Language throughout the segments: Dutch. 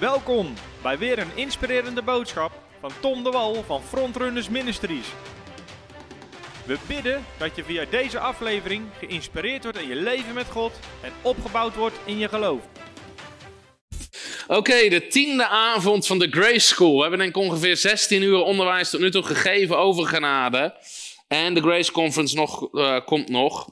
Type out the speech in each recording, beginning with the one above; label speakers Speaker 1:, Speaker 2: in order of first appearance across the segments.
Speaker 1: Welkom bij weer een inspirerende boodschap van Tom de Wal van Frontrunners Ministries. We bidden dat je via deze aflevering geïnspireerd wordt in je leven met God en opgebouwd wordt in je geloof.
Speaker 2: Oké, de tiende avond van de Grace School. We hebben denk ik ongeveer 16 uur onderwijs tot nu toe gegeven over genade. En de Grace Conference nog, uh, komt nog.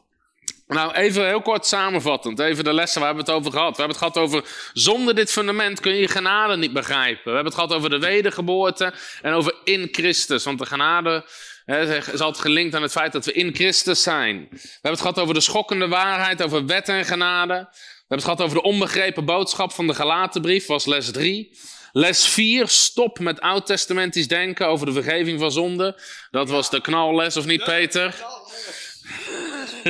Speaker 2: Nou, even heel kort samenvattend. Even de lessen waar we het over gehad. We hebben het gehad over zonder dit fundament kun je genade niet begrijpen. We hebben het gehad over de wedergeboorte en over in Christus. Want de genade hè, is altijd gelinkt aan het feit dat we in Christus zijn. We hebben het gehad over de schokkende waarheid, over wet en genade. We hebben het gehad over de onbegrepen boodschap van de Galatenbrief, was les 3. Les 4, stop met oud-testamentisch denken over de vergeving van zonde. Dat was de knalles, of niet Peter?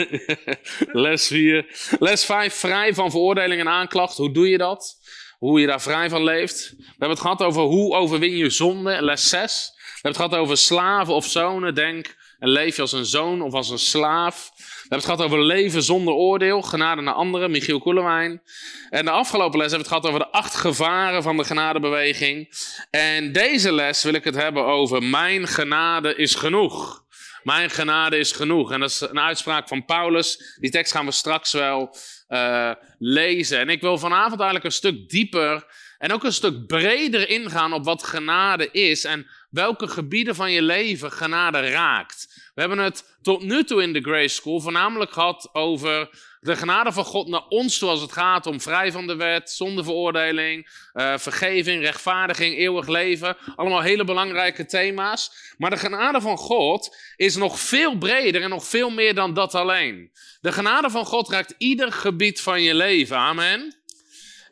Speaker 2: Les 4. Les 5, vrij van veroordeling en aanklacht. Hoe doe je dat? Hoe je daar vrij van leeft. We hebben het gehad over hoe overwin je zonde. Les 6. We hebben het gehad over slaven of zonen. Denk en leef je als een zoon of als een slaaf. We hebben het gehad over leven zonder oordeel. Genade naar anderen. Michiel Koelewijn. En de afgelopen les hebben we het gehad over de acht gevaren van de genadebeweging. En deze les wil ik het hebben over mijn genade is genoeg. Mijn genade is genoeg. En dat is een uitspraak van Paulus. Die tekst gaan we straks wel uh, lezen. En ik wil vanavond eigenlijk een stuk dieper en ook een stuk breder ingaan op wat genade is en welke gebieden van je leven genade raakt. We hebben het tot nu toe in de Grace School voornamelijk gehad over de genade van God naar ons toe als het gaat om vrij van de wet, zonder veroordeling, uh, vergeving, rechtvaardiging, eeuwig leven. Allemaal hele belangrijke thema's. Maar de genade van God is nog veel breder en nog veel meer dan dat alleen. De genade van God raakt ieder gebied van je leven. Amen.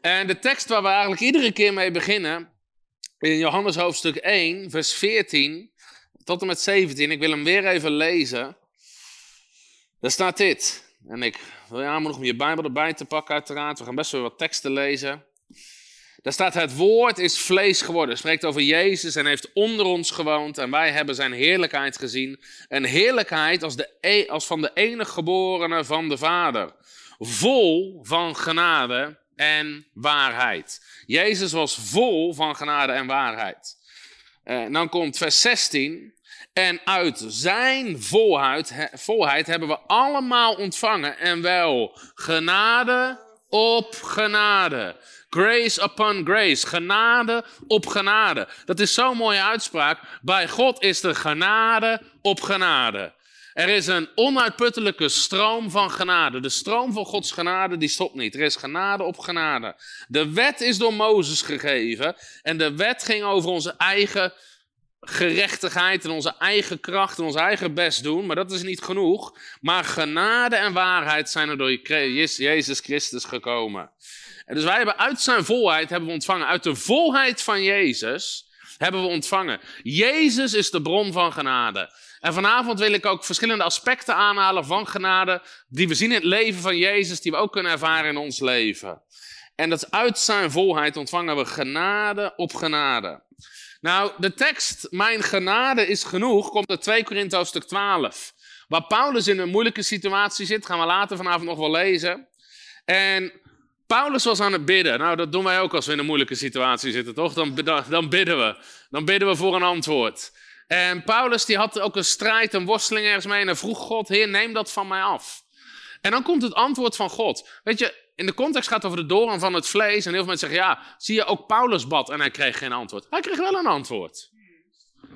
Speaker 2: En de tekst waar we eigenlijk iedere keer mee beginnen, in Johannes hoofdstuk 1, vers 14 tot en met 17, ik wil hem weer even lezen. Daar staat dit. En ik wil je aanmoedigen om je Bijbel erbij te pakken, uiteraard. We gaan best wel wat teksten lezen. Daar staat: Het woord is vlees geworden. spreekt over Jezus en heeft onder ons gewoond. En wij hebben zijn heerlijkheid gezien. Een heerlijkheid als, de, e, als van de enige geborene van de Vader. Vol van genade en waarheid. Jezus was vol van genade en waarheid. En dan komt vers 16. En uit zijn volheid, volheid hebben we allemaal ontvangen. En wel genade op genade. Grace upon grace. Genade op genade. Dat is zo'n mooie uitspraak. Bij God is er genade op genade. Er is een onuitputtelijke stroom van genade. De stroom van Gods genade die stopt niet. Er is genade op genade. De wet is door Mozes gegeven. En de wet ging over onze eigen gerechtigheid en onze eigen kracht en ons eigen best doen, maar dat is niet genoeg. Maar genade en waarheid zijn er door Jezus Christus gekomen. En dus wij hebben uit zijn volheid hebben we ontvangen, uit de volheid van Jezus hebben we ontvangen. Jezus is de bron van genade. En vanavond wil ik ook verschillende aspecten aanhalen van genade, die we zien in het leven van Jezus, die we ook kunnen ervaren in ons leven. En dat uit zijn volheid ontvangen we genade op genade. Nou, de tekst, mijn genade is genoeg, komt uit 2 Korinthe hoofdstuk 12. Waar Paulus in een moeilijke situatie zit, gaan we later vanavond nog wel lezen. En Paulus was aan het bidden. Nou, dat doen wij ook als we in een moeilijke situatie zitten, toch? Dan, dan, bidden we. Dan bidden we voor een antwoord. En Paulus die had ook een strijd, een worsteling ergens mee. En hij vroeg God, Heer, neem dat van mij af. En dan komt het antwoord van God. Weet je, in de context gaat over de doorn van het vlees. En heel veel mensen zeggen, ja, zie je ook Paulus bad en hij kreeg geen antwoord. Hij kreeg wel een antwoord.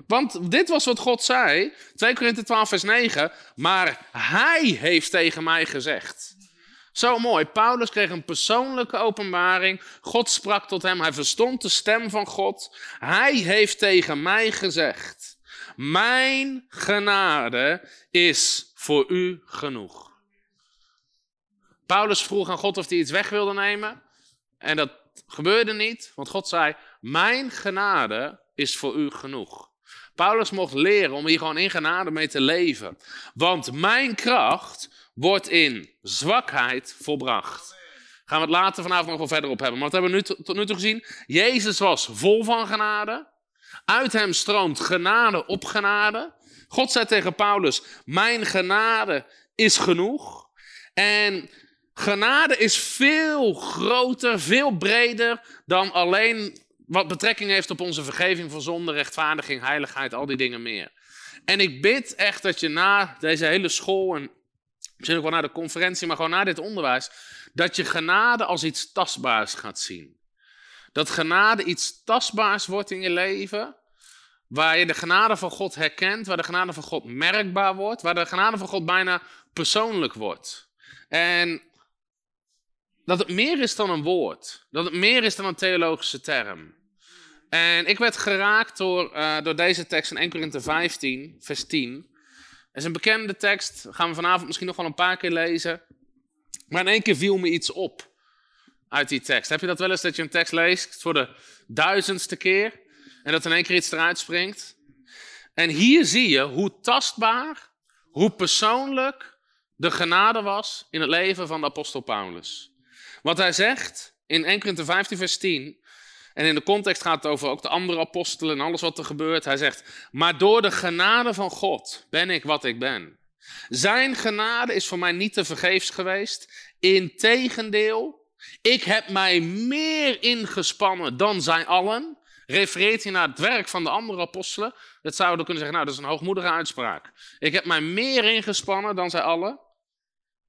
Speaker 2: Want dit was wat God zei, 2 Korinthe 12 vers 9, maar hij heeft tegen mij gezegd. Zo mooi, Paulus kreeg een persoonlijke openbaring, God sprak tot hem, hij verstond de stem van God. Hij heeft tegen mij gezegd, mijn genade is voor u genoeg. Paulus vroeg aan God of hij iets weg wilde nemen. En dat gebeurde niet, want God zei: Mijn genade is voor u genoeg. Paulus mocht leren om hier gewoon in genade mee te leven. Want mijn kracht wordt in zwakheid volbracht. Gaan we het later vanavond nog wel verder op hebben. Maar wat hebben we nu tot nu toe gezien? Jezus was vol van genade. Uit hem stroomt genade op genade. God zei tegen Paulus: Mijn genade is genoeg. En Genade is veel groter, veel breder dan alleen wat betrekking heeft op onze vergeving van zonde, rechtvaardiging, heiligheid, al die dingen meer. En ik bid echt dat je na deze hele school en misschien ook wel na de conferentie, maar gewoon na dit onderwijs, dat je genade als iets tastbaars gaat zien. Dat genade iets tastbaars wordt in je leven, waar je de genade van God herkent, waar de genade van God merkbaar wordt, waar de genade van God bijna persoonlijk wordt. En dat het meer is dan een woord, dat het meer is dan een theologische term. En ik werd geraakt door, uh, door deze tekst in 1 Korinthe 15, vers 10. Het is een bekende tekst, gaan we vanavond misschien nog wel een paar keer lezen. Maar in één keer viel me iets op uit die tekst. Heb je dat wel eens dat je een tekst leest voor de duizendste keer en dat in één keer iets eruit springt? En hier zie je hoe tastbaar, hoe persoonlijk de genade was in het leven van de apostel Paulus. Wat hij zegt in 1 Korinthe 15, vers 10. En in de context gaat het over ook de andere apostelen en alles wat er gebeurt. Hij zegt, maar door de genade van God ben ik wat ik ben. Zijn genade is voor mij niet te vergeefs geweest. Integendeel, ik heb mij meer ingespannen dan zij allen. Refereert hij naar het werk van de andere apostelen? Dat zouden we kunnen zeggen, nou dat is een hoogmoedige uitspraak. Ik heb mij meer ingespannen dan zij allen.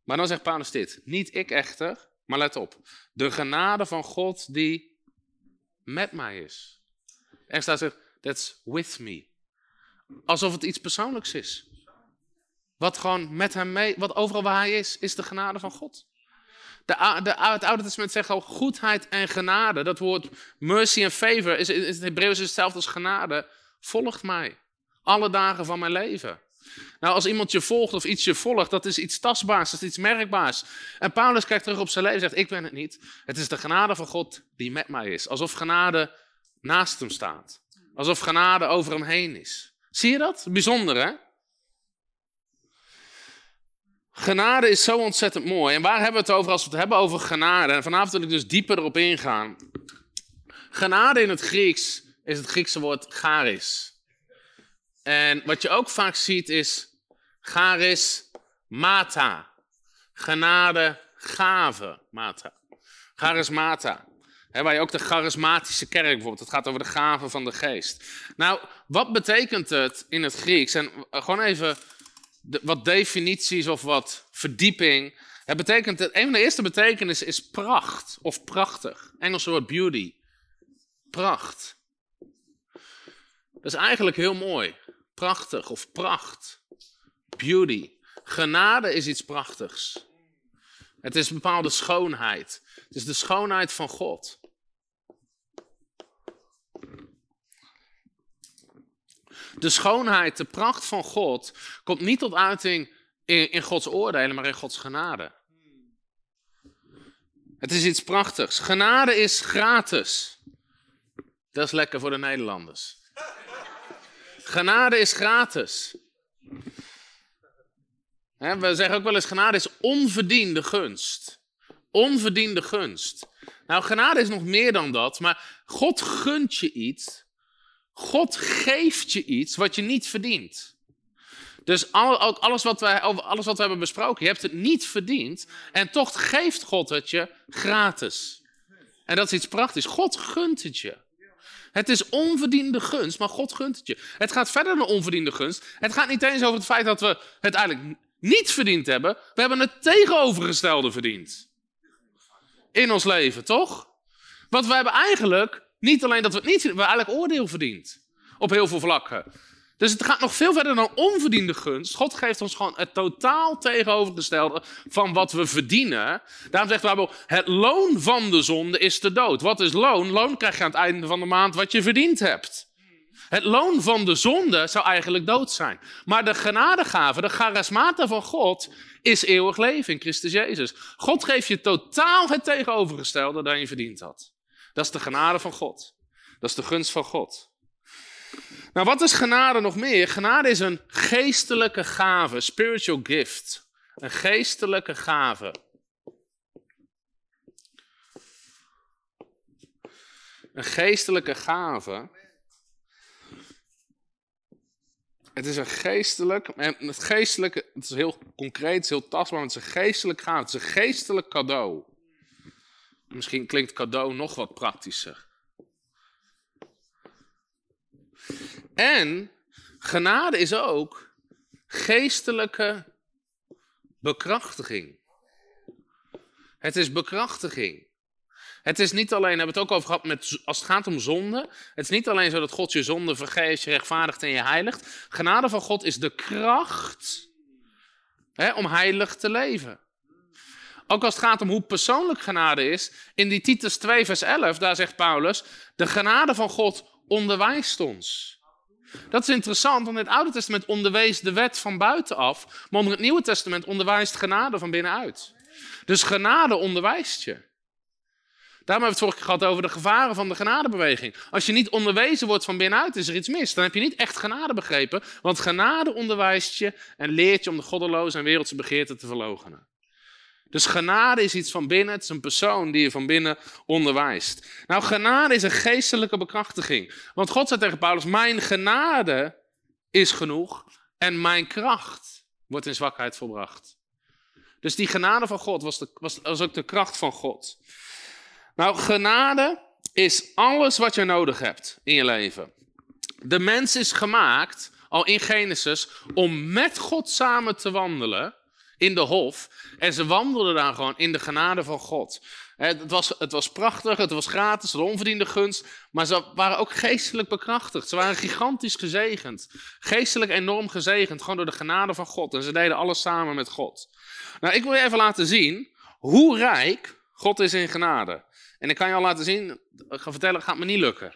Speaker 2: Maar dan zegt Paulus dit, niet ik echter, maar let op. De genade van God die met mij is. Er staat er, that's with me. Alsof het iets persoonlijks is. Wat gewoon met hem mee, wat overal waar hij is, is de genade van God. De, de, het Oude Testament zegt al goedheid en genade. Dat woord mercy en favor is in het Hebreeuws hetzelfde als genade. Volgt mij. Alle dagen van mijn leven. Nou, als iemand je volgt of iets je volgt, dat is iets tastbaars, dat is iets merkbaars. En Paulus kijkt terug op zijn leven en zegt, ik ben het niet. Het is de genade van God die met mij is. Alsof genade naast hem staat. Alsof genade over hem heen is. Zie je dat? Bijzonder, hè? Genade is zo ontzettend mooi. En waar hebben we het over als we het hebben over genade? En vanavond wil ik dus dieper erop ingaan. Genade in het Grieks is het Griekse woord charis. En wat je ook vaak ziet is charis mata. Genade, gave, mata. Charismata. Waar je ook de charismatische kerk bijvoorbeeld, het gaat over de gave van de geest. Nou, wat betekent het in het Grieks? En gewoon even wat definities of wat verdieping. Het betekent, een van de eerste betekenissen is pracht of prachtig. Engels woord beauty. Pracht. Dat is eigenlijk heel mooi. Prachtig of pracht. Beauty. Genade is iets prachtigs. Het is een bepaalde schoonheid. Het is de schoonheid van God. De schoonheid, de pracht van God komt niet tot uiting in, in Gods oordelen, maar in Gods genade. Het is iets prachtigs. Genade is gratis. Dat is lekker voor de Nederlanders. Genade is gratis. We zeggen ook wel eens: genade is onverdiende gunst. Onverdiende gunst. Nou, genade is nog meer dan dat, maar God gunt je iets God geeft je iets wat je niet verdient. Dus alles wat, wij, alles wat we hebben besproken, je hebt het niet verdiend. En toch geeft God het je gratis. En dat is iets prachtigs. God gunt het je. Het is onverdiende gunst, maar God gunt het je. Het gaat verder dan onverdiende gunst. Het gaat niet eens over het feit dat we het eigenlijk niet verdiend hebben. We hebben het tegenovergestelde verdiend. In ons leven, toch? Want we hebben eigenlijk niet alleen dat we het niet we eigenlijk oordeel verdiend. Op heel veel vlakken. Dus het gaat nog veel verder dan onverdiende gunst. God geeft ons gewoon het totaal tegenovergestelde van wat we verdienen. Daarom zegt Bijbel, het loon van de zonde is de dood. Wat is loon? Loon krijg je aan het einde van de maand wat je verdiend hebt. Het loon van de zonde zou eigenlijk dood zijn. Maar de genadegave, de charismata van God, is eeuwig leven in Christus Jezus. God geeft je totaal het tegenovergestelde dan je verdiend had. Dat is de genade van God. Dat is de gunst van God. Nou, wat is genade nog meer? Genade is een geestelijke gave, spiritual gift. Een geestelijke gave. Een geestelijke gave. Het is een geestelijk, en het geestelijke, het is heel concreet, het is heel tastbaar, het is een geestelijk gaaf, het is een geestelijk cadeau. Misschien klinkt cadeau nog wat praktischer. En genade is ook geestelijke bekrachtiging. Het is bekrachtiging. Het is niet alleen, hebben we het ook over gehad, met, als het gaat om zonde. Het is niet alleen zo dat God je zonde vergeeft, je rechtvaardigt en je heiligt. Genade van God is de kracht hè, om heilig te leven. Ook als het gaat om hoe persoonlijk genade is. In die Titus 2 vers 11, daar zegt Paulus, de genade van God onderwijst ons. Dat is interessant, want het Oude Testament onderwees de wet van buitenaf, maar onder het Nieuwe Testament onderwijst genade van binnenuit. Dus genade onderwijst je. Daarom hebben we het vorige gehad over de gevaren van de genadebeweging. Als je niet onderwezen wordt van binnenuit, is er iets mis. Dan heb je niet echt genade begrepen, want genade onderwijst je en leert je om de goddeloze en wereldse begeerten te verloochenen. Dus genade is iets van binnen, het is een persoon die je van binnen onderwijst. Nou, genade is een geestelijke bekrachtiging. Want God zei tegen Paulus, mijn genade is genoeg en mijn kracht wordt in zwakheid volbracht. Dus die genade van God was, de, was, was ook de kracht van God. Nou, genade is alles wat je nodig hebt in je leven. De mens is gemaakt, al in Genesis, om met God samen te wandelen in de hof. En ze wandelden daar gewoon in de genade van God. Het was, het was prachtig, het was gratis, een onverdiende gunst. Maar ze waren ook geestelijk bekrachtigd. Ze waren gigantisch gezegend. Geestelijk enorm gezegend, gewoon door de genade van God. En ze deden alles samen met God. Nou, ik wil je even laten zien hoe rijk God is in genade. En ik kan je al laten zien, ik ga vertellen, gaat me niet lukken.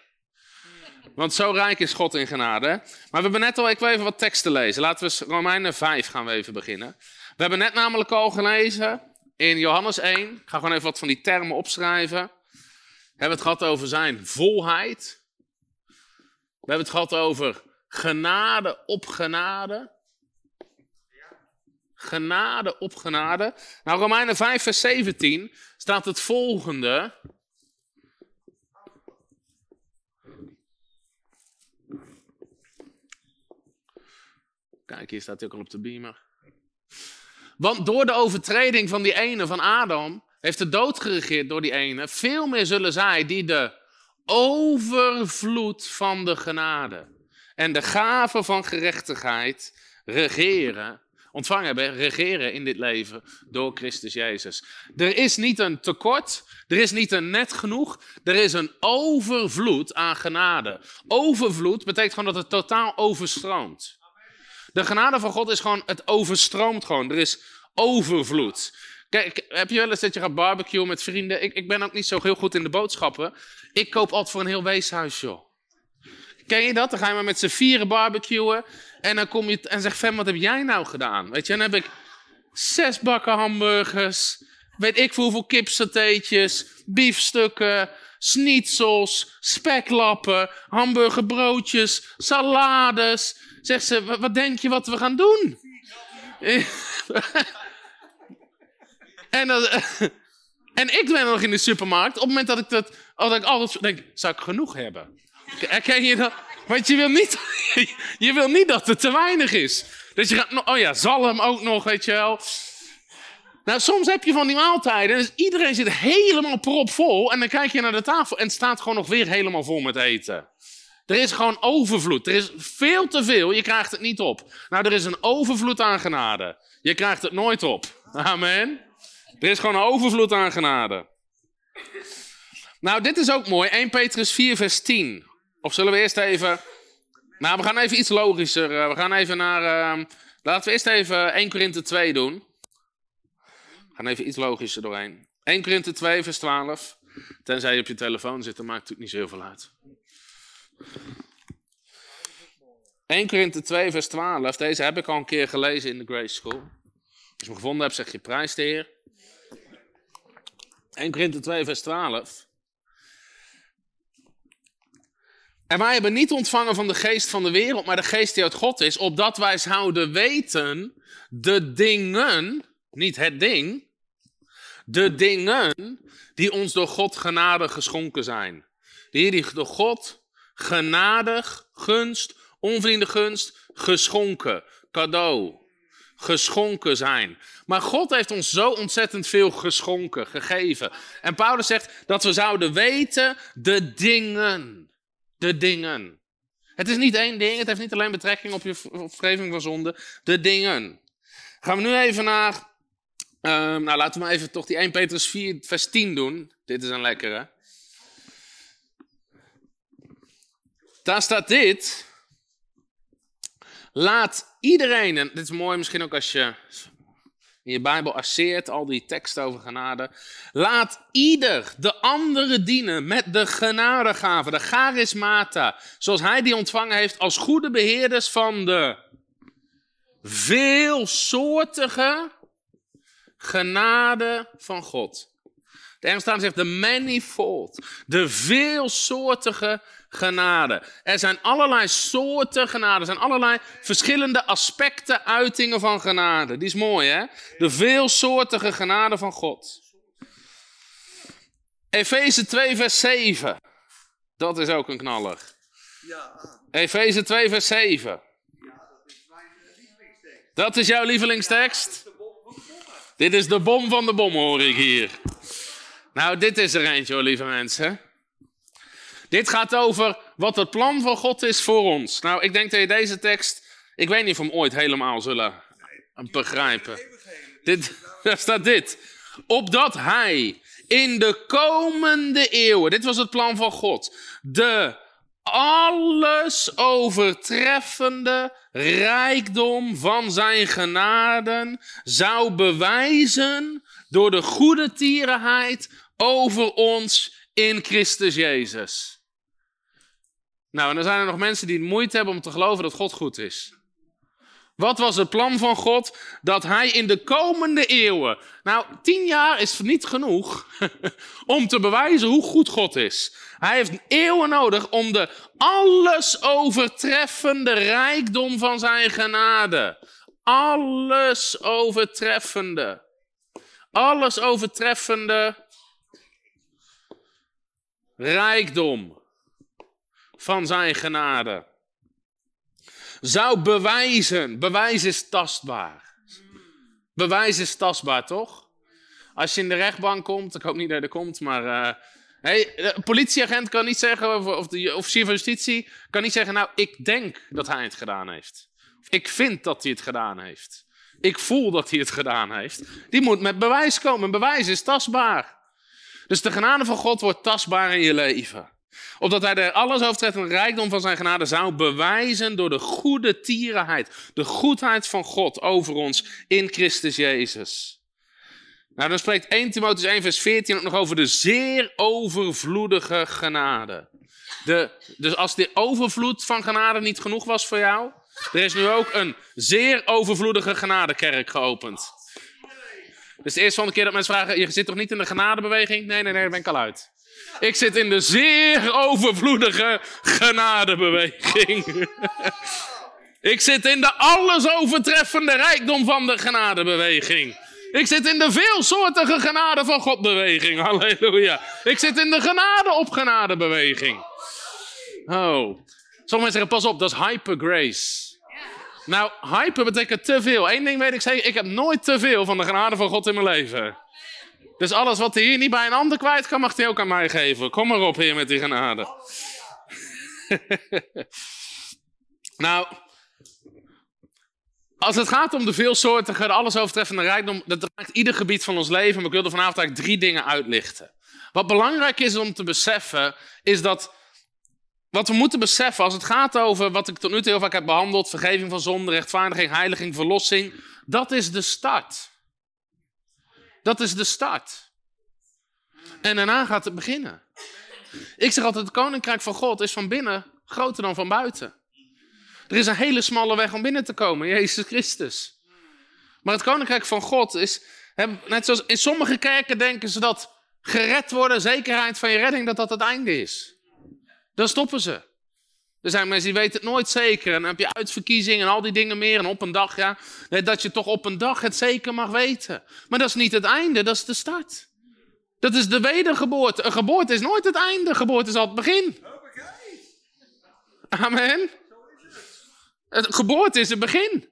Speaker 2: Want zo rijk is God in genade. Maar we hebben net al, ik wil even wat teksten lezen. Laten we Romeinen 5 gaan we even beginnen. We hebben net namelijk al gelezen in Johannes 1. Ik ga gewoon even wat van die termen opschrijven. We hebben het gehad over zijn volheid. We hebben het gehad over genade op genade. Genade op genade. Nou, Romeinen 5, vers 17 staat het volgende. Kijk, hier staat hij ook al op de beamer. Want door de overtreding van die ene, van Adam, heeft de dood geregeerd door die ene. Veel meer zullen zij die de overvloed van de genade en de gave van gerechtigheid regeren ontvangen hebben, regeren in dit leven door Christus Jezus. Er is niet een tekort, er is niet een net genoeg, er is een overvloed aan genade. Overvloed betekent gewoon dat het totaal overstroomt. De genade van God is gewoon, het overstroomt gewoon. Er is overvloed. Kijk, heb je wel eens dat je gaat barbecuen met vrienden? Ik, ik ben ook niet zo heel goed in de boodschappen. Ik koop altijd voor een heel weeshuis, joh. Ken je dat? Dan ga je maar met z'n vieren barbecuen. En dan kom je en zeg Fem, wat heb jij nou gedaan? Weet je, dan heb ik zes bakken hamburgers. Weet ik voor hoeveel kipsatéetjes, biefstukken, schnitzels, speklappen, hamburgerbroodjes, salades. Zegt ze, wat denk je wat we gaan doen? en, en ik ben nog in de supermarkt. Op het moment dat ik dat, dat ik altijd denk, zou ik genoeg hebben? Herken je dat? Want je wil niet, je wil niet dat het te weinig is. Dus je gaat, oh ja, zalm ook nog, weet je wel. Nou, soms heb je van die maaltijden. Dus iedereen zit helemaal propvol. En dan kijk je naar de tafel en het staat gewoon nog weer helemaal vol met eten. Er is gewoon overvloed. Er is veel te veel. Je krijgt het niet op. Nou, er is een overvloed aan genade. Je krijgt het nooit op. Amen. Er is gewoon een overvloed aan genade. Nou, dit is ook mooi. 1 Petrus 4, vers 10. Of zullen we eerst even. Nou, we gaan even iets logischer. Eh, we gaan even naar. Uh, laten we eerst even 1 Korinthe 2 doen. We gaan even iets logischer doorheen. 1 Korinthe 2, vers 12. Tenzij je op je telefoon zit, dan maakt het niet zo heel veel uit. 1 Korinthe 2, vers 12. Deze heb ik al een keer gelezen in de Grace School. Als je hem gevonden hebt, zeg je prijs de Heer. 1 Korinthe 2, vers 12. En wij hebben niet ontvangen van de geest van de wereld, maar de geest die uit God is, opdat wij zouden weten de dingen, niet het ding, de dingen die ons door God genadig geschonken zijn. Die die door God genadig, gunst, onverdiende gunst, geschonken, cadeau. Geschonken zijn. Maar God heeft ons zo ontzettend veel geschonken, gegeven. En Paulus zegt dat we zouden weten de dingen. De dingen. Het is niet één ding, het heeft niet alleen betrekking op je vergeving van zonde. De dingen. Gaan we nu even naar. Ehm, nou, laten we maar even toch die 1 Petrus 4, vers 10 doen. Dit is een lekkere. Daar staat dit. Laat iedereen, en dit is mooi misschien ook als je in je Bijbel asseert, al die teksten over genade. Laat ieder de andere dienen met de genadegave, de charismata, zoals hij die ontvangen heeft als goede beheerders van de veelsoortige genade van God. De Engels zegt de manifold, de veelsoortige genade. Er zijn allerlei soorten genade. Er zijn allerlei verschillende aspecten, uitingen van genade. Die is mooi, hè? De veelsoortige genade van God. Efeze 2, vers 7. Dat is ook een knaller. Efeze 2, vers 7. Dat is jouw lievelingstekst? Dit is de bom van de bom, hoor ik hier. Nou, dit is er eentje, hoor, lieve mensen. Dit gaat over wat het plan van God is voor ons. Nou, ik denk dat je deze tekst, ik weet niet of we hem ooit helemaal zullen begrijpen. Dit, daar staat dit. Opdat hij in de komende eeuwen, dit was het plan van God, de alles overtreffende rijkdom van zijn genaden zou bewijzen door de goede tierenheid over ons in Christus Jezus. Nou, en dan zijn er nog mensen die moeite hebben om te geloven dat God goed is. Wat was het plan van God? Dat hij in de komende eeuwen. Nou, tien jaar is niet genoeg om te bewijzen hoe goed God is. Hij heeft eeuwen nodig om de alles overtreffende rijkdom van zijn genade. Alles overtreffende. Alles overtreffende rijkdom van zijn genade. Zou bewijzen, bewijs is tastbaar. Bewijs is tastbaar, toch? Als je in de rechtbank komt, ik hoop niet dat je er komt, maar... Uh, hey, een politieagent kan niet zeggen, of, of de officier van justitie kan niet zeggen, nou, ik denk dat hij het gedaan heeft. Ik vind dat hij het gedaan heeft. Ik voel dat hij het gedaan heeft. Die moet met bewijs komen. Bewijs is tastbaar. Dus de genade van God wordt tastbaar in je leven. Opdat hij de alles overtreffende rijkdom van zijn genade zou bewijzen door de goede tierenheid. De goedheid van God over ons in Christus Jezus. Nou, dan spreekt 1 Timotheus 1 vers 14 ook nog over de zeer overvloedige genade. De, dus als de overvloed van genade niet genoeg was voor jou, er is nu ook een zeer overvloedige genadekerk geopend. Dus de eerste van de keer dat mensen vragen, je zit toch niet in de genadebeweging? Nee, nee, nee, daar ben ik al uit. Ik zit in de zeer overvloedige genadebeweging. ik zit in de alles overtreffende rijkdom van de genadebeweging. Ik zit in de veelsoortige genade van Godbeweging. Halleluja. Ik zit in de genade op genadebeweging. Oh. Sommige mensen zeggen, pas op, dat is hypergrace. Nou, hyper betekent te veel. Eén ding weet ik zeker, ik heb nooit te veel van de genade van God in mijn leven. Dus alles wat hij hier niet bij een ander kwijt kan, mag hij ook aan mij geven. Kom maar op, Heer, met die genade. nou, als het gaat om de veelsoortige, de alles overtreffende rijkdom, dat raakt ieder gebied van ons leven. Maar ik wil er vanavond eigenlijk drie dingen uitlichten. Wat belangrijk is om te beseffen, is dat wat we moeten beseffen als het gaat over wat ik tot nu toe heel vaak heb behandeld, vergeving van zonde, rechtvaardiging, heiliging, verlossing, dat is de start. Dat is de start. En daarna gaat het beginnen. Ik zeg altijd, het koninkrijk van God is van binnen groter dan van buiten. Er is een hele smalle weg om binnen te komen, Jezus Christus. Maar het koninkrijk van God is, net zoals in sommige kerken denken ze dat gered worden, zekerheid van je redding, dat dat het einde is. Dan stoppen ze. Er zijn mensen die weten het nooit zeker. En dan heb je uitverkiezingen en al die dingen meer. En op een dag, ja, dat je toch op een dag het zeker mag weten. Maar dat is niet het einde, dat is de start. Dat is de wedergeboorte. Een geboorte is nooit het einde, geboorte is al het begin. Amen. Het geboorte is het begin.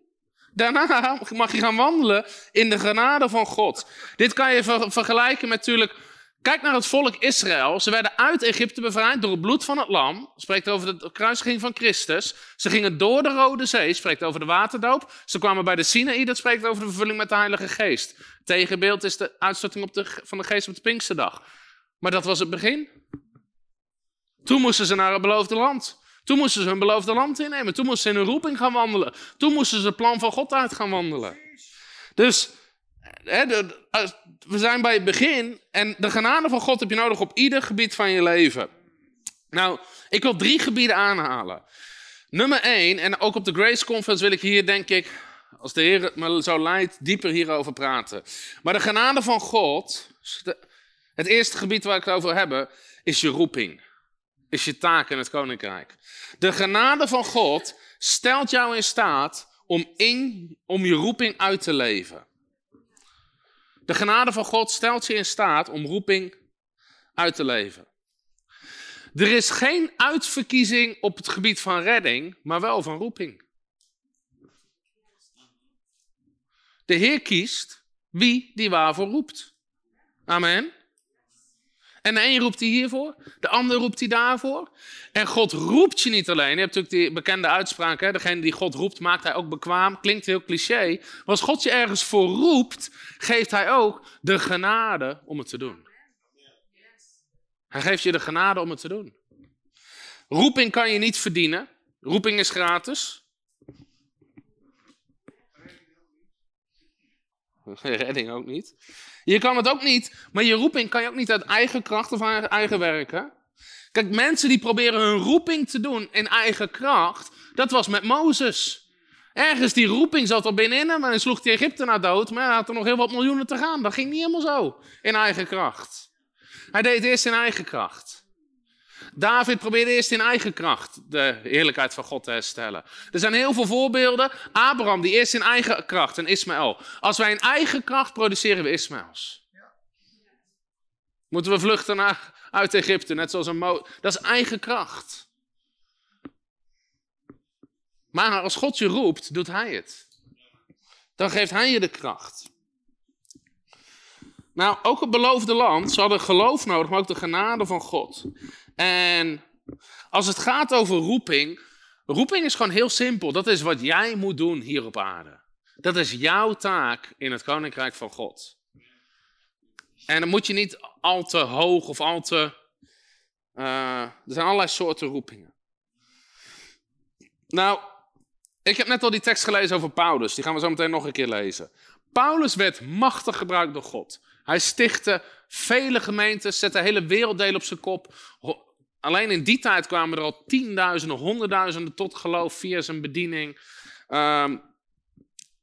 Speaker 2: Daarna mag je gaan wandelen in de genade van God. Dit kan je vergelijken met natuurlijk. Kijk naar het volk Israël. Ze werden uit Egypte bevrijd door het bloed van het lam. Spreekt over de kruisiging van Christus. Ze gingen door de Rode Zee. Spreekt over de waterdoop. Ze kwamen bij de Sinaï. Dat spreekt over de vervulling met de Heilige Geest. Tegenbeeld is de uitstorting op de, van de Geest op de Pinksterdag. Maar dat was het begin. Toen moesten ze naar het beloofde land. Toen moesten ze hun beloofde land innemen. Toen moesten ze in hun roeping gaan wandelen. Toen moesten ze het plan van God uit gaan wandelen. Dus we zijn bij het begin. En de genade van God heb je nodig op ieder gebied van je leven. Nou, ik wil drie gebieden aanhalen. Nummer één, en ook op de Grace Conference wil ik hier, denk ik, als de Heer me zo leidt, dieper hierover praten. Maar de genade van God, het eerste gebied waar ik het over heb, is je roeping is je taak in het koninkrijk. De genade van God stelt jou in staat om, in, om je roeping uit te leven. De genade van God stelt je in staat om roeping uit te leven. Er is geen uitverkiezing op het gebied van redding, maar wel van roeping. De Heer kiest wie die waarvoor roept. Amen. En de een roept hij hiervoor, de ander roept hij daarvoor. En God roept je niet alleen. Je hebt natuurlijk die bekende uitspraak, hè? degene die God roept maakt hij ook bekwaam. Klinkt heel cliché. Maar als God je ergens voor roept, geeft hij ook de genade om het te doen. Hij geeft je de genade om het te doen. Roeping kan je niet verdienen. Roeping is gratis. Redding ook niet. Je kan het ook niet, maar je roeping kan je ook niet uit eigen kracht of eigen werken. Kijk, mensen die proberen hun roeping te doen in eigen kracht, dat was met Mozes. Ergens die roeping zat er binnenin maar hij sloeg die Egyptenaar dood, maar hij had er nog heel wat miljoenen te gaan. Dat ging niet helemaal zo, in eigen kracht. Hij deed het eerst in eigen kracht. David probeerde eerst in eigen kracht de heerlijkheid van God te herstellen. Er zijn heel veel voorbeelden. Abraham, die eerst in eigen kracht en Ismaël. Als wij in eigen kracht produceren we Ismaëls. Moeten we vluchten naar, uit Egypte, net zoals een Mo. Dat is eigen kracht. Maar als God je roept, doet hij het. Dan geeft hij je de kracht. Nou, ook het beloofde land, ze hadden geloof nodig, maar ook de genade van God. En als het gaat over roeping, roeping is gewoon heel simpel. Dat is wat jij moet doen hier op aarde. Dat is jouw taak in het koninkrijk van God. En dan moet je niet al te hoog of al te. Uh, er zijn allerlei soorten roepingen. Nou, ik heb net al die tekst gelezen over Paulus. Die gaan we zo meteen nog een keer lezen. Paulus werd machtig gebruikt door God. Hij stichtte vele gemeentes, zette hele werelddelen op zijn kop. Alleen in die tijd kwamen er al tienduizenden, honderdduizenden tot geloof via zijn bediening. Um,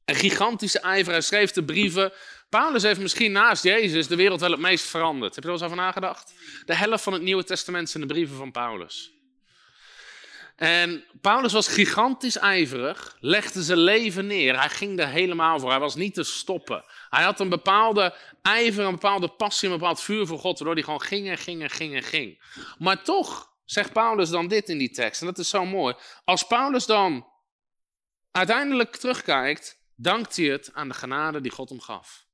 Speaker 2: een gigantische ijver. Hij schreef de brieven. Paulus heeft misschien naast Jezus de wereld wel het meest veranderd. Heb je er wel eens over nagedacht? De helft van het Nieuwe Testament zijn de brieven van Paulus. En Paulus was gigantisch ijverig, legde zijn leven neer. Hij ging er helemaal voor. Hij was niet te stoppen. Hij had een bepaalde ijver, een bepaalde passie, een bepaald vuur voor God, waardoor hij gewoon ging en ging en ging en ging. Maar toch zegt Paulus dan dit in die tekst, en dat is zo mooi. Als Paulus dan uiteindelijk terugkijkt, dankt hij het aan de genade die God hem gaf.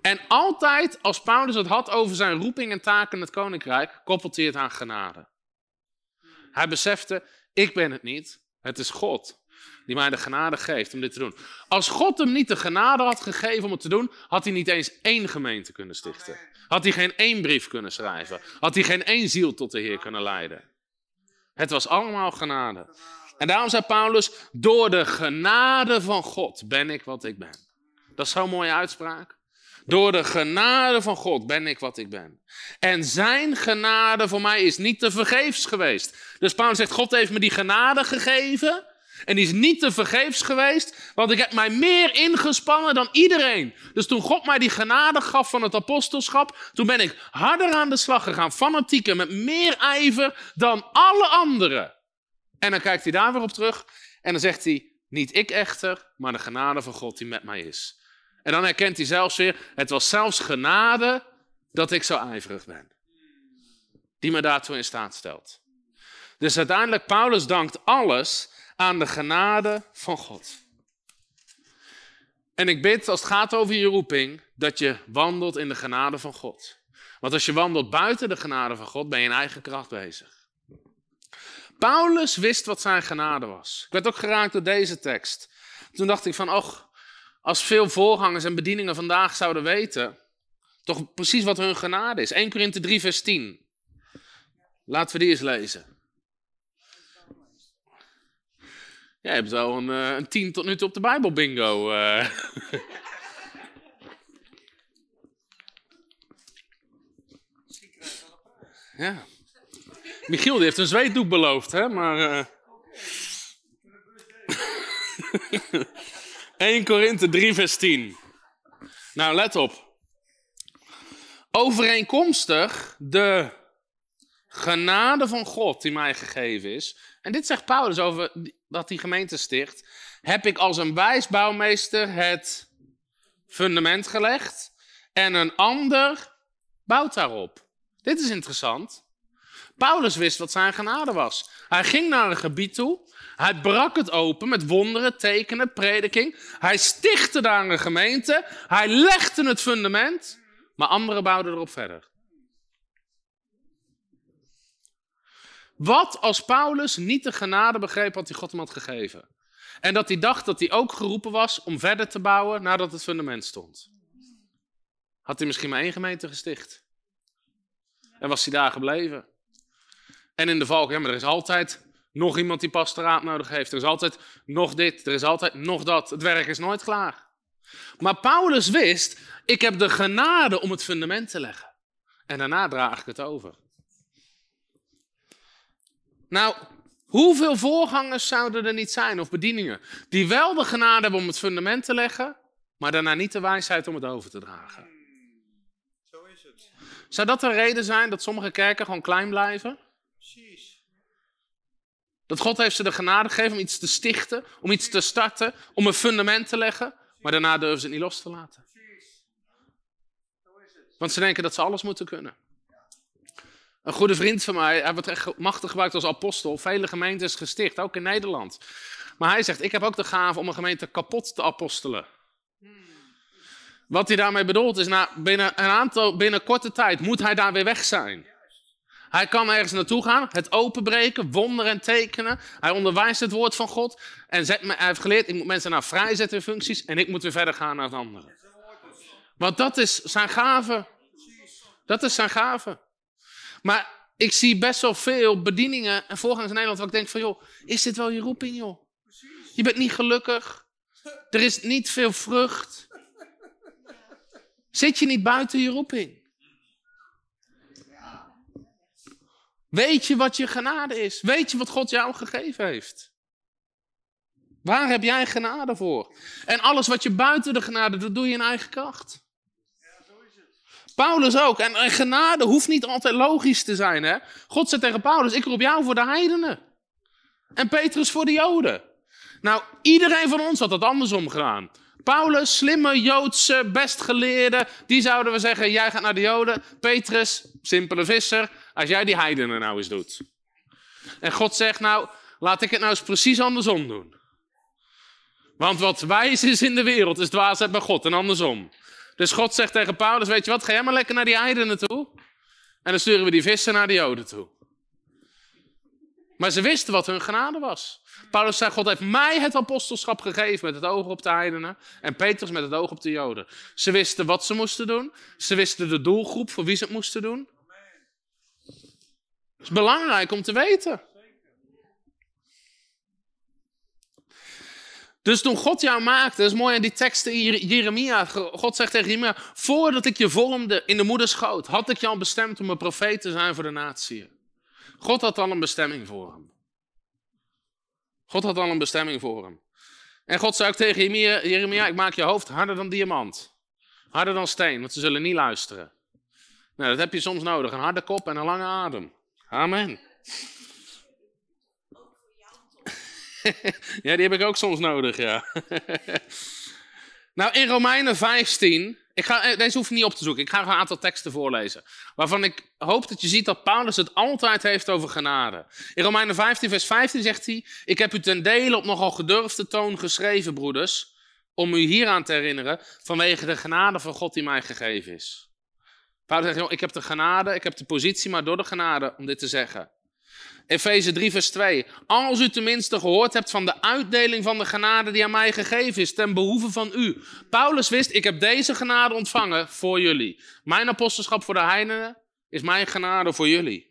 Speaker 2: En altijd als Paulus het had over zijn roeping en taken in het koninkrijk, koppelt hij het aan genade. Hij besefte, ik ben het niet, het is God die mij de genade geeft om dit te doen. Als God hem niet de genade had gegeven om het te doen, had hij niet eens één gemeente kunnen stichten. Had hij geen één brief kunnen schrijven. Had hij geen één ziel tot de Heer kunnen leiden. Het was allemaal genade. En daarom zei Paulus, door de genade van God ben ik wat ik ben. Dat is zo'n mooie uitspraak. Door de genade van God ben ik wat ik ben. En zijn genade voor mij is niet te vergeefs geweest. Dus Paulus zegt, God heeft me die genade gegeven. En die is niet te vergeefs geweest, want ik heb mij meer ingespannen dan iedereen. Dus toen God mij die genade gaf van het apostelschap, toen ben ik harder aan de slag gegaan, fanatieker, met meer ijver dan alle anderen. En dan kijkt hij daar weer op terug en dan zegt hij, niet ik echter, maar de genade van God die met mij is. En dan herkent hij zelfs weer, het was zelfs genade dat ik zo ijverig ben. Die me daartoe in staat stelt. Dus uiteindelijk, Paulus dankt alles aan de genade van God. En ik bid, als het gaat over je roeping, dat je wandelt in de genade van God. Want als je wandelt buiten de genade van God, ben je in eigen kracht bezig. Paulus wist wat zijn genade was. Ik werd ook geraakt door deze tekst. Toen dacht ik van, och, als veel voorgangers en bedieningen vandaag zouden weten, toch precies wat hun genade is. 1 Korinthe 3, vers 10. Laten we die eens lezen. Ja, je hebt wel een, uh, een 10 tot nu toe op de Bijbel bingo. Uh. ja. Michiel die heeft een zweetdoek beloofd, hè, maar... Uh... 1 Korinthe 3 vers 10. Nou, let op. Overeenkomstig de genade van God die mij gegeven is. En dit zegt Paulus over dat die gemeente sticht. Heb ik als een wijsbouwmeester het fundament gelegd. En een ander bouwt daarop. Dit is interessant. Paulus wist wat zijn genade was. Hij ging naar een gebied toe. Hij brak het open met wonderen, tekenen, prediking. Hij stichtte daar een gemeente. Hij legde het fundament. Maar anderen bouwden erop verder. Wat als Paulus niet de genade begreep wat hij God hem had gegeven? En dat hij dacht dat hij ook geroepen was om verder te bouwen nadat het fundament stond. Had hij misschien maar één gemeente gesticht. En was hij daar gebleven. En in de valk, ja, maar er is altijd nog iemand die pastoraat nodig heeft. Er is altijd nog dit, er is altijd nog dat. Het werk is nooit klaar. Maar Paulus wist, ik heb de genade om het fundament te leggen. En daarna draag ik het over. Nou, hoeveel voorgangers zouden er niet zijn, of bedieningen, die wel de genade hebben om het fundament te leggen, maar daarna niet de wijsheid om het over te dragen?
Speaker 1: Zo is het.
Speaker 2: Zou dat een reden zijn dat sommige kerken gewoon klein blijven? Dat God heeft ze de genade gegeven om iets te stichten, om iets te starten, om een fundament te leggen, maar daarna durven ze het niet los te laten. Want ze denken dat ze alles moeten kunnen. Een goede vriend van mij, hij wordt echt machtig gebruikt als apostel. Vele gemeentes gesticht, ook in Nederland. Maar hij zegt, ik heb ook de gave om een gemeente kapot te apostelen. Wat hij daarmee bedoelt is, nou, binnen een aantal, binnen korte tijd moet hij daar weer weg zijn. Hij kan ergens naartoe gaan, het openbreken, wonderen en tekenen. Hij onderwijst het woord van God. En zet me, hij heeft geleerd, ik moet mensen naar vrijzetten in functies. En ik moet weer verder gaan naar het andere. Want dat is zijn gave. Dat is zijn gave. Maar ik zie best wel veel bedieningen en voorgangers in Nederland waar ik denk van, joh, is dit wel je roeping, joh? Je bent niet gelukkig. Er is niet veel vrucht. Zit je niet buiten je roeping? Weet je wat je genade is? Weet je wat God jou gegeven heeft? Waar heb jij genade voor? En alles wat je buiten de genade doet, doe je in eigen kracht. Paulus ook. En, genade hoeft niet altijd logisch te zijn. Hè? God zegt tegen Paulus, ik roep jou voor de heidenen. En Petrus voor de joden. Nou, iedereen van ons had dat andersom gedaan. Paulus, slimme Joodse, best geleerde, die zouden we zeggen, jij gaat naar de joden. Petrus, simpele visser, als jij die heidenen nou eens doet. En God zegt, nou, laat ik het nou eens precies andersom doen. Want wat wijs is in de wereld, is dwaasheid bij God en andersom. Dus God zegt tegen Paulus, weet je wat, ga jij maar lekker naar die heidenen toe. En dan sturen we die vissen naar de joden toe. Maar ze wisten wat hun genade was. Paulus zei, God heeft mij het apostelschap gegeven met het oog op de heidenen. En Petrus met het oog op de joden. Ze wisten wat ze moesten doen. Ze wisten de doelgroep voor wie ze het moesten doen. Het is belangrijk om te weten. Dus toen God jou maakte, dat is mooi aan die teksten in Jeremia. God zegt tegen Jeremia, voordat ik je vormde in de moederschoot, had ik al bestemd om een profeet te zijn voor de natie. God had al een bestemming voor hem. God had al een bestemming voor hem. En God zei ook tegen Jeremia, Jeremia ik maak je hoofd harder dan diamant. Harder dan steen, want ze zullen niet luisteren. Nou, dat heb je soms nodig, een harde kop en een lange adem. Amen. ja, die heb ik ook soms nodig, ja. Nou, in Romeinen 15, ik ga, eh, deze hoef je niet op te zoeken, ik ga een aantal teksten voorlezen. Waarvan ik hoop dat je ziet dat Paulus het altijd heeft over genade. In Romeinen 15, vers 15 zegt hij: Ik heb u ten dele op nogal gedurfde toon geschreven, broeders, om u hieraan te herinneren, vanwege de genade van God die mij gegeven is. Paulus zegt: Ik heb de genade, ik heb de positie, maar door de genade om dit te zeggen. Efeze 3, vers 2. Als u tenminste gehoord hebt van de uitdeling van de genade die aan mij gegeven is, ten behoeve van u. Paulus wist, ik heb deze genade ontvangen voor jullie. Mijn apostelschap voor de heidenen is mijn genade voor jullie.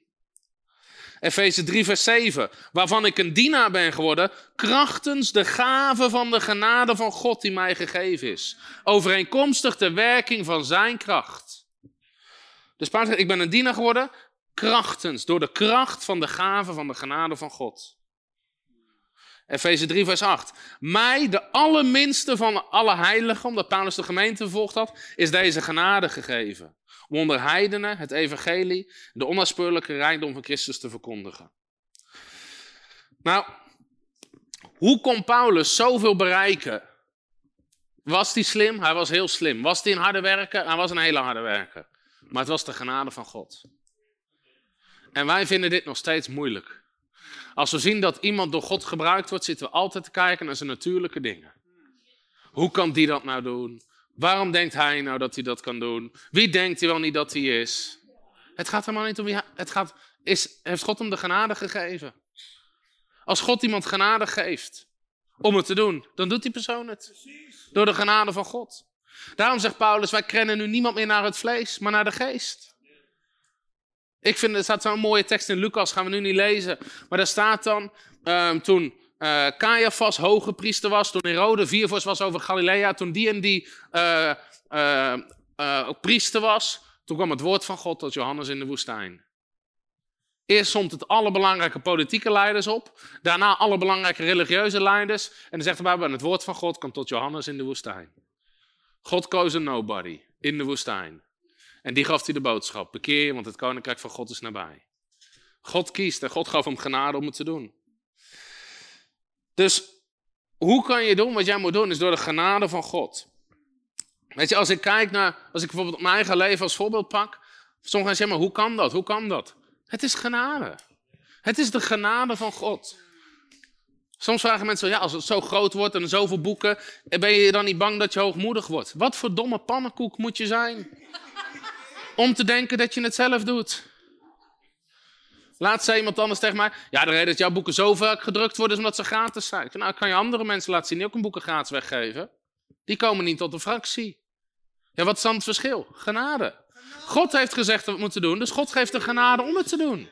Speaker 2: Efeze 3, vers 7. Waarvan ik een dienaar ben geworden, krachtens de gave van de genade van God die mij gegeven is. Overeenkomstig de werking van zijn kracht. Dus Paulus ik ben een dienaar geworden, krachtens, door de kracht van de gave van de genade van God. Efeze 3, vers 8. Mij, de allerminste van alle heiligen, omdat Paulus de gemeente vervolgd had, is deze genade gegeven. Om onder heidenen het evangelie, de onnaspeurlijke rijkdom van Christus te verkondigen. Nou, hoe kon Paulus zoveel bereiken? Was hij slim? Hij was heel slim. Was hij een harde werker? Hij was een hele harde werker. Maar het was de genade van God. En wij vinden dit nog steeds moeilijk. Als we zien dat iemand door God gebruikt wordt, zitten we altijd te kijken naar zijn natuurlijke dingen. Hoe kan die dat nou doen? Waarom denkt hij nou dat hij dat kan doen? Wie denkt hij wel niet dat hij is? Het gaat helemaal niet om wie hij... Het gaat, is, heeft God hem de genade gegeven? Als God iemand genade geeft om het te doen, dan doet die persoon het. Door de genade van God. Daarom zegt Paulus, wij kennen nu niemand meer naar het vlees, maar naar de geest. Ik vind, er staat zo'n mooie tekst in Lucas, gaan we nu niet lezen. Maar daar staat dan, um, toen uh, Caiaphas hoge priester was, toen Herode viervors was over Galilea, toen die en die uh, priester was, toen kwam het woord van God tot Johannes in de woestijn. Eerst stond het alle belangrijke politieke leiders op, daarna alle belangrijke religieuze leiders. En dan zegt de Bijbel, het woord van God komt tot Johannes in de woestijn. God koos nobody in de woestijn. En die gaf hij de boodschap: bekeer je, want het koninkrijk van God is nabij. God kiest en God gaf hem genade om het te doen. Dus hoe kan je doen wat jij moet doen? Is door de genade van God. Weet je, als ik kijk naar, als ik bijvoorbeeld mijn eigen leven als voorbeeld pak. Sommigen zeggen, maar hoe kan dat? Hoe kan dat? Het is genade. Het is de genade van God. Soms vragen mensen, ja, als het zo groot wordt en zoveel boeken, ben je dan niet bang dat je hoogmoedig wordt? Wat voor domme pannenkoek moet je zijn? Om te denken dat je het zelf doet. Laat zei iemand anders tegen mij, ja, de reden dat jouw boeken zo vaak gedrukt worden is omdat ze gratis zijn. Nou, kan je andere mensen laten zien die ook een boeken gratis weggeven. Die komen niet tot een fractie. Ja, wat is dan het verschil? Genade. God heeft gezegd dat we het moeten doen, dus God geeft de genade om het te doen.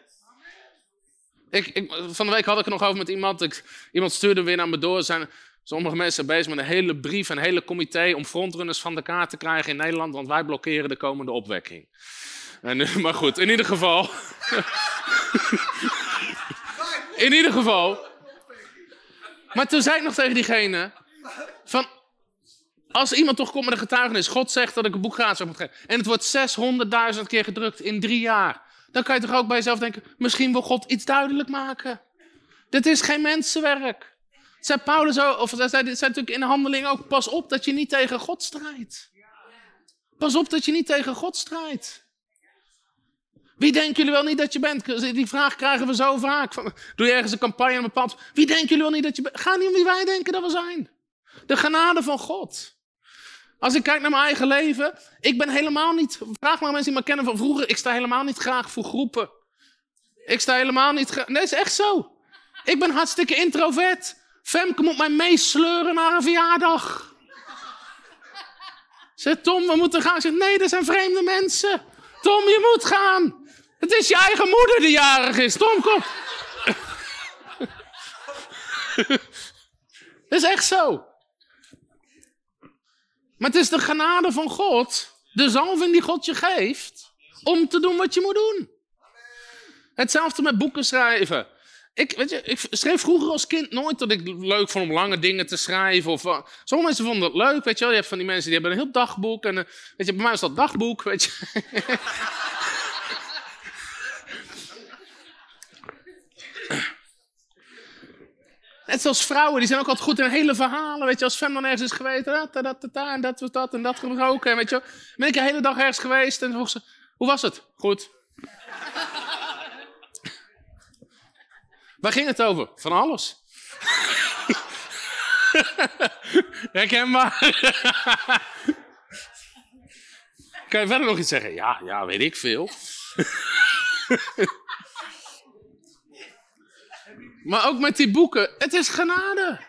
Speaker 2: Ik, ik, van de week had ik er nog over met iemand. Ik, iemand stuurde weer naar me door. Zijn, Sommige mensen zijn bezig met een hele brief, een hele comité om frontrunners van de kaart te krijgen in Nederland, want wij blokkeren de komende opwekking. En, maar goed, in ieder geval. in ieder geval. Maar toen zei ik nog tegen diegene: van, als iemand toch komt met een getuigenis, God zegt dat ik een boek gratis moet geven, en het wordt 600.000 keer gedrukt in drie jaar, dan kan je toch ook bij jezelf denken: misschien wil God iets duidelijk maken. Dit is geen mensenwerk. Zei Paulus, of zei, zei natuurlijk in de handeling ook, pas op dat je niet tegen God strijdt. Pas op dat je niet tegen God strijdt. Wie denken jullie wel niet dat je bent? Die vraag krijgen we zo vaak. Doe je ergens een campagne een bepaald... Wie denken jullie wel niet dat je bent? Ga niet om wie wij denken dat we zijn. De genade van God. Als ik kijk naar mijn eigen leven, ik ben helemaal niet... Vraag maar mensen die me kennen van vroeger. Ik sta helemaal niet graag voor groepen. Ik sta helemaal niet. Nee, is echt zo. Ik ben hartstikke introvert. Femke moet mij meesleuren naar een verjaardag. Zeg Tom, we moeten gaan. Zeg, nee, dat zijn vreemde mensen. Tom, je moet gaan. Het is je eigen moeder die jarig is. Tom, kom. Dat is echt zo. Maar het is de genade van God, de zalving die God je geeft, om te doen wat je moet doen. Hetzelfde met boeken schrijven. Ik, weet je, ik schreef vroeger als kind nooit dat ik leuk vond om lange dingen te schrijven. Of, uh, sommige mensen vonden dat leuk, weet je wel. Je hebt van die mensen die hebben een heel dagboek. En uh, weet je, bij mij is dat dagboek, weet je. Net zoals vrouwen, die zijn ook altijd goed in hele verhalen. Weet je, als Fem dan ergens is geweest, dat, dat, dat, en dat was dat en dat gebroken. Weet je, ben ik een hele dag ergens geweest en vroeg ze, hoe was het? Goed. Waar ging het over? Van alles. Herkenbaar. kan je verder nog iets zeggen? Ja, ja, weet ik veel. maar ook met die boeken, het is genade.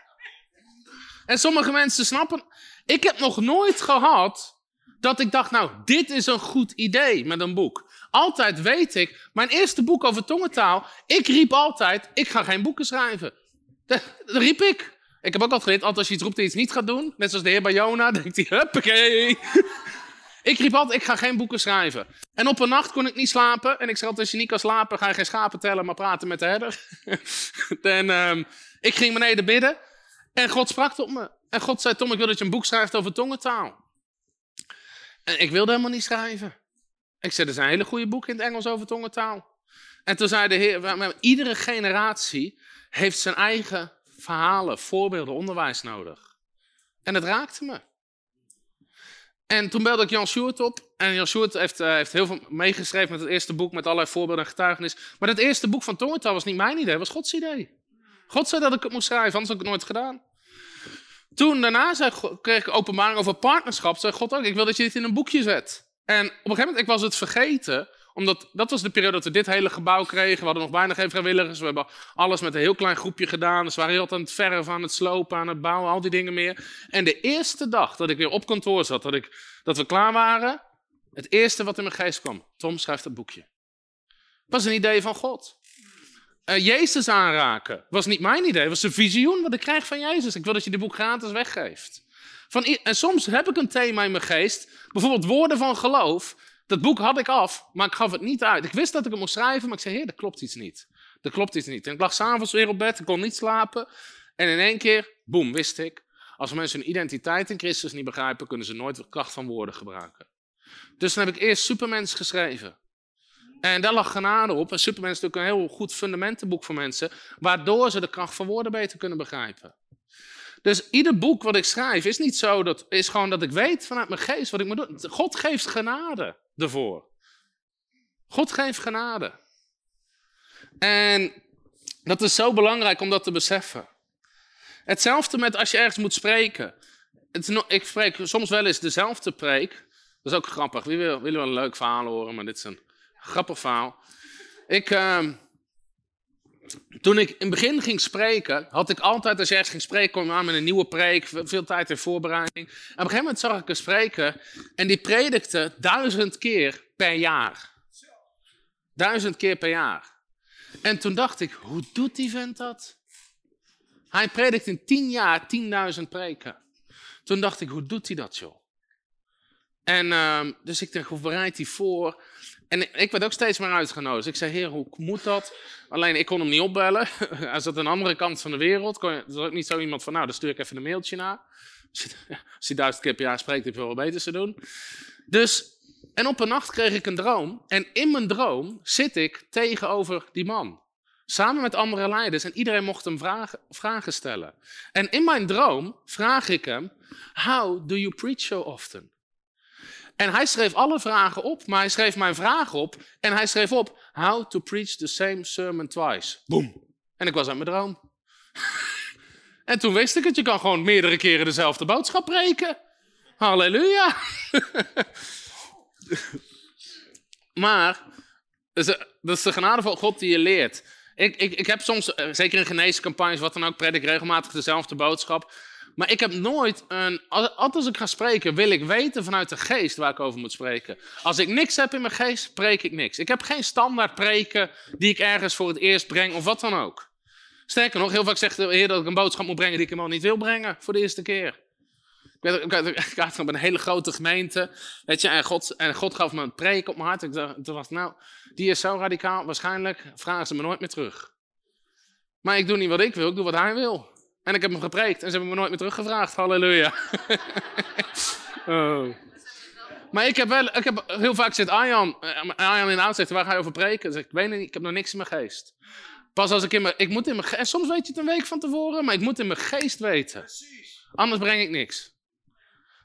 Speaker 2: En sommige mensen snappen. Ik heb nog nooit gehad dat ik dacht, nou, dit is een goed idee met een boek. Altijd weet ik, mijn eerste boek over tongentaal, ik riep altijd, ik ga geen boeken schrijven. Dat, riep ik. Ik heb ook altijd geleerd, altijd als je iets roept en iets niet gaat doen, net zoals de heer bij Jona, denkt hij, huppakee. ik riep altijd, ik ga geen boeken schrijven. En op een nacht kon ik niet slapen. En ik zei als je niet kan slapen, ga je geen schapen tellen, maar praten met de herder. en um, ik ging beneden bidden. En God sprak tot me. En God zei, Tom, ik wil dat je een boek schrijft over tongentaal. En ik wilde helemaal niet schrijven. Ik zei, er zijn hele goede boeken in het Engels over tongentaal. En toen zei de Heer, iedere generatie heeft zijn eigen verhalen, voorbeelden, onderwijs nodig. En het raakte me. En toen belde ik Jan Sjoerd op. En Jan Sjoerd heeft, uh, heeft heel veel meegeschreven met het eerste boek, met allerlei voorbeelden en getuigenis. Maar het eerste boek van tongentaal was niet mijn idee, was Gods idee. God zei dat ik het moest schrijven, anders had ik het nooit gedaan. Toen daarna zei, kreeg ik openbaring over partnerschap. Zei God ook, ik wil dat je dit in een boekje zet. En op een gegeven moment, ik was het vergeten. Omdat dat was de periode dat we dit hele gebouw kregen. We hadden nog bijna geen vrijwilligers. We hebben alles met een heel klein groepje gedaan. Dus waren heel aan het verven, aan het slopen, aan het bouwen, al die dingen meer. En de eerste dag dat ik weer op kantoor zat, dat, ik, dat we klaar waren. Het eerste wat in mijn geest kwam. Tom schrijft het boekje. was een idee van God. Uh, Jezus aanraken was niet mijn idee. Was een visioen wat ik krijg van Jezus. Ik wil dat je dit boek gratis weggeeft. Van, en soms heb ik een thema in mijn geest. Bijvoorbeeld woorden van geloof. Dat boek had ik af, maar ik gaf het niet uit. Ik wist dat ik het moest schrijven, maar ik zei, heer, dat klopt iets niet. Dat klopt iets niet. En ik lag s'avonds weer op bed, ik kon niet slapen. En in één keer, boem, wist ik. Als mensen hun identiteit in Christus niet begrijpen, kunnen ze nooit de kracht van woorden gebruiken. Dus dan heb ik eerst Supermens geschreven. En daar lag genade op. En Superman is natuurlijk een heel goed fundamentenboek voor mensen, waardoor ze de kracht van woorden beter kunnen begrijpen. Dus ieder boek wat ik schrijf is niet zo, dat is gewoon dat ik weet vanuit mijn geest wat ik moet doen. God geeft genade ervoor. God geeft genade. En dat is zo belangrijk om dat te beseffen. Hetzelfde met als je ergens moet spreken. Het, ik spreek soms wel eens dezelfde preek. Dat is ook grappig. Wie wil, wil wel een leuk verhaal horen, maar dit is een grappig verhaal. Ik, uh, toen ik in het begin ging spreken, had ik altijd, als je ergens ging spreken, kwam aan met een nieuwe preek, veel tijd in voorbereiding. En op een gegeven moment zag ik een spreker en die predikte duizend keer per jaar. Duizend keer per jaar. En toen dacht ik, hoe doet die vent dat? Hij predikt in tien jaar tienduizend preken. Toen dacht ik, hoe doet hij dat, joh? En uh, dus ik dacht, hoe bereidt hij voor? En ik werd ook steeds meer uitgenodigd. Ik zei, heer, hoe moet dat? Alleen, ik kon hem niet opbellen. Hij zat aan de andere kant van de wereld. Kon je, er was ook niet zo iemand van, nou, dan stuur ik even een mailtje naar. Als hij duizend keer per jaar spreekt, heb je wel beters te doen. Dus, en op een nacht kreeg ik een droom. En in mijn droom zit ik tegenover die man. Samen met andere leiders. En iedereen mocht hem vragen, vragen stellen. En in mijn droom vraag ik hem, how do you preach so often? En hij schreef alle vragen op, maar hij schreef mijn vraag op. En hij schreef op, how to preach the same sermon twice. Boom. En ik was uit mijn droom. en toen wist ik het, je kan gewoon meerdere keren dezelfde boodschap preken. Halleluja. maar, dat is de genade van God die je leert. Ik, ik, ik heb soms, eh, zeker in geneescampagnes, wat dan ook, predik regelmatig dezelfde boodschap. Maar ik heb nooit een. Altijd als ik ga spreken, wil ik weten vanuit de geest waar ik over moet spreken. Als ik niks heb in mijn geest, spreek ik niks. Ik heb geen standaard preken die ik ergens voor het eerst breng of wat dan ook. Sterker nog, heel vaak zegt de Heer dat ik een boodschap moet brengen die ik helemaal niet wil brengen voor de eerste keer. Ik, had een hele grote gemeente. Weet je, en, God, en God gaf me een preek op mijn hart. Ik dacht, nou, die is zo radicaal, waarschijnlijk vragen ze me nooit meer terug. Maar ik doe niet wat ik wil, ik doe wat hij wil. En ik heb hem gepreekt en ze hebben me nooit meer teruggevraagd. Halleluja. oh. Maar ik heb wel, ik heb heel vaak zit Arjan, eh, Arjan in de zegt, waar ga je over preken? Zeg, ik weet niet, ik heb nog niks in mijn geest. Pas als ik in mijn, ik moet in mijn, ge- en soms weet je het een week van tevoren, maar ik moet in mijn geest weten. Anders breng ik niks.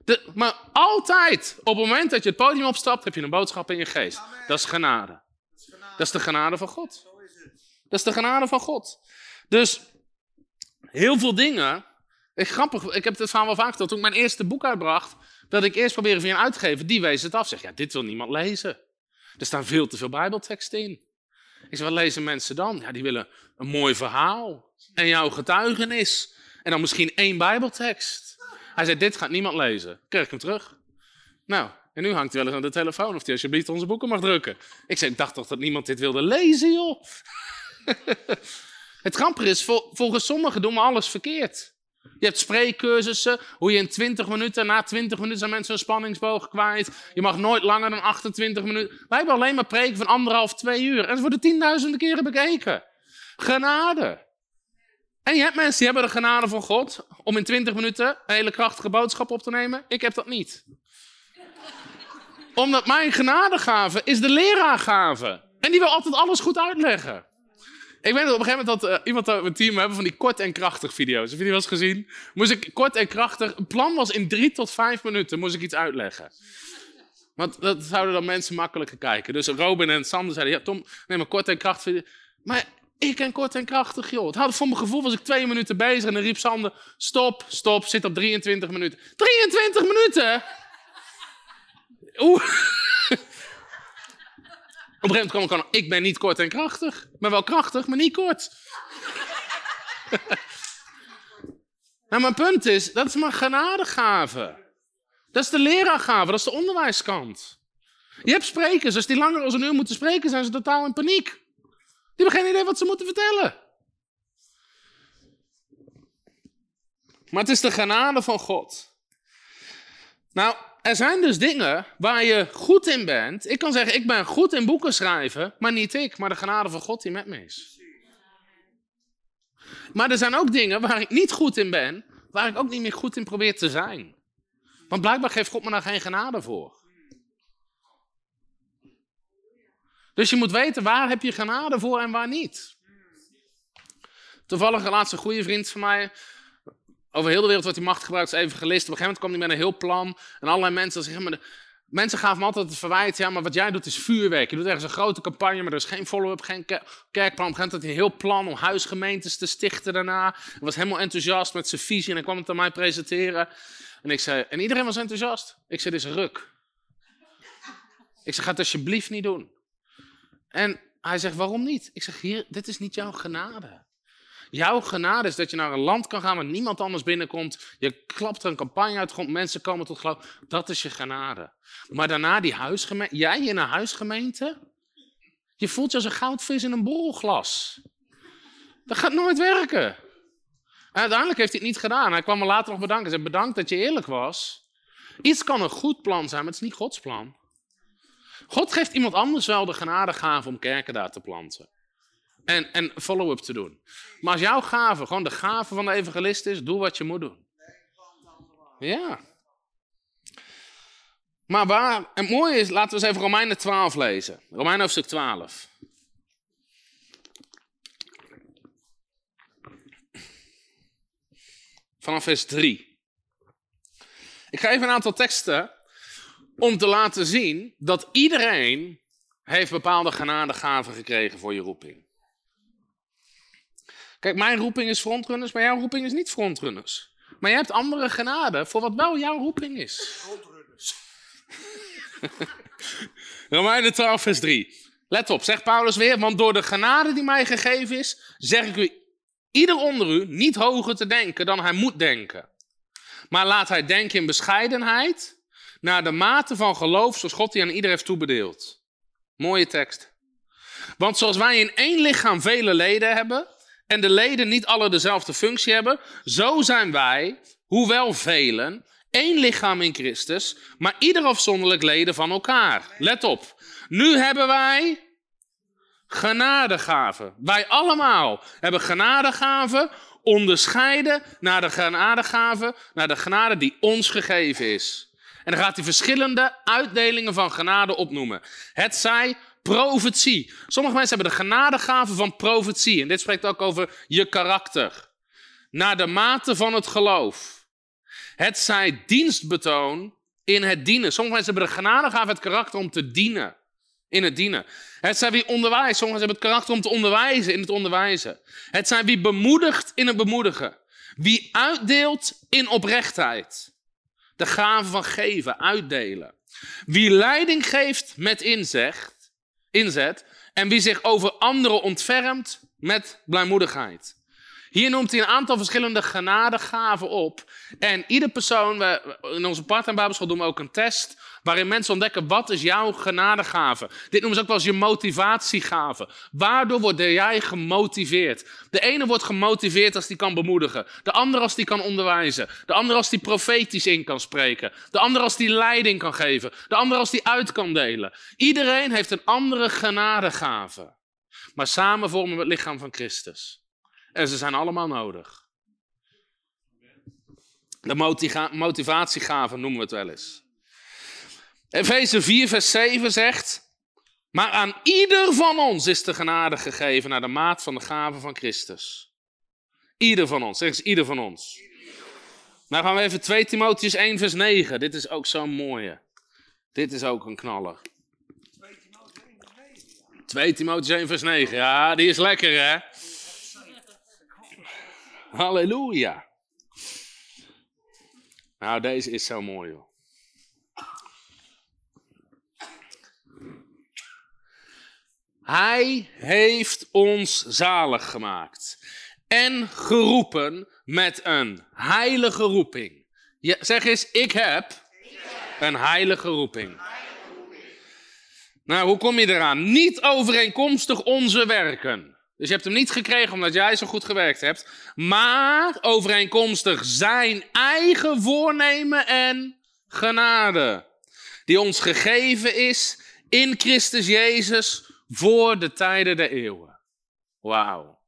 Speaker 2: De, maar altijd, op het moment dat je het podium opstapt, heb je een boodschap in je geest. Dat is genade. Dat is de genade van God. Dat is de genade van God. Dus heel veel dingen. Ik, grappig, ik heb het verhaal wel vaak verteld. Toen ik mijn eerste boek uitbracht, dat ik eerst probeerde via een uitgever, die wees het af. Zeg, ja, dit wil niemand lezen. Er staan veel te veel Bijbelteksten in. Ik zeg, wat lezen mensen dan? Ja, die willen een mooi verhaal. En jouw getuigenis. En dan misschien één Bijbeltekst. Hij zei, dit gaat niemand lezen. Kreeg ik hem terug. Nou, en nu hangt hij wel eens aan de telefoon of hij alsjeblieft onze boeken mag drukken. Ik zei, ik dacht toch dat niemand dit wilde lezen, joh. Het grappige is, vol- volgens sommigen doen we alles verkeerd. Je hebt spreekcursussen, hoe je in 20 minuten, na 20 minuten zijn mensen een spanningsboog kwijt. Je mag nooit langer dan 28 minuten. Wij hebben alleen maar preken van anderhalf, twee uur. En ze worden tienduizenden keren bekeken. Genade. En je hebt mensen die hebben de genade van God om in 20 minuten een hele krachtige boodschap op te nemen. Ik heb dat niet. Omdat mijn genadegave is de leraargave. En die wil altijd alles goed uitleggen. Ik weet dat op een gegeven moment dat eh, iemand uit mijn team hebben van die kort en krachtig video's. Heb je die wel eens gezien? Moest ik kort en krachtig. Het plan was in drie tot vijf minuten moest ik iets uitleggen. Want dat zouden dan mensen makkelijker kijken. Dus Robin en Sander zeiden: Ja, Tom, neem maar kort en krachtig. video. Maar ik en kort en krachtig, joh. Het had, voor mijn gevoel was ik twee minuten bezig en dan riep Sander: Stop, stop, zit op 23 minuten. 23 minuten? Oeh. Op een gegeven moment kwam ik ik ben niet kort en krachtig. Ben wel krachtig, maar niet kort. nou, mijn punt is, dat is mijn genadegave. Dat is de leraargave, dat is de onderwijskant. Je hebt sprekers, als die langer dan een uur moeten spreken, zijn ze totaal in paniek. Die hebben geen idee wat ze moeten vertellen. Maar het is de genade van God. Nou, er zijn dus dingen waar je goed in bent. Ik kan zeggen, ik ben goed in boeken schrijven, maar niet ik, maar de genade van God die met me is. Maar er zijn ook dingen waar ik niet goed in ben, waar ik ook niet meer goed in probeer te zijn. Want blijkbaar geeft God me daar geen genade voor. Dus je moet weten waar heb je genade voor en waar niet. Toevallig een goede vriend van mij. Over heel de wereld wordt die macht gebruikt als evangelist. Op een gegeven moment kwam hij met een heel plan. En allerlei mensen zeggen, maar de, mensen gaven me altijd het verwijt. Ja, maar wat jij doet is vuurwerk. Je doet ergens een grote campagne, maar er is geen follow-up, geen ke- kerkplan. Op een gegeven moment had hij een heel plan om huisgemeentes te stichten daarna. Hij was helemaal enthousiast met zijn visie en hij kwam het aan mij presenteren. En ik zei, en iedereen was enthousiast. Ik zei, dit is ruk. Ik zeg, ga het alsjeblieft niet doen. En hij zegt, waarom niet? Ik zeg, hier, dit is niet jouw genade. Jouw genade is dat je naar een land kan gaan waar niemand anders binnenkomt. Je klapt er een campagne uit de grond, mensen komen tot geloof. Dat is je genade. Maar daarna die huisgemeente, jij in een huisgemeente, je voelt je als een goudvis in een borrelglas. Dat gaat nooit werken. En uiteindelijk heeft hij het niet gedaan. Hij kwam me later nog bedanken. Hij zei, bedankt dat je eerlijk was. Iets kan een goed plan zijn, maar het is niet Gods plan. God geeft iemand anders wel de genadegave om kerken daar te planten. En, en follow-up te doen. Maar als jouw gave gewoon de gave van de evangelist is, doe wat je moet doen. Ja. Maar waar, het mooie is, laten we eens even Romeinen 12 lezen. Romeinen hoofdstuk 12. Vanaf vers 3. Ik ga even een aantal teksten om te laten zien dat iedereen heeft bepaalde genadegaven gekregen voor je roeping. Kijk, mijn roeping is frontrunners, maar jouw roeping is niet frontrunners. Maar jij hebt andere genade voor wat wel jouw roeping is. Romeinen 12, vers 3. Let op, zegt Paulus weer, want door de genade die mij gegeven is, zeg ik u, ieder onder u niet hoger te denken dan hij moet denken. Maar laat hij denken in bescheidenheid, naar de mate van geloof zoals God die aan ieder heeft toebedeeld. Mooie tekst. Want zoals wij in één lichaam vele leden hebben en de leden niet alle dezelfde functie hebben, zo zijn wij, hoewel velen, één lichaam in Christus, maar ieder afzonderlijk leden van elkaar. Let op. Nu hebben wij genadegaven. Wij allemaal hebben genadegaven onderscheiden naar de genadegaven, naar de genade die ons gegeven is. En dan gaat hij verschillende uitdelingen van genade opnoemen. Het zij profetie. Sommige mensen hebben de genadegave van profetie. En dit spreekt ook over je karakter. Naar de mate van het geloof. Het zij dienstbetoon in het dienen. Sommige mensen hebben de genadegave het karakter om te dienen. In het dienen. Het zijn wie onderwijst. Sommigen hebben het karakter om te onderwijzen in het onderwijzen. Het zijn wie bemoedigt in het bemoedigen. Wie uitdeelt in oprechtheid. De gave van geven, uitdelen. Wie leiding geeft met inzet, inzet en wie zich over anderen ontfermt met blijmoedigheid. Hier noemt hij een aantal verschillende genadegaven op. En ieder persoon, we, in onze part- Babelschool doen we ook een test waarin mensen ontdekken wat is jouw genadegave. Dit noemen ze ook wel eens je motivatiegave. Waardoor word jij gemotiveerd? De ene wordt gemotiveerd als die kan bemoedigen. De andere als die kan onderwijzen. De andere als die profetisch in kan spreken. De andere als die leiding kan geven. De andere als die uit kan delen. Iedereen heeft een andere genadegave. Maar samen vormen we het lichaam van Christus. En ze zijn allemaal nodig. De motivatiegaven noemen we het wel eens. Efeze 4, vers 7 zegt. Maar aan ieder van ons is de genade gegeven naar de maat van de gave van Christus. Ieder van ons, zeg eens ieder van ons. Nou gaan we even 2 Timotheus 1, vers 9. Dit is ook zo'n mooie. Dit is ook een knaller. 2 Timotheus 1, vers 9. Ja, die is lekker hè. Halleluja. Nou, deze is zo mooi, joh. Hij heeft ons zalig gemaakt en geroepen met een heilige roeping. Zeg eens, ik heb een heilige roeping. Nou, hoe kom je eraan? Niet overeenkomstig onze werken. Dus je hebt hem niet gekregen omdat jij zo goed gewerkt hebt, maar overeenkomstig zijn eigen voornemen en genade, die ons gegeven is in Christus Jezus voor de tijden der eeuwen. Wauw.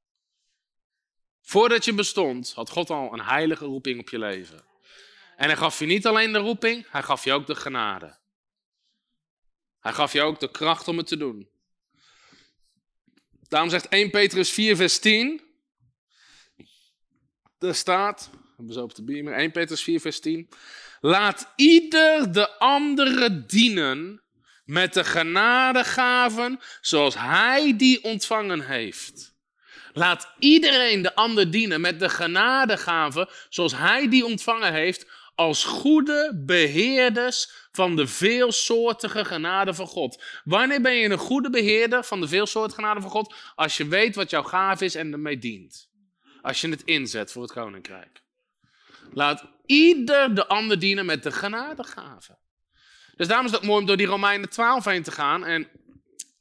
Speaker 2: Voordat je bestond, had God al een heilige roeping op je leven. En hij gaf je niet alleen de roeping, hij gaf je ook de genade. Hij gaf je ook de kracht om het te doen. Daarom zegt 1 Petrus 4, vers 10. Er staat, hebben ze op de beamer, 1 Petrus 4, vers 10. Laat ieder de andere dienen met de genadegaven zoals hij die ontvangen heeft. Laat iedereen de ander dienen met de genadegaven zoals hij die ontvangen heeft als goede beheerders van de veelsoortige genade van God. Wanneer ben je een goede beheerder van de veelsoortige genade van God? Als je weet wat jouw gaaf is en ermee dient. Als je het inzet voor het koninkrijk. Laat ieder de ander dienen met de genadegaven. Dus daarom is het mooi om door die Romeinen 12 heen te gaan. En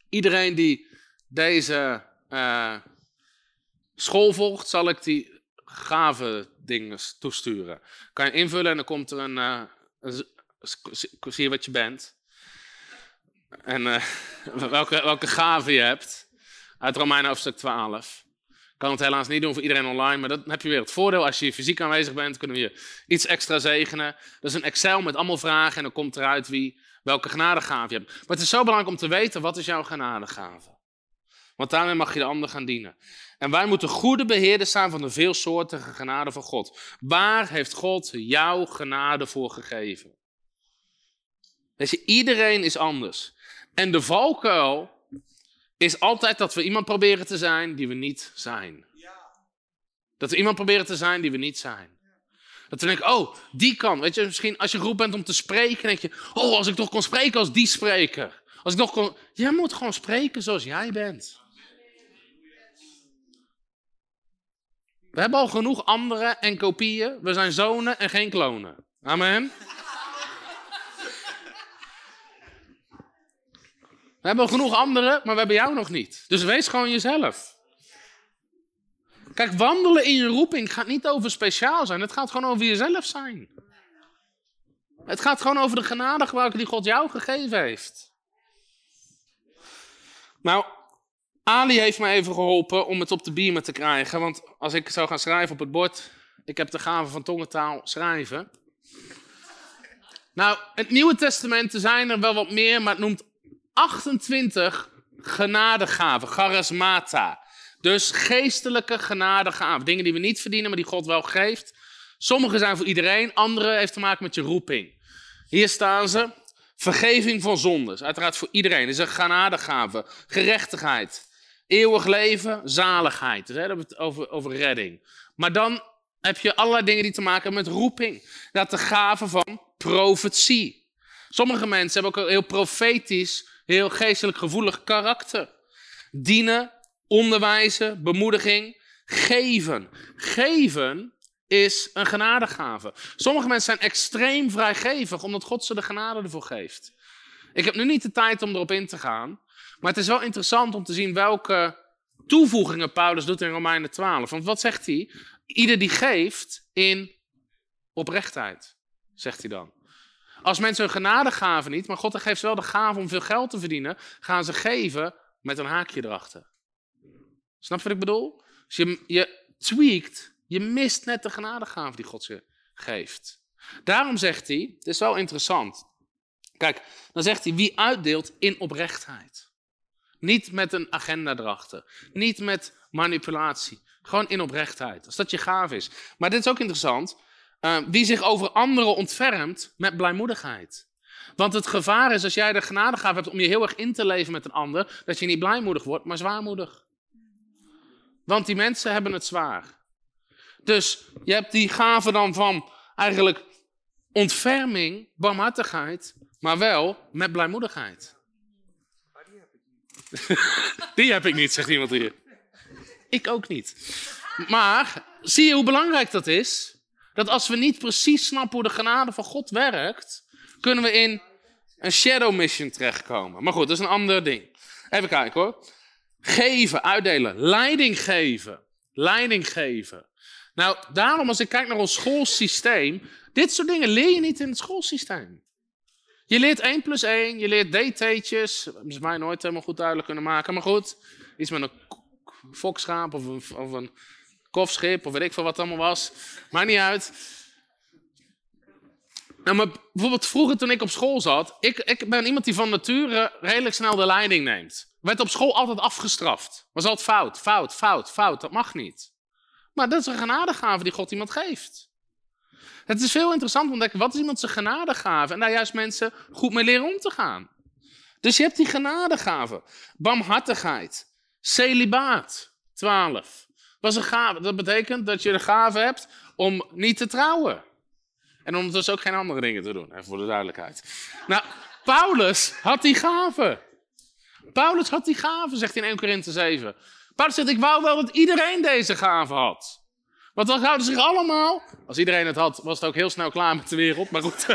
Speaker 2: iedereen die deze uh, school volgt, zal ik die gave dingen toesturen. Kan je invullen en dan komt er een, een zie je wat je bent. En uh, welke, welke gave je hebt. Uit Romeinen hoofdstuk 12. Kan het helaas niet doen voor iedereen online, maar dan heb je weer het voordeel. Als je fysiek aanwezig bent, kunnen we je iets extra zegenen. Dat is een Excel met allemaal vragen en dan komt eruit wie, welke genadegave je hebt. Maar het is zo belangrijk om te weten, wat is jouw genadegave? Want daarmee mag je de ander gaan dienen. En wij moeten goede beheerders zijn van de veelsoortige genade van God. Waar heeft God jouw genade voor gegeven? Je, iedereen is anders. En de valkuil is altijd dat we iemand proberen te zijn die we niet zijn. Dat we iemand proberen te zijn die we niet zijn. Dat we denken, oh, die kan. Weet je, misschien als je geroepen bent om te spreken, denk je, oh, als ik toch kon spreken als die spreker. Als ik toch kon. Jij moet gewoon spreken zoals jij bent. We hebben al genoeg anderen en kopieën. We zijn zonen en geen klonen. Amen. We hebben genoeg anderen, maar we hebben jou nog niet. Dus wees gewoon jezelf. Kijk, wandelen in je roeping gaat niet over speciaal zijn. Het gaat gewoon over jezelf zijn. Het gaat gewoon over de genade gebruiken die God jou gegeven heeft. Nou, Ali heeft me even geholpen om het op de beamer te krijgen. Want als ik zou gaan schrijven op het bord, ik heb de gave van tongentaal schrijven. Nou, het Nieuwe Testament zijn er wel wat meer, maar het noemt 28 genadegaven, charismata. Dus geestelijke genadegaven. Dingen die we niet verdienen, maar die God wel geeft. Sommige zijn voor iedereen, andere heeft te maken met je roeping. Hier staan ze. Vergeving van zondes, uiteraard voor iedereen. Dat is een genadegave. Gerechtigheid, eeuwig leven, zaligheid. Dus hè, het over, over redding. Maar dan heb je allerlei dingen die te maken hebben met roeping. Dat de gave van profetie. Sommige mensen hebben ook een heel profetisch, heel geestelijk gevoelig karakter. Dienen, onderwijzen, bemoediging, geven. Geven is een genadegave. Sommige mensen zijn extreem vrijgevig omdat God ze de genade ervoor geeft. Ik heb nu niet de tijd om erop in te gaan, maar het is wel interessant om te zien welke toevoegingen Paulus doet in Romeinen 12. Want wat zegt hij? Ieder die geeft in oprechtheid, zegt hij dan. Als mensen hun genadegave niet, maar God geeft ze wel de gave om veel geld te verdienen, gaan ze geven met een haakje erachter. Snap je wat ik bedoel? Als je, je tweakt je mist net de genadegave die God je geeft. Daarom zegt hij, het is wel interessant. Kijk, dan zegt hij wie uitdeelt in oprechtheid. Niet met een agenda erachter. Niet met manipulatie. Gewoon in oprechtheid. Als dat je gaaf is. Maar dit is ook interessant. Uh, wie zich over anderen ontfermt met blijmoedigheid. Want het gevaar is als jij de genadegave hebt om je heel erg in te leven met een ander, dat je niet blijmoedig wordt, maar zwaarmoedig. Want die mensen hebben het zwaar. Dus je hebt die gave dan van eigenlijk ontferming, barmhartigheid, maar wel met blijmoedigheid. die heb ik niet, zegt iemand hier. Ik ook niet. Maar zie je hoe belangrijk dat is? Dat als we niet precies snappen hoe de genade van God werkt, kunnen we in een shadow mission terechtkomen. Maar goed, dat is een ander ding. Even kijken hoor. Geven, uitdelen, leiding geven. Leiding geven. Nou, daarom als ik kijk naar ons schoolsysteem, dit soort dingen leer je niet in het schoolsysteem. Je leert 1 plus 1, je leert DT'tjes, dat is mij nooit helemaal goed duidelijk kunnen maken, maar goed, iets met een fokschaap of of een kofschip of weet ik veel wat het allemaal was, maakt niet uit. Nou, maar bijvoorbeeld vroeger toen ik op school zat, ik, ik ben iemand die van nature redelijk snel de leiding neemt. Werd op school altijd afgestraft. Was altijd fout, fout, fout, fout, dat mag niet. Maar dat is een genadegave die God iemand geeft. Het is veel interessant om te ontdekken, wat is iemand zijn genadegave? En daar juist mensen goed mee leren om te gaan. Dus je hebt die genadegave. Barmhartigheid. Celibaat. 12. Was een gave. Dat betekent dat je de gave hebt om niet te trouwen. En om dus ook geen andere dingen te doen. Even voor de duidelijkheid. Nou, Paulus had die gave. Paulus had die gave, zegt in 1 Korinthe 7. Paulus zegt, ik wou wel dat iedereen deze gave had. Want dan zouden zich allemaal, als iedereen het had, was het ook heel snel klaar met de wereld. Maar goed,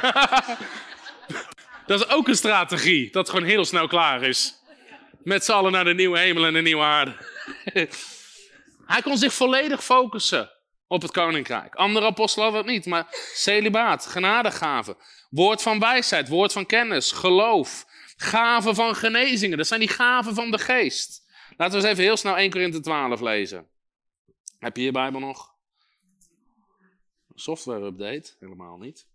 Speaker 2: dat is ook een strategie, dat het gewoon heel snel klaar is. Met z'n allen naar de nieuwe hemel en de nieuwe aarde. Hij kon zich volledig focussen op het koninkrijk. Andere apostelen hadden het niet, maar celibaat, genadegave, woord van wijsheid, woord van kennis, geloof, gaven van genezingen. Dat zijn die gaven van de geest. Laten we eens even heel snel 1 Korinthe 12 lezen. Heb je je Bijbel nog? Software update? Helemaal niet.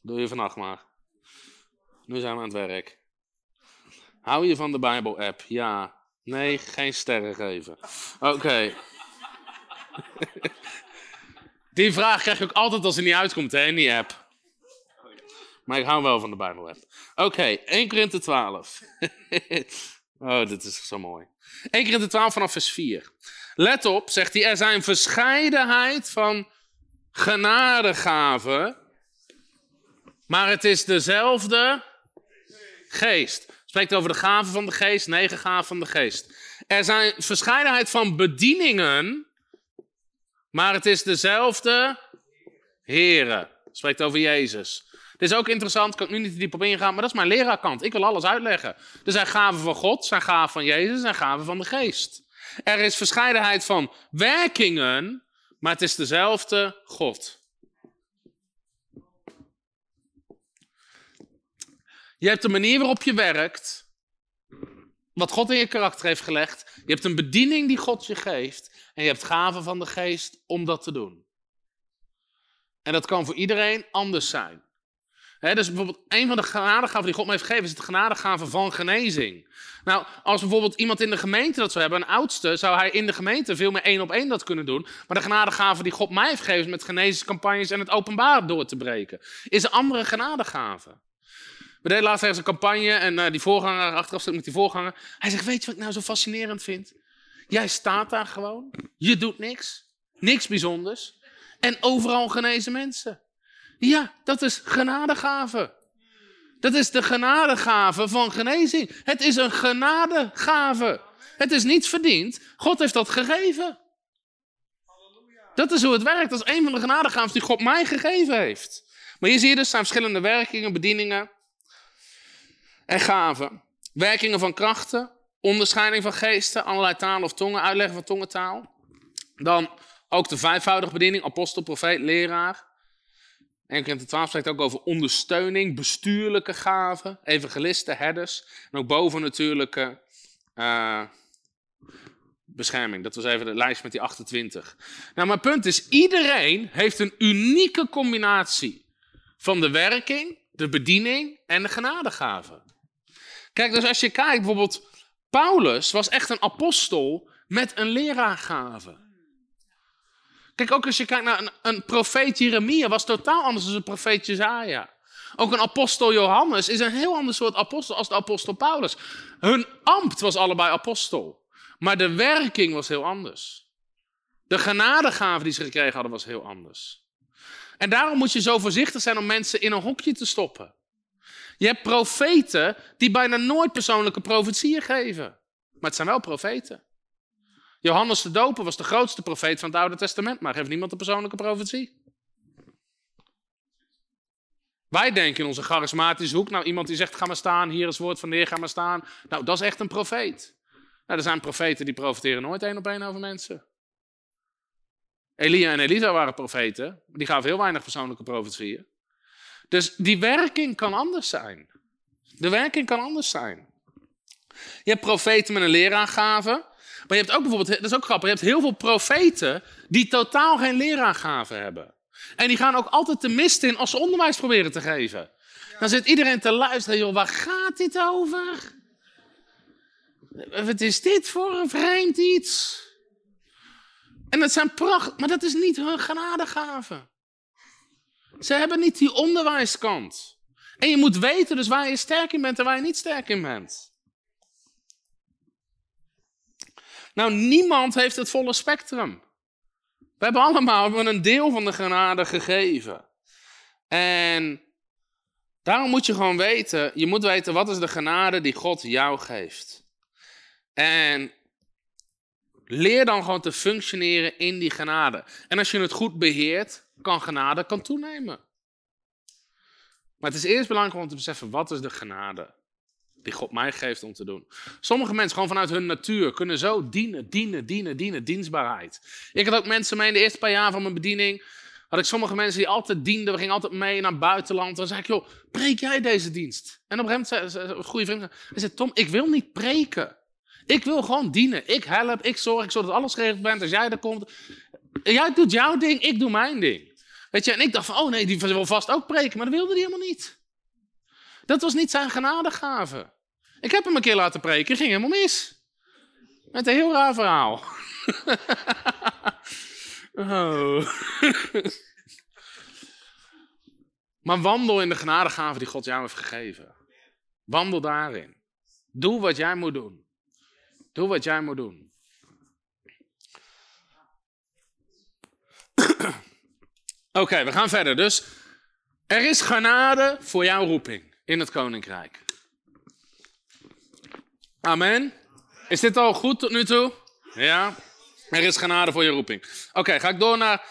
Speaker 2: Doe je vannacht maar. Nu zijn we aan het werk. Hou je van de Bijbel-app? Ja. Nee, geen sterren geven. Oké. die vraag krijg ik ook altijd als er niet uitkomt, hè, in die app. Maar ik hou wel van de Bijbel. Oké, 1 Korinthe 12. oh, dit is zo mooi. 1 Korinthe 12 vanaf vers 4. Let op, zegt hij, er zijn verscheidenheid van genadegaven, maar het is dezelfde geest. Spreekt over de gaven van de geest, negen gaven van de geest. Er zijn verscheidenheid van bedieningen, maar het is dezelfde Here. Spreekt over Jezus. Dit is ook interessant, kan ik nu niet te diep op ingaan, maar dat is mijn leraarkant. Ik wil alles uitleggen. Er zijn gaven van God, zijn gaven van Jezus en gaven van de geest. Er is verscheidenheid van werkingen, maar het is dezelfde God. Je hebt de manier waarop je werkt, wat God in je karakter heeft gelegd. Je hebt een bediening die God je geeft en je hebt gaven van de geest om dat te doen. En dat kan voor iedereen anders zijn. dus bijvoorbeeld een van de genadegaven die God me heeft gegeven is het genadegave van genezing. Nou, als bijvoorbeeld iemand in de gemeente dat zou hebben, een oudste, zou hij in de gemeente veel meer één op één dat kunnen doen. Maar de genadegave die God mij heeft gegeven met genezingscampagnes en het openbaar door te breken, is een andere genadegave. We deden laatst ergens een campagne en uh, die voorganger, achteraf zit met die voorganger. Hij zegt, weet je wat ik nou zo fascinerend vind? Jij staat daar gewoon, je doet niks, niks bijzonders. En overal genezen mensen. Ja, dat is genadegave. Dat is de genadegave van genezing. Het is een genadegave. Het is niet verdiend. God heeft dat gegeven. Dat is hoe het werkt. Dat is een van de genadegaven die God mij gegeven heeft. Maar hier zie je dus zijn verschillende werkingen, bedieningen en gaven. Werkingen van krachten, onderscheiding van geesten, allerlei talen of tongen, uitleggen van tongentaal. Dan ook de vijfvoudige bediening, apostel, profeet, leraar. 1 Korinther 12 spreekt ook over ondersteuning, bestuurlijke gaven, evangelisten, herders. En ook boven natuurlijke uh, bescherming. Dat was even de lijst met die 28. Nou, mijn punt is, iedereen heeft een unieke combinatie van de werking, de bediening en de genadegaven. Kijk, dus als je kijkt, bijvoorbeeld, Paulus was echt een apostel met een leraargave. Kijk, ook als je kijkt naar een, een profeet Jeremia, was totaal anders dan een profeet Jezaja. Ook een apostel Johannes is een heel ander soort apostel als de apostel Paulus. Hun ambt was allebei apostel, maar de werking was heel anders. De genadegave die ze gekregen hadden was heel anders. En daarom moet je zo voorzichtig zijn om mensen in een hokje te stoppen. Je hebt profeten die bijna nooit persoonlijke profetieën geven. Maar het zijn wel profeten. Johannes de Doper was de grootste profeet van het Oude Testament, maar heeft niemand een persoonlijke profetie. Wij denken in onze charismatische hoek, nou iemand die zegt ga maar staan, hier is woord van de Heer, ga maar staan. Nou, dat is echt een profeet. Nou, er zijn profeten die profeteren nooit één op één over mensen. Elia en Elisa waren profeten, die gaven heel weinig persoonlijke profetieën. Dus die werking kan anders zijn. De werking kan anders zijn. Je hebt profeten met een leraargave. Maar je hebt ook bijvoorbeeld, dat is ook grappig, je hebt heel veel profeten die totaal geen leraargave hebben. En die gaan ook altijd de mist in als ze onderwijs proberen te geven. Dan zit iedereen te luisteren, joh, waar gaat dit over? Wat is dit voor een vreemd iets? En dat zijn pracht, maar dat is niet hun genadegave. Ze hebben niet die onderwijskant. En je moet weten dus waar je sterk in bent en waar je niet sterk in bent. Nou, niemand heeft het volle spectrum. We hebben allemaal een deel van de genade gegeven. En daarom moet je gewoon weten, je moet weten wat is de genade die God jou geeft. En leer dan gewoon te functioneren in die genade. En als je het goed beheert, kan genade kan toenemen. Maar het is eerst belangrijk om te beseffen, wat is de genade? die God mij geeft om te doen. Sommige mensen, gewoon vanuit hun natuur, kunnen zo dienen, dienen, dienen, dienen, dienstbaarheid. Ik had ook mensen mee in de eerste paar jaar van mijn bediening. Had ik sommige mensen die altijd dienden, we gingen altijd mee naar het buitenland. Dan zei ik, joh, preek jij deze dienst? En op een gegeven moment zei een goede vriend, hij zei, Tom, ik wil niet preken. Ik wil gewoon dienen. Ik help, ik zorg, ik zorg dat alles geregeld bent als jij er komt. Jij doet jouw ding, ik doe mijn ding. Weet je, en ik dacht van, oh nee, die wil vast ook preken, maar dat wilde hij helemaal niet. Dat was niet zijn genadegave. Ik heb hem een keer laten preken, ging helemaal mis. Met een heel raar verhaal. oh. maar wandel in de genadegave die God jou heeft gegeven. Wandel daarin. Doe wat jij moet doen. Doe wat jij moet doen. Oké, we gaan verder. Dus er is genade voor jouw roeping in het koninkrijk. Amen. Is dit al goed tot nu toe? Ja. Er is genade voor je roeping. Oké, ga ik door naar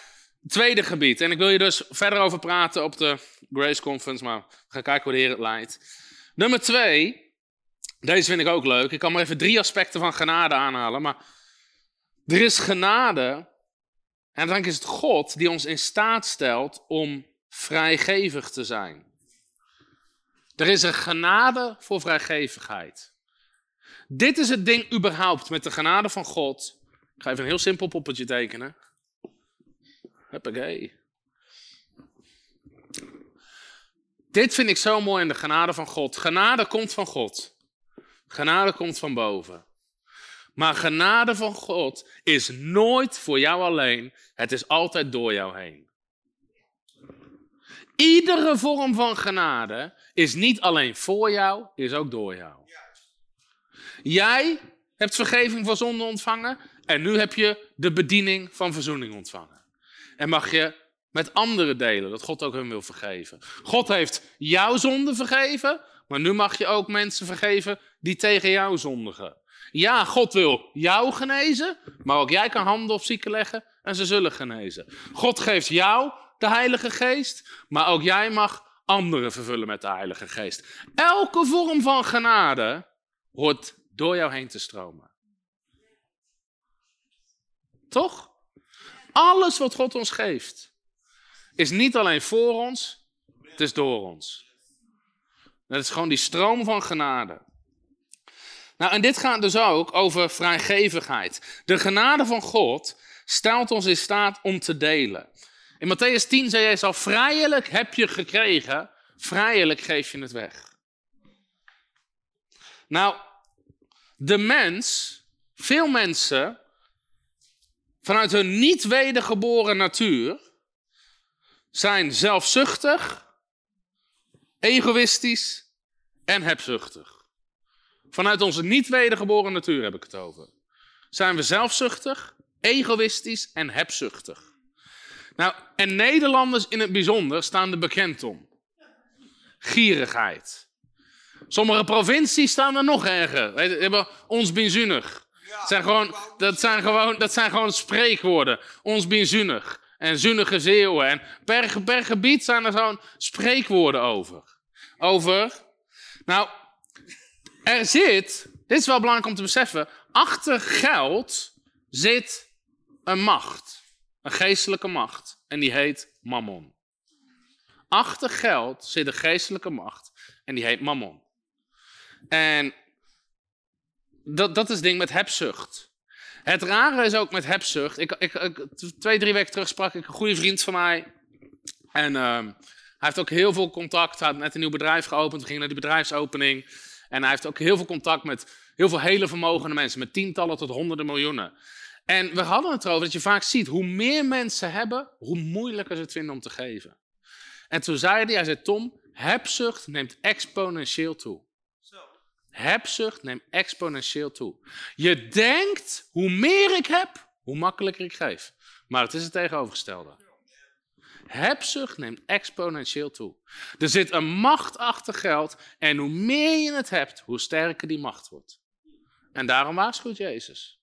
Speaker 2: het tweede gebied. En ik wil je dus verder over praten op de Grace Conference, maar ga kijken hoe de Heer het leidt. Nummer twee, deze vind ik ook leuk. Ik kan maar even drie aspecten van genade aanhalen. Maar er is genade, en dan is het God die ons in staat stelt om vrijgevig te zijn. Er is een genade voor vrijgevigheid. Dit is het ding überhaupt met de genade van God. Ik ga even een heel simpel poppetje tekenen. Huppakee. Dit vind ik zo mooi in de genade van God. Genade komt van God. Genade komt van boven. Maar genade van God is nooit voor jou alleen. Het is altijd door jou heen. Iedere vorm van genade is niet alleen voor jou, is ook door jou. Jij hebt vergeving van zonde ontvangen en nu heb je de bediening van verzoening ontvangen. En mag je met anderen delen dat God ook hun wil vergeven. God heeft jouw zonde vergeven, maar nu mag je ook mensen vergeven die tegen jou zondigen. Ja, God wil jou genezen, maar ook jij kan handen op zieken leggen en ze zullen genezen. God geeft jou de Heilige Geest, maar ook jij mag anderen vervullen met de Heilige Geest. Elke vorm van genade hoort door jou heen te stromen. Toch? Alles wat God ons geeft, is niet alleen voor ons, het is door ons. Dat is gewoon die stroom van genade. Nou, en dit gaat dus ook over vrijgevigheid. De genade van God stelt ons in staat om te delen. In Matthäus 10 zei hij al, vrijelijk heb je gekregen, vrijelijk geef je het weg. Nou, de mens, veel mensen, vanuit hun niet wedergeboren natuur, zijn zelfzuchtig, egoïstisch en hebzuchtig. Vanuit onze niet wedergeboren natuur heb ik het over. Zijn we zelfzuchtig, egoïstisch en hebzuchtig. Nou, en Nederlanders in het bijzonder staan er bekend om. Gierigheid. Sommige provincies staan er nog erger. We hebben ons binzunig. Dat zijn, gewoon, dat, zijn gewoon, dat zijn gewoon spreekwoorden. Ons binzunig. En zunnige zeeuwen. En per, per gebied zijn er zo'n spreekwoorden over. Over. Nou, er zit, dit is wel belangrijk om te beseffen, achter geld zit een macht. Een geestelijke macht. En die heet Mammon. Achter geld zit een geestelijke macht. En die heet Mammon. En dat, dat is het ding met hebzucht. Het rare is ook met hebzucht. Ik, ik, twee, drie weken terug sprak ik een goede vriend van mij. En uh, hij heeft ook heel veel contact. Hij had net een nieuw bedrijf geopend. We gingen naar die bedrijfsopening. En hij heeft ook heel veel contact met heel veel hele vermogende mensen. Met tientallen tot honderden miljoenen. En we hadden het erover dat je vaak ziet, hoe meer mensen hebben, hoe moeilijker ze het vinden om te geven. En toen zei hij, hij zei, Tom, hebzucht neemt exponentieel toe. Hebzucht neemt exponentieel toe. Je denkt, hoe meer ik heb, hoe makkelijker ik geef. Maar het is het tegenovergestelde. Hebzucht neemt exponentieel toe. Er zit een macht achter geld en hoe meer je het hebt, hoe sterker die macht wordt. En daarom waarschuwt Jezus.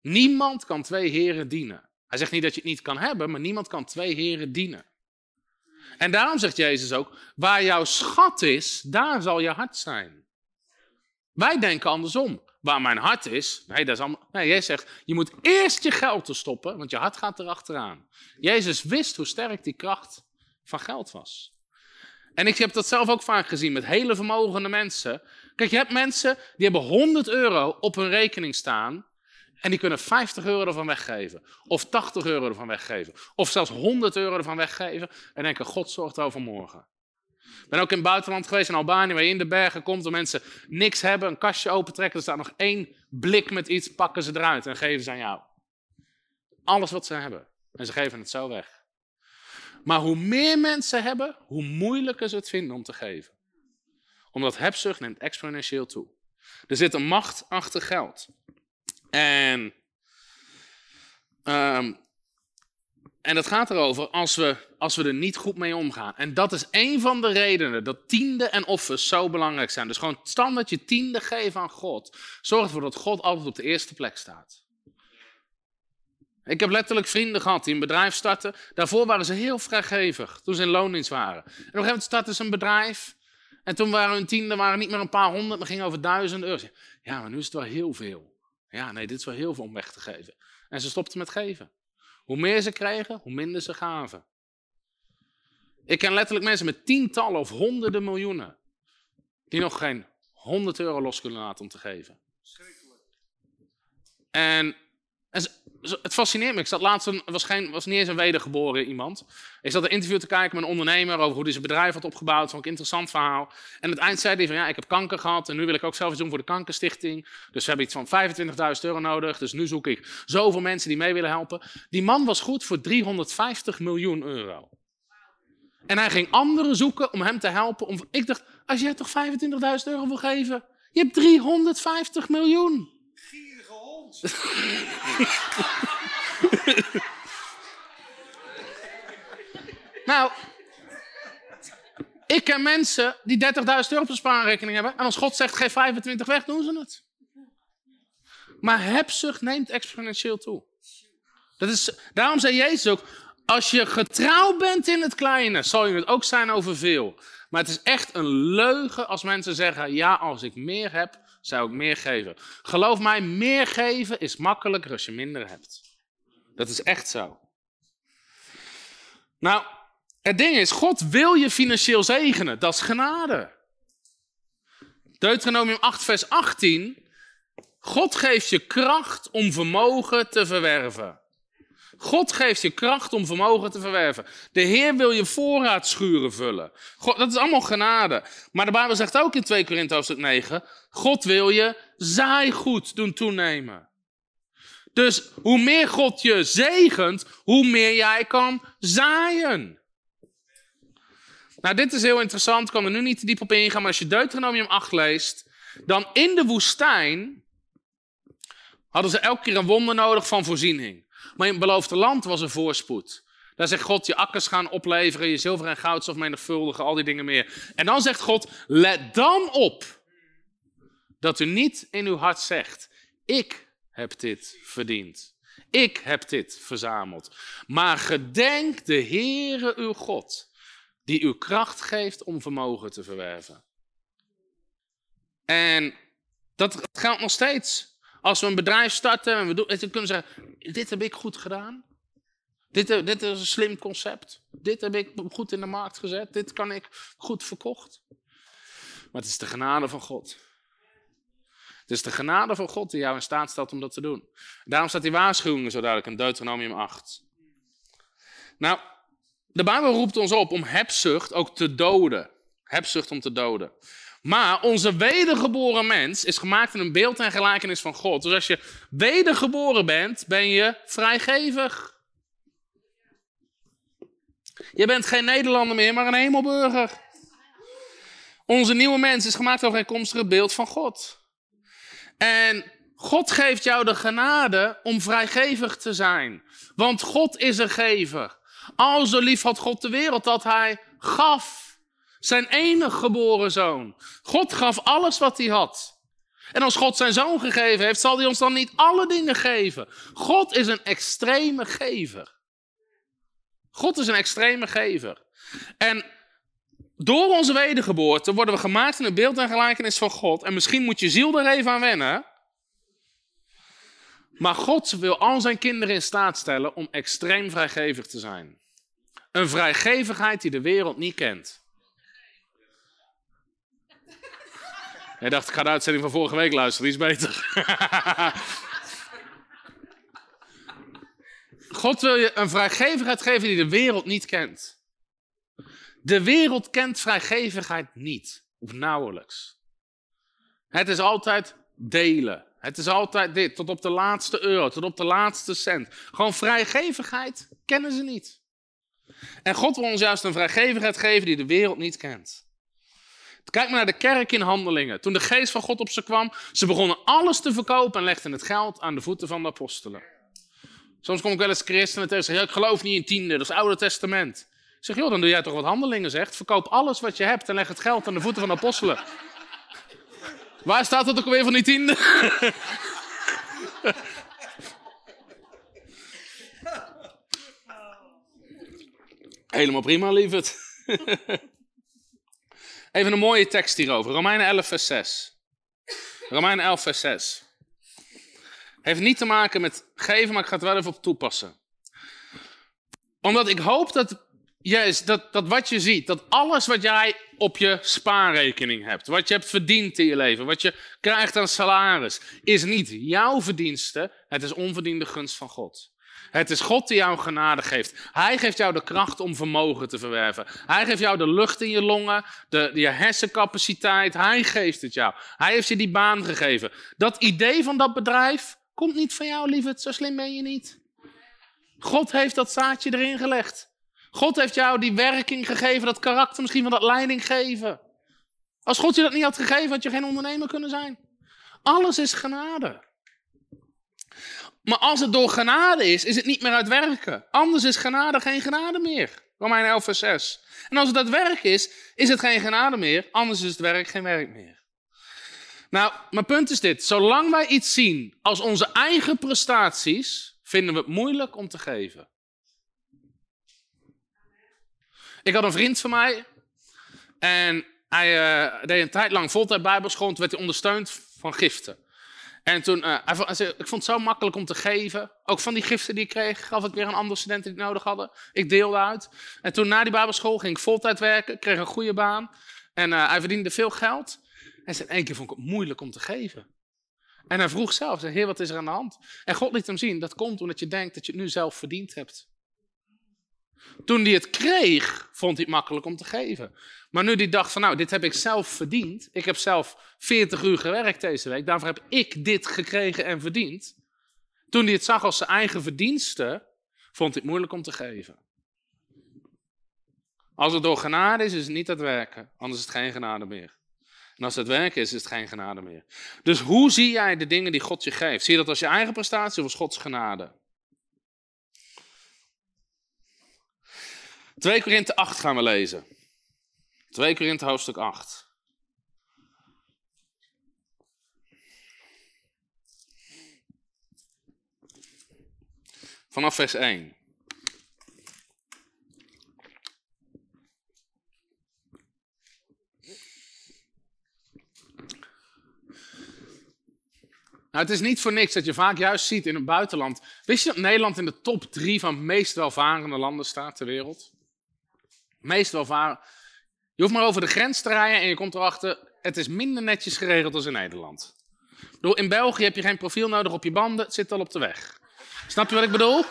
Speaker 2: Niemand kan twee heren dienen. Hij zegt niet dat je het niet kan hebben, maar niemand kan twee heren dienen. En daarom zegt Jezus ook, waar jouw schat is, daar zal je hart zijn. Wij denken andersom. Waar mijn hart is, nee, dat is allemaal, nee, Jezus zegt, je moet eerst je geld te stoppen, want je hart gaat erachteraan. Jezus wist hoe sterk die kracht van geld was. En ik heb dat zelf ook vaak gezien met hele vermogende mensen. Kijk, je hebt mensen die hebben 100 euro op hun rekening staan en die kunnen 50 euro ervan weggeven. Of 80 euro ervan weggeven. Of zelfs 100 euro ervan weggeven. En denken, God zorgt over morgen. Ik ben ook in het buitenland geweest, in Albanië, waar je in de bergen komt. Waar mensen niks hebben, een kastje opentrekken. Er staat nog één blik met iets, pakken ze eruit en geven ze aan jou. Alles wat ze hebben. En ze geven het zo weg. Maar hoe meer mensen hebben, hoe moeilijker ze het vinden om te geven. Omdat hebzucht neemt exponentieel toe. Er zit een macht achter geld. En, um, en dat gaat erover als we, als we er niet goed mee omgaan. En dat is een van de redenen dat tiende en offers zo belangrijk zijn. Dus gewoon standaard je tiende geven aan God. Zorg ervoor dat God altijd op de eerste plek staat. Ik heb letterlijk vrienden gehad die een bedrijf starten. Daarvoor waren ze heel vrijgevig, toen ze in loondienst waren. En op een gegeven moment startten ze een bedrijf. En toen waren hun tiende waren niet meer een paar honderd, maar gingen over duizenden euro. Ja, maar nu is het wel heel veel. Ja, nee, dit is wel heel veel om weg te geven. En ze stopten met geven. Hoe meer ze kregen, hoe minder ze gaven. Ik ken letterlijk mensen met tientallen of honderden miljoenen. Die nog geen 100 euro los kunnen laten om te geven. En, en het fascineert me. Ik zat laatst, een, was, geen, was niet eens een wedergeboren iemand. Ik zat een interview te kijken met een ondernemer over hoe hij zijn bedrijf had opgebouwd. Een interessant verhaal. En aan het eind zei hij van ja, ik heb kanker gehad en nu wil ik ook zelf iets doen voor de kankerstichting. Dus we hebben iets van 25.000 euro nodig. Dus nu zoek ik zoveel mensen die mee willen helpen. Die man was goed voor 350 miljoen euro. En hij ging anderen zoeken om hem te helpen. Om, ik dacht, als jij toch 25.000 euro wil geven, je hebt 350 miljoen. Nou, ik ken mensen die 30.000 euro op een spaarrekening hebben. En als God zegt, geef 25 weg, doen ze het. Maar hebzucht neemt exponentieel toe. Dat is, daarom zei Jezus ook, als je getrouw bent in het kleine, zal je het ook zijn over veel. Maar het is echt een leugen als mensen zeggen, ja, als ik meer heb, zou ik meer geven. Geloof mij, meer geven is makkelijker als je minder hebt. Dat is echt zo. Nou, het ding is, God wil je financieel zegenen. Dat is genade. Deuteronomium 8, vers 18. God geeft je kracht om vermogen te verwerven. God geeft je kracht om vermogen te verwerven. De Heer wil je voorraadschuren vullen. God, dat is allemaal genade. Maar de Bijbel zegt ook in 2 Korinthe hoofdstuk 9... God wil je zaaigoed doen toenemen. Dus hoe meer God je zegent, hoe meer jij kan zaaien. Nou, dit is heel interessant. Ik kan er nu niet te diep op ingaan. Maar als je Deuteronomium 8 leest, dan in de woestijn hadden ze elke keer een wonder nodig van voorziening. Maar in het beloofde land was er voorspoed. Daar zegt God, je akkers gaan opleveren, je zilver en goudstof menigvuldigen, al die dingen meer. En dan zegt God, let dan op dat u niet in uw hart zegt, ik heb dit verdiend. Ik heb dit verzameld. Maar gedenk de Heere uw God, die u kracht geeft om vermogen te verwerven. En dat geldt nog steeds. Als we een bedrijf starten en we doen, dan kunnen we zeggen, dit heb ik goed gedaan. Dit, dit is een slim concept. Dit heb ik goed in de markt gezet. Dit kan ik goed verkocht. Maar het is de genade van God. Het is de genade van God die jou in staat stelt om dat te doen. Daarom staat die waarschuwing zo duidelijk in Deuteronomium 8. Nou, de Bijbel roept ons op om hebzucht ook te doden. Hebzucht om te doden. Maar onze wedergeboren mens is gemaakt in een beeld en gelijkenis van God. Dus als je wedergeboren bent, ben je vrijgevig. Je bent geen Nederlander meer, maar een hemelburger. Onze nieuwe mens is gemaakt overeenkomstig het beeld van God. En God geeft jou de genade om vrijgevig te zijn. Want God is een gever. Al zo lief had God de wereld dat hij gaf. Zijn enige geboren zoon. God gaf alles wat hij had. En als God zijn zoon gegeven heeft, zal hij ons dan niet alle dingen geven. God is een extreme gever. God is een extreme gever. En door onze wedergeboorte worden we gemaakt in het beeld en gelijkenis van God. En misschien moet je ziel er even aan wennen. Maar God wil al zijn kinderen in staat stellen om extreem vrijgevig te zijn. Een vrijgevigheid die de wereld niet kent. Hij dacht, ik ga de uitzending van vorige week luisteren, die is beter. God wil je een vrijgevigheid geven die de wereld niet kent. De wereld kent vrijgevigheid niet, of nauwelijks. Het is altijd delen. Het is altijd dit, tot op de laatste euro, tot op de laatste cent. Gewoon vrijgevigheid kennen ze niet. En God wil ons juist een vrijgevigheid geven die de wereld niet kent. Kijk maar naar de kerk in handelingen. Toen de geest van God op ze kwam, ze begonnen alles te verkopen en legden het geld aan de voeten van de apostelen. Soms kom ik wel eens christenen tegen zeggen, ja, ik geloof niet in tiende, dat is het Oude Testament. Ik zeg, joh, dan doe jij toch wat handelingen zegt. Verkoop alles wat je hebt en leg het geld aan de voeten van de apostelen. Waar staat dat ook alweer van die tiende? Helemaal prima, lieverd. Even een mooie tekst hierover. Romeinen 11, vers 6. Romeinen 11, vers 6. Heeft niet te maken met geven, maar ik ga het wel even op toepassen. Omdat ik hoop dat juist dat, dat wat je ziet, dat alles wat jij op je spaarrekening hebt, wat je hebt verdiend in je leven, wat je krijgt aan salaris, is niet jouw verdienste, het is onverdiende gunst van God. Het is God die jou genade geeft. Hij geeft jou de kracht om vermogen te verwerven. Hij geeft jou de lucht in je longen, de, je hersencapaciteit. Hij geeft het jou. Hij heeft je die baan gegeven. Dat idee van dat bedrijf komt niet van jou, lieverd. Zo slim ben je niet. God heeft dat zaadje erin gelegd. God heeft jou die werking gegeven, dat karakter misschien van dat leiding geven. Als God je dat niet had gegeven, had je geen ondernemer kunnen zijn. Alles is genade. Maar als het door genade is, is het niet meer uit werken. Anders is genade geen genade meer. Romein 11 vers 6. En als het uit werk is, is het geen genade meer. Anders is het werk geen werk meer. Nou, mijn punt is dit. Zolang wij iets zien als onze eigen prestaties, vinden we het moeilijk om te geven. Ik had een vriend van mij. En hij uh, deed een tijd lang voltijd bijbelschool. Toen werd hij ondersteund van giften. En toen, zei, ik vond het zo makkelijk om te geven. Ook van die giften die ik kreeg, gaf ik weer aan andere studenten die het nodig hadden. Ik deelde uit. En toen na die bijbelschool ging ik voltijd werken, kreeg een goede baan. En uh, hij verdiende veel geld. En zei, één keer vond ik het moeilijk om te geven. En hij vroeg zelf, zei, wat is er aan de hand? En God liet hem zien, dat komt omdat je denkt dat je het nu zelf verdiend hebt. Toen hij het kreeg, vond hij het makkelijk om te geven. Maar nu hij dacht van nou, dit heb ik zelf verdiend. Ik heb zelf 40 uur gewerkt deze week. Daarvoor heb ik dit gekregen en verdiend. Toen hij het zag als zijn eigen verdienste, vond hij het moeilijk om te geven. Als het door genade is, is het niet het werken. Anders is het geen genade meer. En als het werken is, is het geen genade meer. Dus hoe zie jij de dingen die God je geeft? Zie je dat als je eigen prestatie of als Gods genade? 2 Korinthe 8 gaan we lezen. 2 Korinthe hoofdstuk 8. Vanaf vers 1. Nou, het is niet voor niks dat je vaak juist ziet in het buitenland. Wist je dat Nederland in de top 3 van meest welvarende landen staat ter wereld? Meest welvarende. Je hoeft maar over de grens te rijden en je komt erachter, het is minder netjes geregeld als in Nederland. in België heb je geen profiel nodig op je banden, het zit al op de weg. Snap je wat ik bedoel?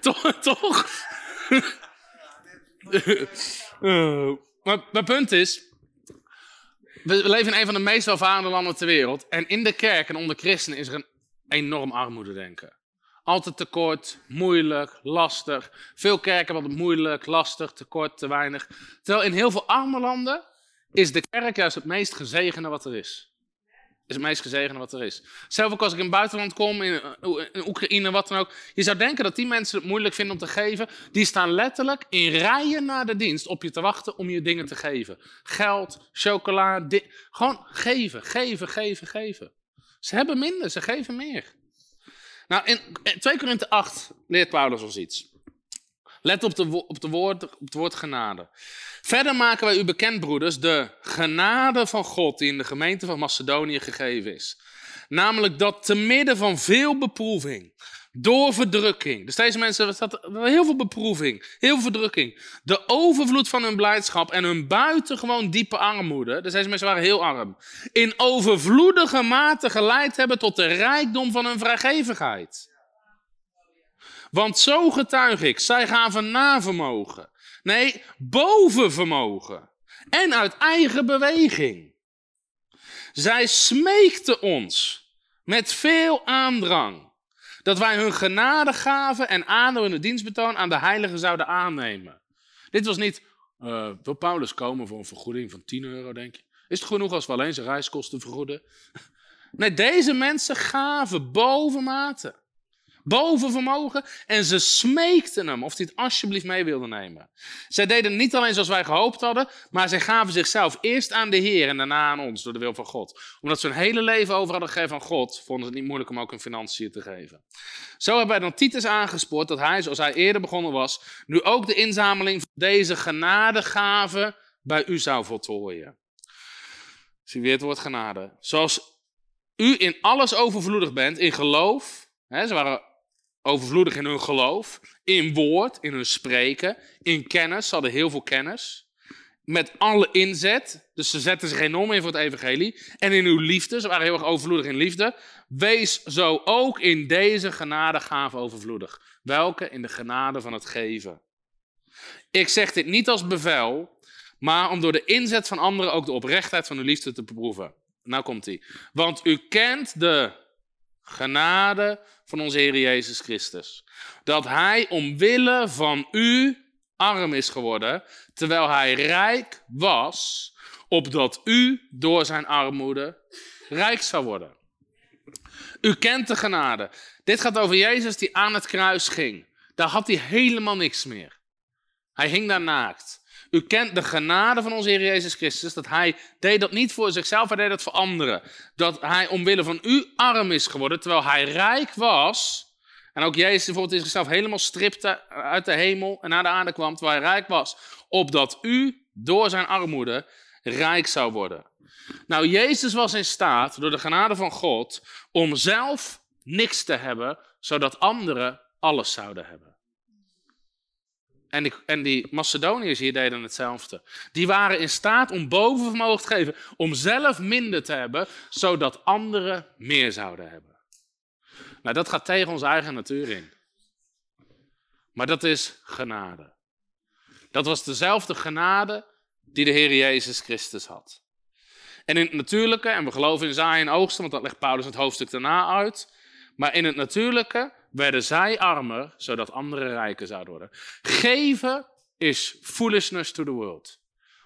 Speaker 2: toch? toch? maar mijn punt is, we leven in een van de meest welvarende landen ter wereld. En in de kerk en onder christenen is er een enorm armoede denken. Altijd tekort, moeilijk, lastig. Veel kerken het moeilijk, lastig, tekort, te weinig. Terwijl in heel veel arme landen is de kerk juist het meest gezegende wat er is. Is het meest gezegende wat er is. Zelf ook als ik in het buitenland kom, in, in Oekraïne, wat dan ook. Je zou denken dat die mensen het moeilijk vinden om te geven. Die staan letterlijk in rijen naar de dienst op je te wachten om je dingen te geven. Geld, chocola, gewoon geven, geven, geven, geven. Ze hebben minder, ze geven meer. Nou, in 2 Korinthe 8 leert Paulus ons iets. Let op, de, op, de woord, op het woord genade. Verder maken wij u bekend, broeders, de genade van God die in de gemeente van Macedonië gegeven is. Namelijk dat te midden van veel beproeving, door verdrukking. Dus deze mensen hebben heel veel beproeving, heel veel verdrukking. De overvloed van hun blijdschap en hun buitengewoon diepe armoede. Dus deze mensen waren heel arm. In overvloedige mate geleid hebben tot de rijkdom van hun vrijgevigheid. Want zo getuig ik, zij gaven navermogen. Nee, boven vermogen. En uit eigen beweging. Zij smeekten ons met veel aandrang dat wij hun genade gaven en het dienstbetoon aan de heiligen zouden aannemen. Dit was niet, uh, wil Paulus komen voor een vergoeding van 10 euro, denk je? Is het genoeg als we alleen zijn reiskosten vergoeden? Nee, deze mensen gaven bovenmate boven vermogen. En ze smeekten hem of hij het alsjeblieft mee wilde nemen. Zij deden niet alleen zoals wij gehoopt hadden, maar zij gaven zichzelf eerst aan de Heer en daarna aan ons door de wil van God. Omdat ze hun hele leven over hadden gegeven aan God, vonden ze het niet moeilijk om ook hun financiën te geven. Zo hebben wij dan Titus aangespoord dat hij, zoals hij eerder begonnen was, nu ook de inzameling van deze genadegaven bij u zou voltooien. Zie weer het woord genade. Zoals u in alles overvloedig bent, in geloof. Hè, ze waren overvloedig in hun geloof, in woord, in hun spreken, in kennis. Ze hadden heel veel kennis. Met alle inzet. Dus ze zetten zich enorm in voor het evangelie. En in uw liefde. Ze waren heel erg overvloedig in liefde. Wees zo ook in deze genadegave overvloedig. Welke? In de genade van het geven. Ik zeg dit niet als bevel, maar om door de inzet van anderen ook de oprechtheid van uw liefde te beproeven. Nou komt hij. Want u kent de genade van onze Heer Jezus Christus. Dat Hij omwille van u arm is geworden, terwijl Hij rijk was, opdat u door zijn armoede rijk zou worden. U kent de genade. Dit gaat over Jezus die aan het kruis ging. Daar had hij helemaal niks meer. Hij hing daar naakt. U kent de genade van onze Heer Jezus Christus, dat Hij deed dat niet voor zichzelf, hij deed dat voor anderen. Dat Hij omwille van u arm is geworden, terwijl Hij rijk was. En ook Jezus bijvoorbeeld is zichzelf helemaal stripte uit de hemel en naar de aarde kwam, terwijl Hij rijk was. Opdat u door zijn armoede rijk zou worden. Nou, Jezus was in staat, door de genade van God, om zelf niks te hebben, zodat anderen alles zouden hebben. En die, en die Macedoniërs hier deden hetzelfde. Die waren in staat om bovenvermogen te geven, om zelf minder te hebben, zodat anderen meer zouden hebben. Nou, dat gaat tegen onze eigen natuur in. Maar dat is genade. Dat was dezelfde genade die de Heer Jezus Christus had. En in het natuurlijke, en we geloven in zaaien en oogsten, want dat legt Paulus het hoofdstuk daarna uit. Maar in het natuurlijke werden zij armer, zodat anderen rijker zouden worden. Geven is foolishness to the world.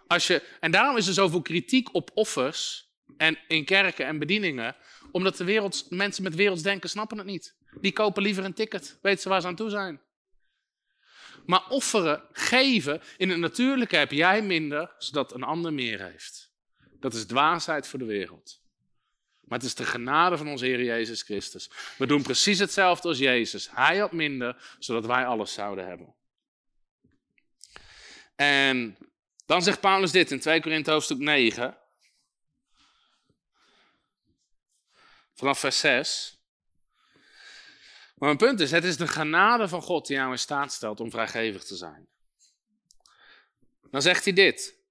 Speaker 2: Als je, en daarom is er zoveel kritiek op offers en in kerken en bedieningen, omdat de wereld, mensen met werelds denken snappen het niet. Die kopen liever een ticket, weten ze waar ze aan toe zijn. Maar offeren, geven, in het natuurlijke heb jij minder, zodat een ander meer heeft. Dat is dwaasheid voor de wereld. Maar het is de genade van onze Heer Jezus Christus. We doen precies hetzelfde als Jezus. Hij had minder, zodat wij alles zouden hebben. En dan zegt Paulus dit in 2 Korinthe hoofdstuk 9. Vanaf vers 6. Maar mijn punt is, het is de genade van God die jou in staat stelt om vrijgevig te zijn. Dan zegt hij dit.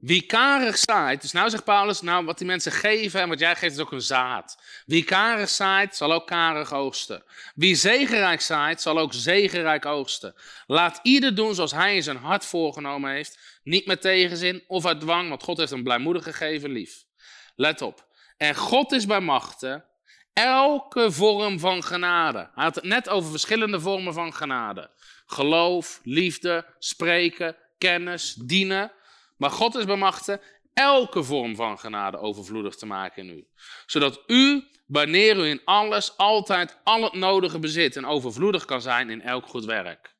Speaker 2: Wie karig zaait, dus nou zegt Paulus, nou wat die mensen geven en wat jij geeft is ook een zaad. Wie karig zaait, zal ook karig oogsten. Wie zegenrijk zaait, zal ook zegenrijk oogsten. Laat ieder doen zoals hij in zijn hart voorgenomen heeft, niet met tegenzin of uit dwang, want God heeft een blijmoedig gegeven lief. Let op. En God is bij machten elke vorm van genade. Hij had het net over verschillende vormen van genade. Geloof, liefde, spreken, kennis, dienen. Maar God is bemachtigd elke vorm van genade overvloedig te maken in u. Zodat u, wanneer u in alles altijd al het nodige bezit en overvloedig kan zijn in elk goed werk.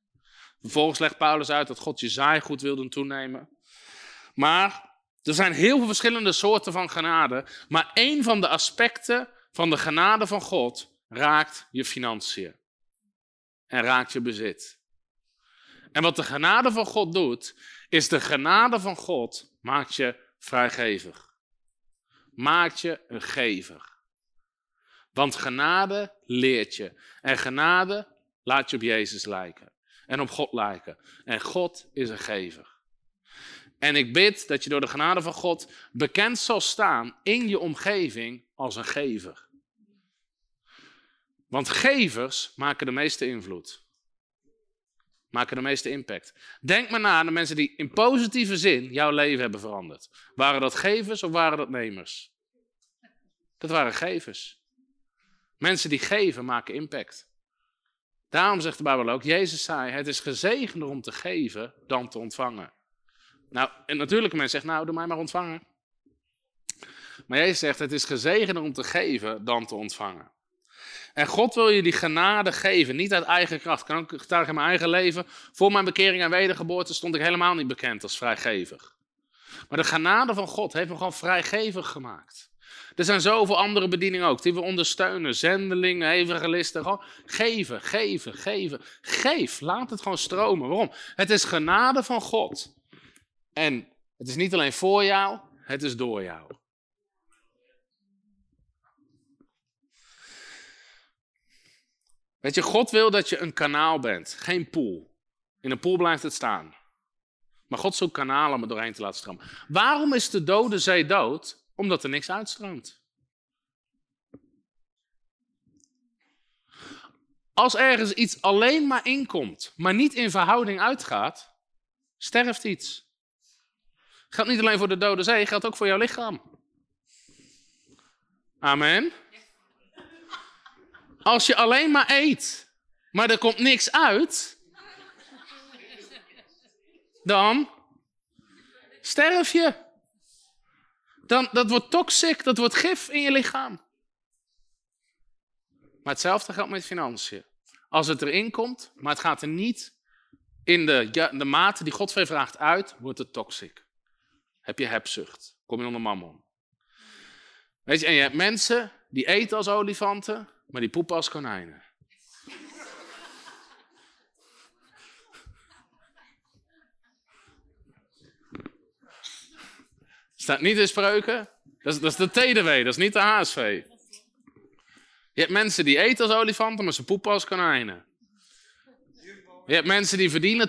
Speaker 2: Vervolgens legt Paulus uit dat God je zaaigoed wil doen toenemen. Maar er zijn heel veel verschillende soorten van genade. Maar één van de aspecten van de genade van God raakt je financiën. En raakt je bezit. En wat de genade van God doet, is de genade van God maakt je vrijgevig. Maakt je een gever. Want genade leert je. En genade laat je op Jezus lijken. En op God lijken. En God is een gever. En ik bid dat je door de genade van God bekend zal staan in je omgeving als een gever. Want gevers maken de meeste invloed maken de meeste impact. Denk maar na aan de mensen die in positieve zin jouw leven hebben veranderd. Waren dat gevers of waren dat nemers? Dat waren gevers. Mensen die geven maken impact. Daarom zegt de Bijbel ook, Jezus zei, het is gezegender om te geven dan te ontvangen. Nou, en natuurlijke mensen zeggen, nou, doe mij maar ontvangen. Maar Jezus zegt, het is gezegender om te geven dan te ontvangen. En God wil je die genade geven, niet uit eigen kracht. Kan ik getuigen in mijn eigen leven. Voor mijn bekering en wedergeboorte stond ik helemaal niet bekend als vrijgevig. Maar de genade van God heeft me gewoon vrijgevig gemaakt. Er zijn zoveel andere bedieningen ook die we ondersteunen. Zendelingen, evangelisten. Gewoon geven, geven, geven. Geef, laat het gewoon stromen. Waarom? Het is genade van God. En het is niet alleen voor jou, het is door jou. Weet je, God wil dat je een kanaal bent, geen pool. In een pool blijft het staan. Maar God zoekt kanalen om er doorheen te laten stromen. Waarom is de dode zee dood? Omdat er niks uitstroomt. Als ergens iets alleen maar inkomt, maar niet in verhouding uitgaat, sterft iets. Geldt niet alleen voor de dode zee, geldt ook voor jouw lichaam. Amen. Als je alleen maar eet, maar er komt niks uit, dan sterf je. Dan, dat wordt toxic, dat wordt gif in je lichaam. Maar hetzelfde geldt met financiën. Als het erin komt, maar het gaat er niet in de, de mate die God vraagt uit, wordt het toxic. Heb je hebzucht, kom je onder mammon. Weet je, en je hebt mensen die eten als olifanten, maar die poepen als konijnen. Staat niet in spreuken. Dat is, dat is de TDW, dat is niet de HSV. Je hebt mensen die eten als olifanten, maar ze poepen als konijnen. Je hebt mensen die verdienen,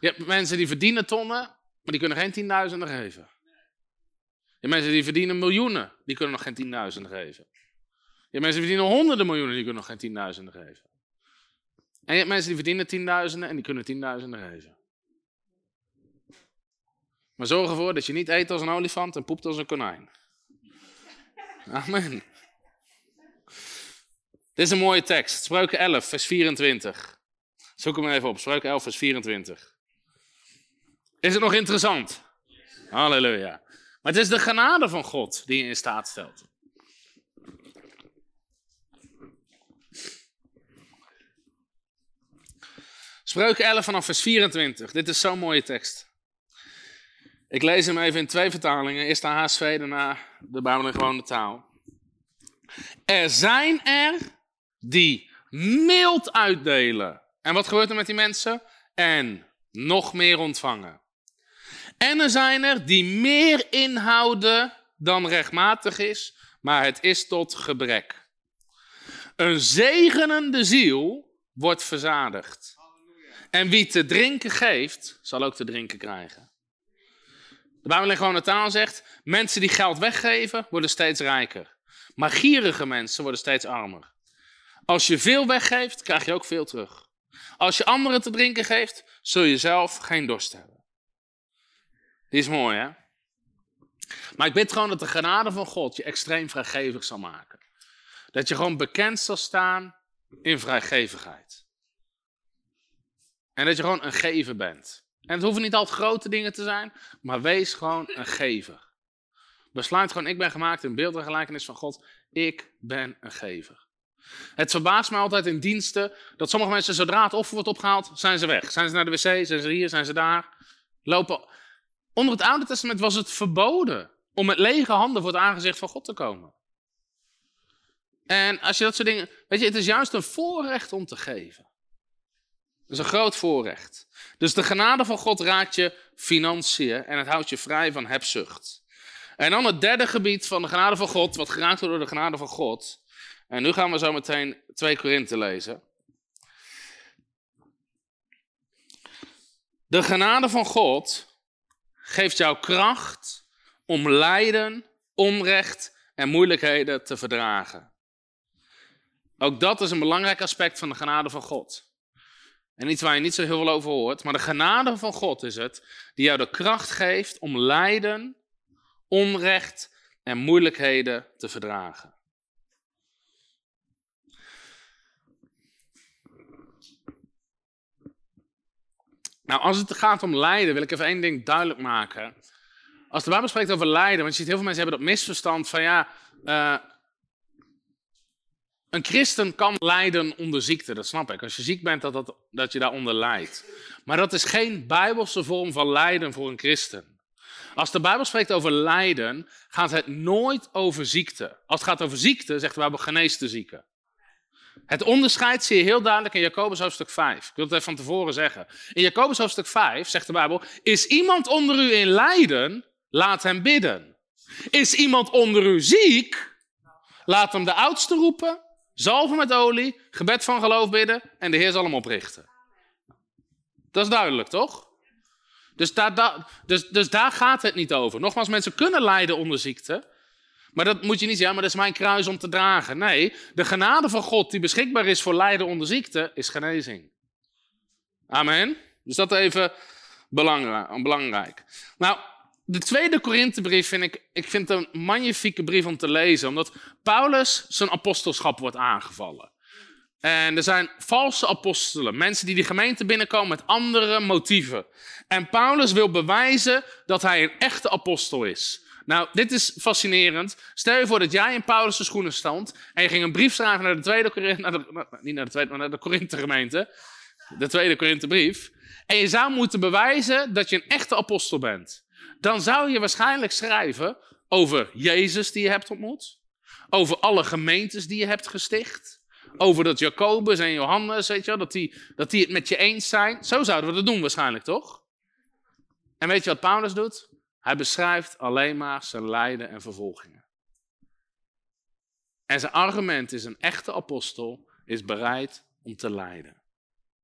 Speaker 2: je hebt mensen die verdienen tonnen, maar die kunnen geen tienduizenden geven. Je hebt mensen die verdienen miljoenen, die kunnen nog geen tienduizenden geven. Je hebt mensen die verdienen honderden miljoenen, die kunnen nog geen tienduizenden geven. En je hebt mensen die verdienen tienduizenden en die kunnen tienduizenden geven. Maar zorg ervoor dat je niet eet als een olifant en poept als een konijn. Amen. Dit is een mooie tekst. Spreuken 11, vers 24. Zoek hem even op. Spreuken 11, vers 24. Is het nog interessant? Halleluja. Maar het is de genade van God die je in staat stelt. Spreuken 11 vanaf vers 24. Dit is zo'n mooie tekst. Ik lees hem even in twee vertalingen. Eerst de HSV, daarna de Bijbel gewone taal. Er zijn er die mild uitdelen. En wat gebeurt er met die mensen? En nog meer ontvangen. En er zijn er die meer inhouden dan rechtmatig is, maar het is tot gebrek. Een zegenende ziel wordt verzadigd. En wie te drinken geeft, zal ook te drinken krijgen. De Bijbel in gewone taal zegt, mensen die geld weggeven, worden steeds rijker. Maar gierige mensen worden steeds armer. Als je veel weggeeft, krijg je ook veel terug. Als je anderen te drinken geeft, zul je zelf geen dorst hebben. Die is mooi, hè? Maar ik bid gewoon dat de genade van God je extreem vrijgevig zal maken. Dat je gewoon bekend zal staan in vrijgevigheid. En dat je gewoon een gever bent. En het hoeven niet altijd grote dingen te zijn, maar wees gewoon een gever. Besluit gewoon, ik ben gemaakt in beeld en gelijkenis van God. Ik ben een gever. Het verbaast me altijd in diensten dat sommige mensen, zodra het offer wordt opgehaald, zijn ze weg. Zijn ze naar de wc, zijn ze hier, zijn ze daar. Lopen. Onder het Oude Testament was het verboden om met lege handen voor het aangezicht van God te komen. En als je dat soort dingen. Weet je, het is juist een voorrecht om te geven. Dat is een groot voorrecht. Dus de genade van God raakt je financiën en het houdt je vrij van hebzucht. En dan het derde gebied van de genade van God, wat geraakt wordt door de genade van God. En nu gaan we zo meteen 2 Korinthe lezen. De genade van God geeft jou kracht om lijden, onrecht en moeilijkheden te verdragen. Ook dat is een belangrijk aspect van de genade van God. En iets waar je niet zo heel veel over hoort, maar de genade van God is het die jou de kracht geeft om lijden, onrecht en moeilijkheden te verdragen. Nou, als het gaat om lijden, wil ik even één ding duidelijk maken. Als de Bijbel spreekt over lijden, want je ziet heel veel mensen hebben dat misverstand van ja, uh, een christen kan lijden onder ziekte, dat snap ik. Als je ziek bent, dat, dat, dat je daaronder lijdt. Maar dat is geen bijbelse vorm van lijden voor een christen. Als de Bijbel spreekt over lijden, gaat het nooit over ziekte. Als het gaat over ziekte, zegt de Bijbel genees de zieke. Het onderscheid zie je heel duidelijk in Jacobus hoofdstuk 5. Ik wil het even van tevoren zeggen. In Jacobus hoofdstuk 5 zegt de Bijbel: Is iemand onder u in lijden? Laat hem bidden. Is iemand onder u ziek? Laat hem de oudste roepen Zalven met olie, gebed van geloof bidden en de Heer zal hem oprichten. Dat is duidelijk, toch? Dus daar, dus, dus daar gaat het niet over. Nogmaals, mensen kunnen lijden onder ziekte. Maar dat moet je niet zeggen, maar dat is mijn kruis om te dragen. Nee, de genade van God die beschikbaar is voor lijden onder ziekte, is genezing. Amen. Dus dat even belangrijk. belangrijk. Nou, de tweede Korinthebrief vind ik, ik vind een magnifieke brief om te lezen, omdat Paulus zijn apostelschap wordt aangevallen. En er zijn valse apostelen, mensen die die gemeente binnenkomen met andere motieven. En Paulus wil bewijzen dat hij een echte apostel is. Nou, dit is fascinerend. Stel je voor dat jij in Paulus' schoenen stond en je ging een brief schrijven naar de tweede Korinthe, niet naar de tweede, maar naar de de tweede Korinthebrief, en je zou moeten bewijzen dat je een echte apostel bent. Dan zou je waarschijnlijk schrijven over Jezus die je hebt ontmoet, over alle gemeentes die je hebt gesticht, over dat Jacobus en Johannes, weet je wel, dat die, dat die het met je eens zijn. Zo zouden we dat doen waarschijnlijk, toch? En weet je wat Paulus doet? Hij beschrijft alleen maar zijn lijden en vervolgingen. En zijn argument is: een echte apostel is bereid om te lijden.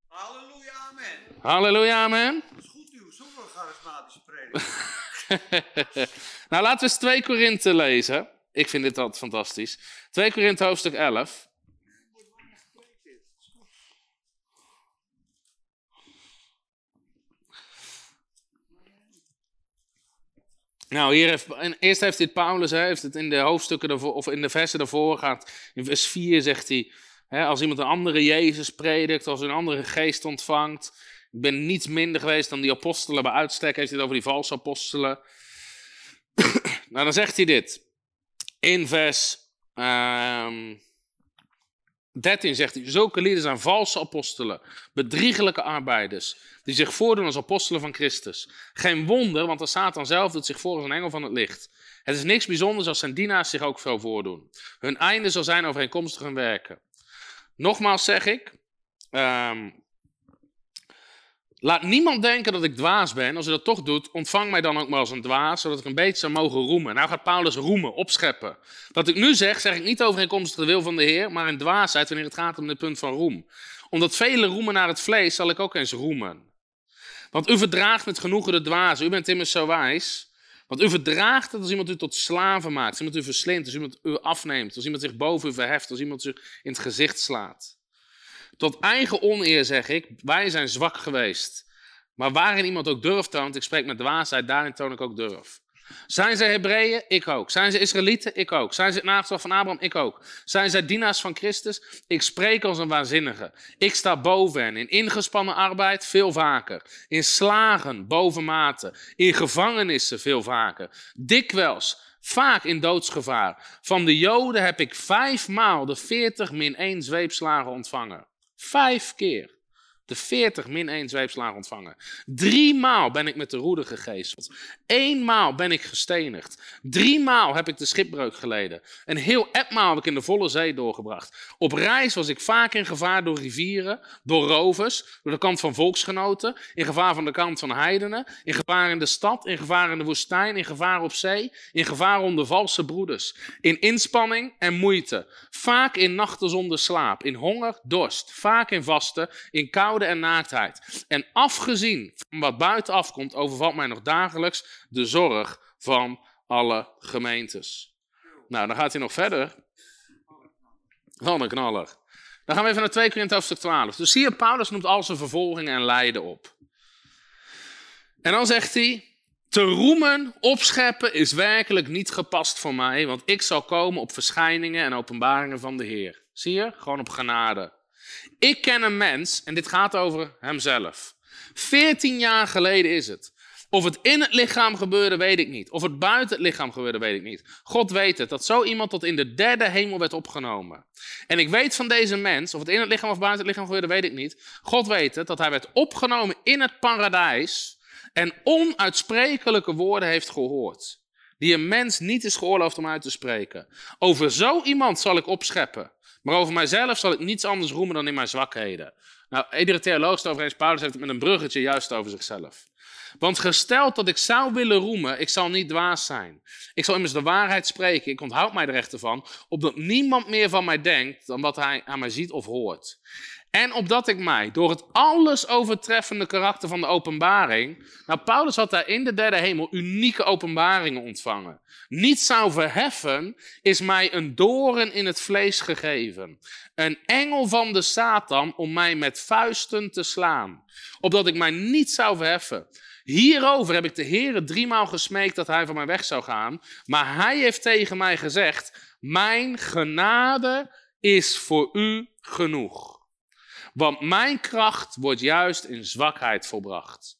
Speaker 3: Halleluja, amen.
Speaker 2: Halleluja, amen.
Speaker 3: Dat is goed nieuws, zoveel charismatische prediking.
Speaker 2: nou, laten we eens 2 Korinthe lezen. Ik vind dit altijd fantastisch. 2 Korinthe hoofdstuk 11. Nou, hier heeft, eerst heeft dit Paulus, hè, heeft het in de hoofdstukken ervoor, of in de versen daarvoor gaat. In vers 4 zegt hij, hè, als iemand een andere Jezus predikt, als een andere geest ontvangt. Ik ben niets minder geweest dan die apostelen bij uitstek, heeft hij het over die valse apostelen. nou, dan zegt hij dit. In vers um, 13 zegt hij, zulke lieden zijn valse apostelen, bedriegelijke arbeiders, die zich voordoen als apostelen van Christus. Geen wonder, want de Satan zelf doet zich voor als een engel van het licht. Het is niks bijzonders als zijn dienaars zich ook zo voordoen. Hun einde zal zijn overeenkomstig hun werken. Nogmaals zeg ik, um, Laat niemand denken dat ik dwaas ben. Als u dat toch doet, ontvang mij dan ook maar als een dwaas, zodat ik een beetje zou mogen roemen. Nou gaat Paulus roemen, opscheppen. Wat ik nu zeg, zeg ik niet overeenkomstig de wil van de Heer, maar in dwaasheid wanneer het gaat om het punt van roem. Omdat velen roemen naar het vlees, zal ik ook eens roemen. Want u verdraagt met genoegen de dwazen. U bent immers zo wijs. Want u verdraagt het als iemand u tot slaven maakt, als iemand u verslindt, als iemand u afneemt, als iemand zich boven u verheft, als iemand u in het gezicht slaat. Tot eigen oneer zeg ik, wij zijn zwak geweest. Maar waarin iemand ook durf toont, ik spreek met dwaasheid, daarin toon ik ook durf. Zijn zij Hebreeën? Ik ook. Zijn ze Israëlieten? Ik ook. Zijn ze het nageslacht van Abraham? Ik ook. Zijn zij dienaars van Christus? Ik spreek als een waanzinnige. Ik sta boven hen. In ingespannen arbeid veel vaker. In slagen bovenmate. In gevangenissen veel vaker. Dikwijls vaak in doodsgevaar. Van de Joden heb ik vijfmaal de veertig min één zweepslagen ontvangen. Vijf keer de 40 min 1 zweepslagen ontvangen. Drie maal ben ik met de roede gegezeld. Eenmaal ben ik gestenigd. Drie maal heb ik de schipbreuk geleden. Een heel etmaal heb ik in de volle zee doorgebracht. Op reis was ik vaak in gevaar door rivieren, door rovers, door de kant van volksgenoten, in gevaar van de kant van heidenen, in gevaar in de stad, in gevaar in de woestijn, in gevaar op zee, in gevaar onder valse broeders, in inspanning en moeite, vaak in nachten zonder slaap, in honger, dorst, vaak in vasten, in kou en naaktheid. En afgezien van wat buitenaf komt, overvalt mij nog dagelijks de zorg van alle gemeentes. Nou, dan gaat hij nog verder. Van een knaller. Dan gaan we even naar 2 Korinthe hoofdstuk 12. Dus je, Paulus noemt al zijn vervolgingen en lijden op. En dan zegt hij, te roemen, opscheppen is werkelijk niet gepast voor mij, want ik zal komen op verschijningen en openbaringen van de Heer. Zie je? Gewoon op genade. Ik ken een mens, en dit gaat over hemzelf. Veertien jaar geleden is het. Of het in het lichaam gebeurde, weet ik niet. Of het buiten het lichaam gebeurde, weet ik niet. God weet het, dat zo iemand tot in de derde hemel werd opgenomen. En ik weet van deze mens, of het in het lichaam of buiten het lichaam gebeurde, weet ik niet. God weet het, dat hij werd opgenomen in het paradijs en onuitsprekelijke woorden heeft gehoord. Die een mens niet is geoorloofd om uit te spreken. Over zo iemand zal ik opscheppen. Maar over mijzelf zal ik niets anders roemen dan in mijn zwakheden. Nou, iedere theoloog het over eens, Paulus heeft het met een bruggetje juist over zichzelf. Want gesteld dat ik zou willen roemen, ik zal niet dwaas zijn. Ik zal immers de waarheid spreken, ik onthoud mij er echt van, opdat niemand meer van mij denkt dan wat hij aan mij ziet of hoort. En opdat ik mij door het alles overtreffende karakter van de openbaring. Nou, Paulus had daar in de derde hemel unieke openbaringen ontvangen. Niet zou verheffen, is mij een doren in het vlees gegeven. Een engel van de Satan om mij met vuisten te slaan. Opdat ik mij niet zou verheffen. Hierover heb ik de Heere driemaal gesmeekt dat hij van mij weg zou gaan. Maar hij heeft tegen mij gezegd: Mijn genade is voor u genoeg. Want mijn kracht wordt juist in zwakheid volbracht.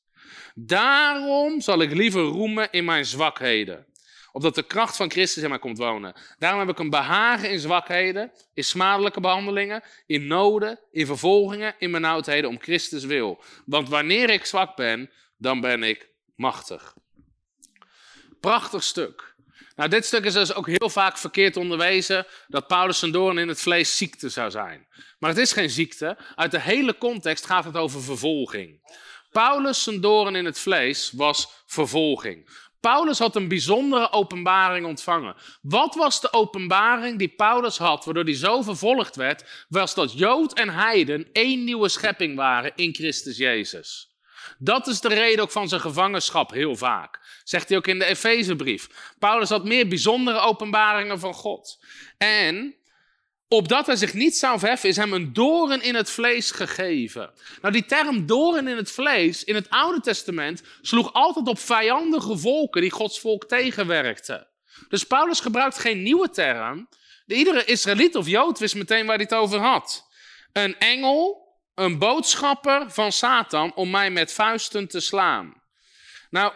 Speaker 2: Daarom zal ik liever roemen in mijn zwakheden. Opdat de kracht van Christus in mij komt wonen. Daarom heb ik een behagen in zwakheden, in smadelijke behandelingen, in noden, in vervolgingen, in benauwdheden om Christus wil. Want wanneer ik zwak ben, dan ben ik machtig. Prachtig stuk. Nou, dit stuk is dus ook heel vaak verkeerd onderwezen dat Paulus zijn doorn in het vlees ziekte zou zijn. Maar het is geen ziekte. Uit de hele context gaat het over vervolging. Paulus zijn doorn in het vlees was vervolging. Paulus had een bijzondere openbaring ontvangen. Wat was de openbaring die Paulus had, waardoor hij zo vervolgd werd? Was dat Jood en Heiden één nieuwe schepping waren in Christus Jezus. Dat is de reden ook van zijn gevangenschap heel vaak. Zegt hij ook in de Efezebrief. Paulus had meer bijzondere openbaringen van God. En opdat hij zich niet zou verheffen, is hem een doren in het vlees gegeven. Nou, die term doren in het vlees in het Oude Testament sloeg altijd op vijandige volken die Gods volk tegenwerkten. Dus Paulus gebruikt geen nieuwe term. Iedere Israëliet of Jood wist meteen waar hij het over had. Een engel een boodschapper van Satan om mij met vuisten te slaan. Nou,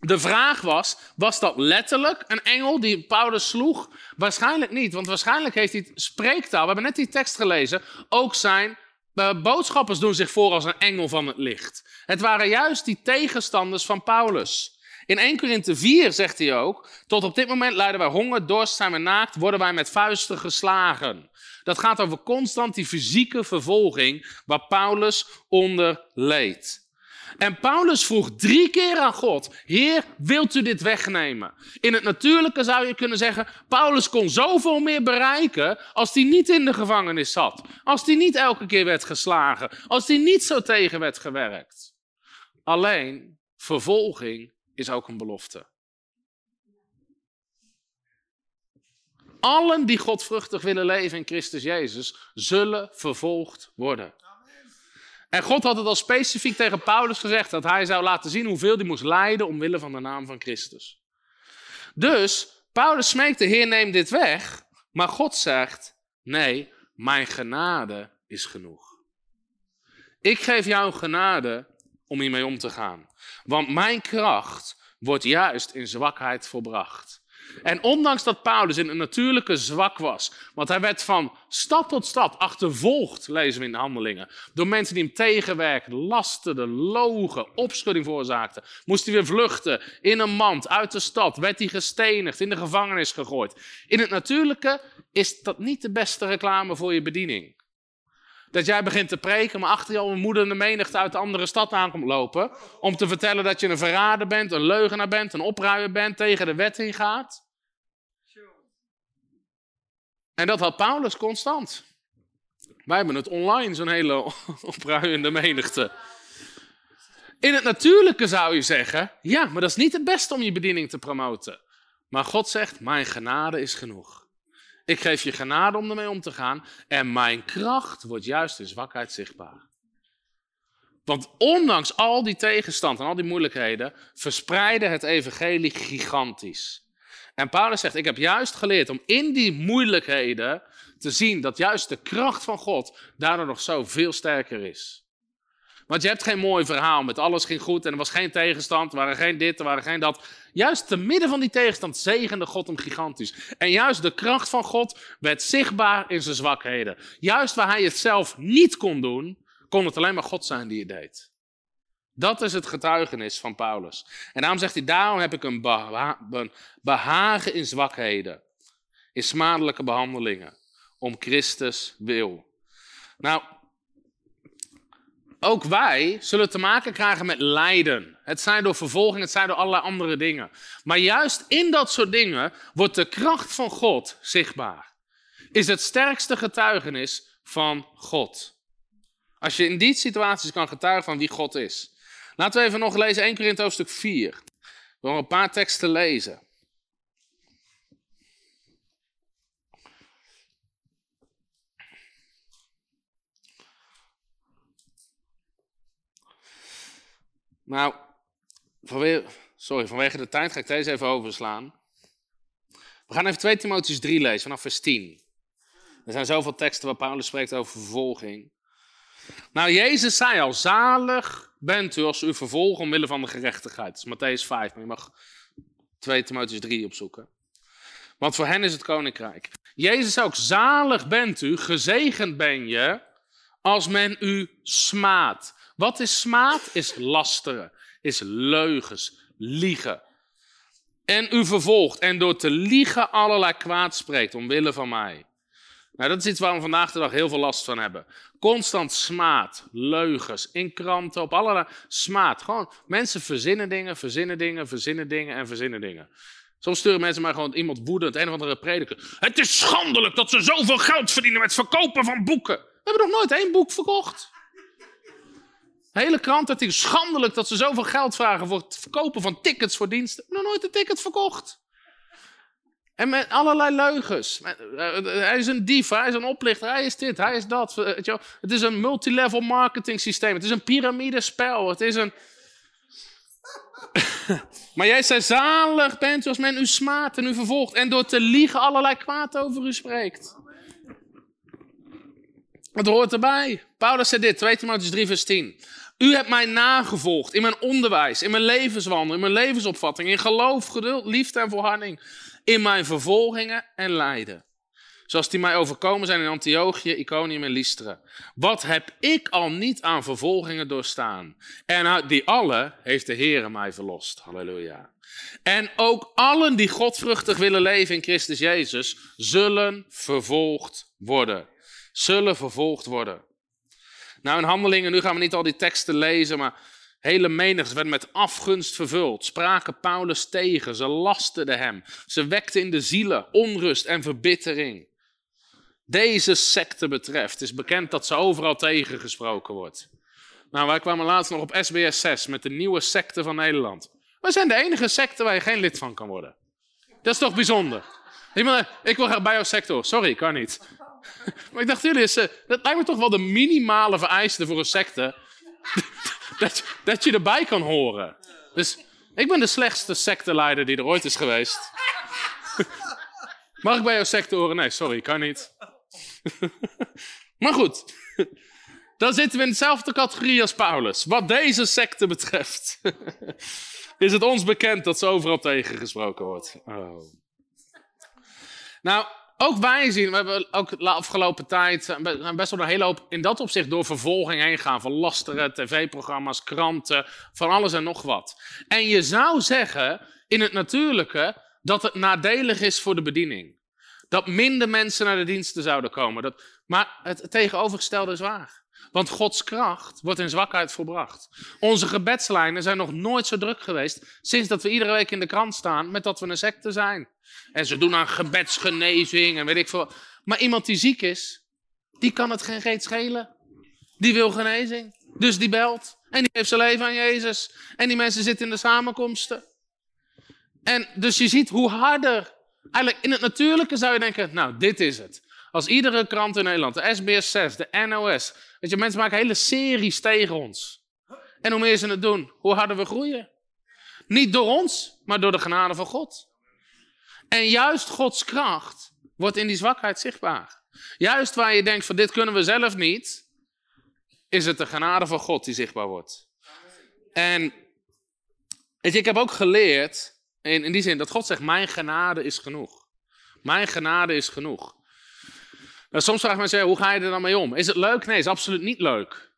Speaker 2: de vraag was, was dat letterlijk een engel die Paulus sloeg? Waarschijnlijk niet, want waarschijnlijk heeft hij spreektaal, we hebben net die tekst gelezen, ook zijn uh, boodschappers doen zich voor als een engel van het licht. Het waren juist die tegenstanders van Paulus. In 1 Korinthe 4 zegt hij ook, tot op dit moment lijden wij honger, dorst, zijn we naakt, worden wij met vuisten geslagen. Dat gaat over constant die fysieke vervolging waar Paulus onder leed. En Paulus vroeg drie keer aan God: Heer, wilt u dit wegnemen? In het natuurlijke zou je kunnen zeggen: Paulus kon zoveel meer bereiken als hij niet in de gevangenis zat. Als hij niet elke keer werd geslagen. Als hij niet zo tegen werd gewerkt. Alleen vervolging is ook een belofte. Allen die godvruchtig willen leven in Christus Jezus, zullen vervolgd worden. En God had het al specifiek tegen Paulus gezegd dat hij zou laten zien hoeveel hij moest lijden omwille van de naam van Christus. Dus Paulus smeekt Heer neem dit weg, maar God zegt nee, mijn genade is genoeg. Ik geef jou genade om hiermee om te gaan. Want mijn kracht wordt juist in zwakheid volbracht. En ondanks dat Paulus in een natuurlijke zwak was, want hij werd van stad tot stad achtervolgd, lezen we in de handelingen, door mensen die hem tegenwerkten, lasterden, logen, opschudding veroorzaakten, moest hij weer vluchten in een mand uit de stad, werd hij gestenigd, in de gevangenis gegooid. In het natuurlijke is dat niet de beste reclame voor je bediening. Dat jij begint te preken, maar achter al een moedende menigte uit de andere stad aankomt lopen. Om te vertellen dat je een verrader bent, een leugenaar bent, een opruier bent, tegen de wet ingaat. En dat had Paulus constant. Wij hebben het online, zo'n hele opruiende menigte. In het natuurlijke zou je zeggen, ja, maar dat is niet het beste om je bediening te promoten. Maar God zegt, mijn genade is genoeg. Ik geef je genade om ermee om te gaan. En mijn kracht wordt juist in zwakheid zichtbaar. Want ondanks al die tegenstand en al die moeilijkheden, verspreidde het evangelie gigantisch. En Paulus zegt, ik heb juist geleerd om in die moeilijkheden te zien dat juist de kracht van God daardoor nog zo veel sterker is. Want je hebt geen mooi verhaal met alles ging goed en er was geen tegenstand, er waren geen dit, er waren geen dat. Juist te midden van die tegenstand zegende God hem gigantisch. En juist de kracht van God werd zichtbaar in zijn zwakheden. Juist waar hij het zelf niet kon doen, kon het alleen maar God zijn die het deed. Dat is het getuigenis van Paulus. En daarom zegt hij, daarom heb ik een, behagen in zwakheden, in smadelijke behandelingen, om Christus wil. Nou, ook wij zullen te maken krijgen met lijden. Het zijn door vervolging, het zijn door allerlei andere dingen. Maar juist in dat soort dingen wordt de kracht van God zichtbaar. Is het sterkste getuigenis van God. Als je in die situaties kan getuigen van wie God is. Laten we even nog lezen 1 Korinthe hoofdstuk 4. Door een paar teksten lezen. Nou, vanwege, sorry, vanwege de tijd ga ik deze even overslaan. We gaan even 2 Timotheus 3 lezen, vanaf vers 10. Er zijn zoveel teksten waar Paulus spreekt over vervolging. Nou, Jezus zei al, zalig bent u als u vervolgt omwille van de gerechtigheid. Dat is Matthäus 5, maar je mag 2 Timotheus 3 opzoeken. Want voor hen is het koninkrijk. Jezus ook, zalig bent u, gezegend ben je, als men u smaadt. Wat is smaad? Is lasteren, is leugens, liegen. En u vervolgt en door te liegen allerlei kwaad spreekt omwille van mij. Nou, dat is iets waar we vandaag de dag heel veel last van hebben. Constant smaad, leugens, in kranten, op allerlei smaad. Gewoon, mensen verzinnen dingen, verzinnen dingen, verzinnen dingen en verzinnen dingen. Soms sturen mensen maar gewoon iemand woedend, een of andere prediker. Het is schandelijk dat ze zoveel geld verdienen met verkopen van boeken. We hebben nog nooit één boek verkocht. Hele krant het is schandelijk dat ze zoveel geld vragen voor het verkopen van tickets voor diensten. Nog nooit een ticket verkocht. En met allerlei leugens. Hij is een dief, hij is een oplichter, hij is dit, hij is dat. Het is een multilevel marketing systeem. Het is een piramidespel. Het is een... maar jij zei, zalig bent als men u smaadt en u vervolgt. En door te liegen allerlei kwaad over u spreekt. Het hoort erbij. Paulus zei dit, 2 Timotheus 3 vers 10. U hebt mij nagevolgd in mijn onderwijs, in mijn levenswandel, in mijn levensopvatting, in geloof, geduld, liefde en volharding in mijn vervolgingen en lijden. Zoals die mij overkomen zijn in Antiochië, Iconium en Lystra. Wat heb ik al niet aan vervolgingen doorstaan? En uit die alle heeft de Heere mij verlost. Halleluja. En ook allen die godvruchtig willen leven in Christus Jezus, zullen vervolgd worden. Zullen vervolgd worden. Nou, in handelingen, nu gaan we niet al die teksten lezen, maar Hele menigte werden met afgunst vervuld, spraken Paulus tegen, ze lasteden hem, ze wekten in de zielen onrust en verbittering. Deze secte betreft is bekend dat ze overal tegengesproken wordt. Nou, wij kwamen laatst nog op SBS 6 met de nieuwe secte van Nederland. Wij zijn de enige secte waar je geen lid van kan worden. Dat is toch bijzonder? Ik wil graag bij jouw sector. Sorry, kan niet. Maar ik dacht, jullie, is, dat lijkt me toch wel de minimale vereiste voor een secte dat, dat je erbij kan horen. Dus ik ben de slechtste secteleider die er ooit is geweest. Mag ik bij jouw secte horen? Nee, sorry, kan niet. maar goed, dan zitten we in dezelfde categorie als Paulus. Wat deze secte betreft, is het ons bekend dat ze overal tegengesproken wordt. Oh. Nou, ook wij zien, we hebben ook de afgelopen tijd eh, best wel een hele hoop in dat opzicht door vervolging heen gaan. Van lasteren, tv-programma's, kranten, van alles en nog wat. En je zou zeggen, in het natuurlijke, dat het nadelig is voor de bediening. Dat minder mensen naar de diensten zouden komen. Dat, maar het tegenovergestelde is waar. Want Gods kracht wordt in zwakheid volbracht. Onze gebedslijnen zijn nog nooit zo druk geweest sinds dat we iedere week in de krant staan met dat we een secte zijn. En ze doen aan gebedsgenezing en weet ik veel. Maar iemand die ziek is, die kan het geen reet schelen. Die wil genezing. Dus die belt. En die geeft zijn leven aan Jezus. En die mensen zitten in de samenkomsten. En dus je ziet hoe harder. Eigenlijk in het natuurlijke zou je denken, nou dit is het. Als iedere krant in Nederland, de SBS 6, de NOS. Weet je, mensen maken hele series tegen ons. En hoe meer ze het doen, hoe harder we groeien. Niet door ons, maar door de genade van God. En juist Gods kracht wordt in die zwakheid zichtbaar. Juist waar je denkt van dit kunnen we zelf niet, is het de genade van God die zichtbaar wordt. En weet je, ik heb ook geleerd, in, in die zin, dat God zegt, mijn genade is genoeg. Mijn genade is genoeg. Nou, soms vragen mensen, hoe ga je er dan mee om? Is het leuk? Nee, is absoluut niet leuk.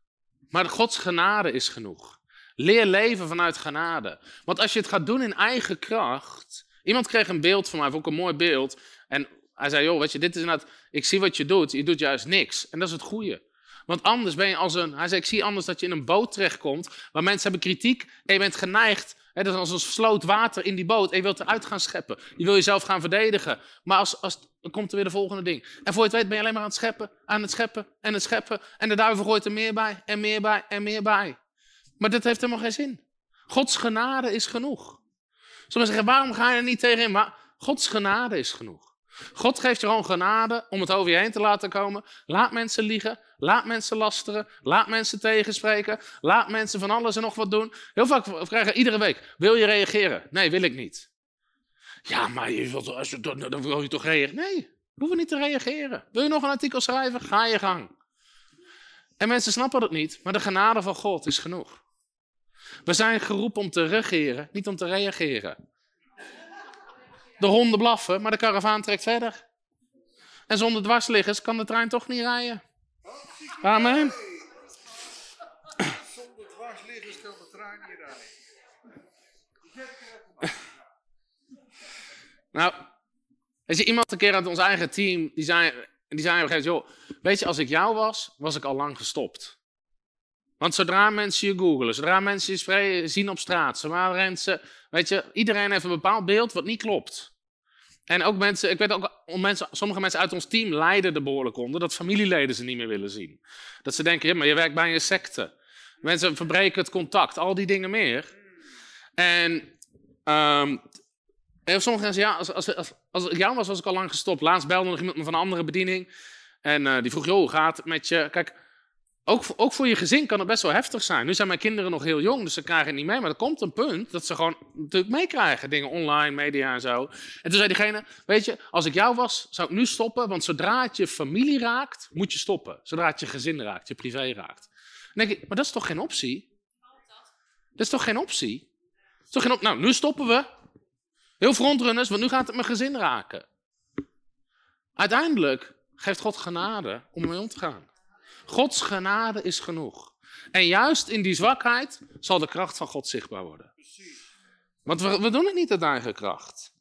Speaker 2: Maar Gods genade is genoeg. Leer leven vanuit genade. Want als je het gaat doen in eigen kracht. Iemand kreeg een beeld van mij, vond ik een mooi beeld. En hij zei, joh, weet je, dit is inderdaad, ik zie wat je doet. Je doet juist niks. En dat is het goede. Want anders ben je als een. Hij zei: Ik zie anders dat je in een boot terechtkomt. waar mensen hebben kritiek. en je bent geneigd. Dat is als een sloot water in die boot. en je wilt eruit gaan scheppen. Je wil jezelf gaan verdedigen. Maar als, als, dan komt er weer de volgende ding. En voor je het weet ben je alleen maar aan het scheppen. aan het scheppen en het scheppen. En de duivel gooit er meer bij. en meer bij en meer bij. Maar dat heeft helemaal geen zin. Gods genade is genoeg. Sommigen zeggen: Waarom ga je er niet tegenin? Maar Gods genade is genoeg. God geeft je gewoon genade om het over je heen te laten komen. Laat mensen liegen, laat mensen lasteren, laat mensen tegenspreken, laat mensen van alles en nog wat doen. Heel vaak vragen iedere week, wil je reageren? Nee, wil ik niet. Ja, maar je wilt, als je, dan wil je toch reageren? Nee, we hoeven niet te reageren. Wil je nog een artikel schrijven? Ga je gang. En mensen snappen het niet, maar de genade van God is genoeg. We zijn geroepen om te regeren, niet om te reageren. De honden blaffen, maar de karavaan trekt verder. En zonder dwarsliggers kan de trein toch niet rijden. Amen.
Speaker 3: Zonder dwarsliggers kan de trein niet rijden.
Speaker 2: Nou, er is iemand een keer uit ons eigen team, die zei, die zei op een gegeven moment, joh, weet je, als ik jou was, was ik al lang gestopt. Want zodra mensen je googelen, zodra mensen je zien op straat, zodra mensen, weet je, iedereen heeft een bepaald beeld wat niet klopt. En ook mensen, ik weet ook, mensen, sommige mensen uit ons team lijden er behoorlijk onder dat familieleden ze niet meer willen zien. Dat ze denken, ja, maar je werkt bij een secte. Mensen verbreken het contact, al die dingen meer. En, um, sommige mensen, ja, als, als, als, als ik jou was, was ik al lang gestopt. Laatst belde nog iemand van een andere bediening. En uh, die vroeg, joh, hoe gaat het met je? Kijk, ook, ook voor je gezin kan het best wel heftig zijn. Nu zijn mijn kinderen nog heel jong, dus ze krijgen het niet mee. Maar er komt een punt dat ze gewoon natuurlijk meekrijgen. Dingen online, media en zo. En toen zei diegene, weet je, als ik jou was, zou ik nu stoppen. Want zodra het je familie raakt, moet je stoppen. Zodra het je gezin raakt, je privé raakt. Dan denk ik, maar dat is toch geen optie? Dat is toch geen optie? Is toch geen nou, nu stoppen we. Heel frontrunners, want nu gaat het mijn gezin raken. Uiteindelijk geeft God genade om mee om te gaan. Gods genade is genoeg. En juist in die zwakheid zal de kracht van God zichtbaar worden. Want we, doen het niet uit eigen kracht.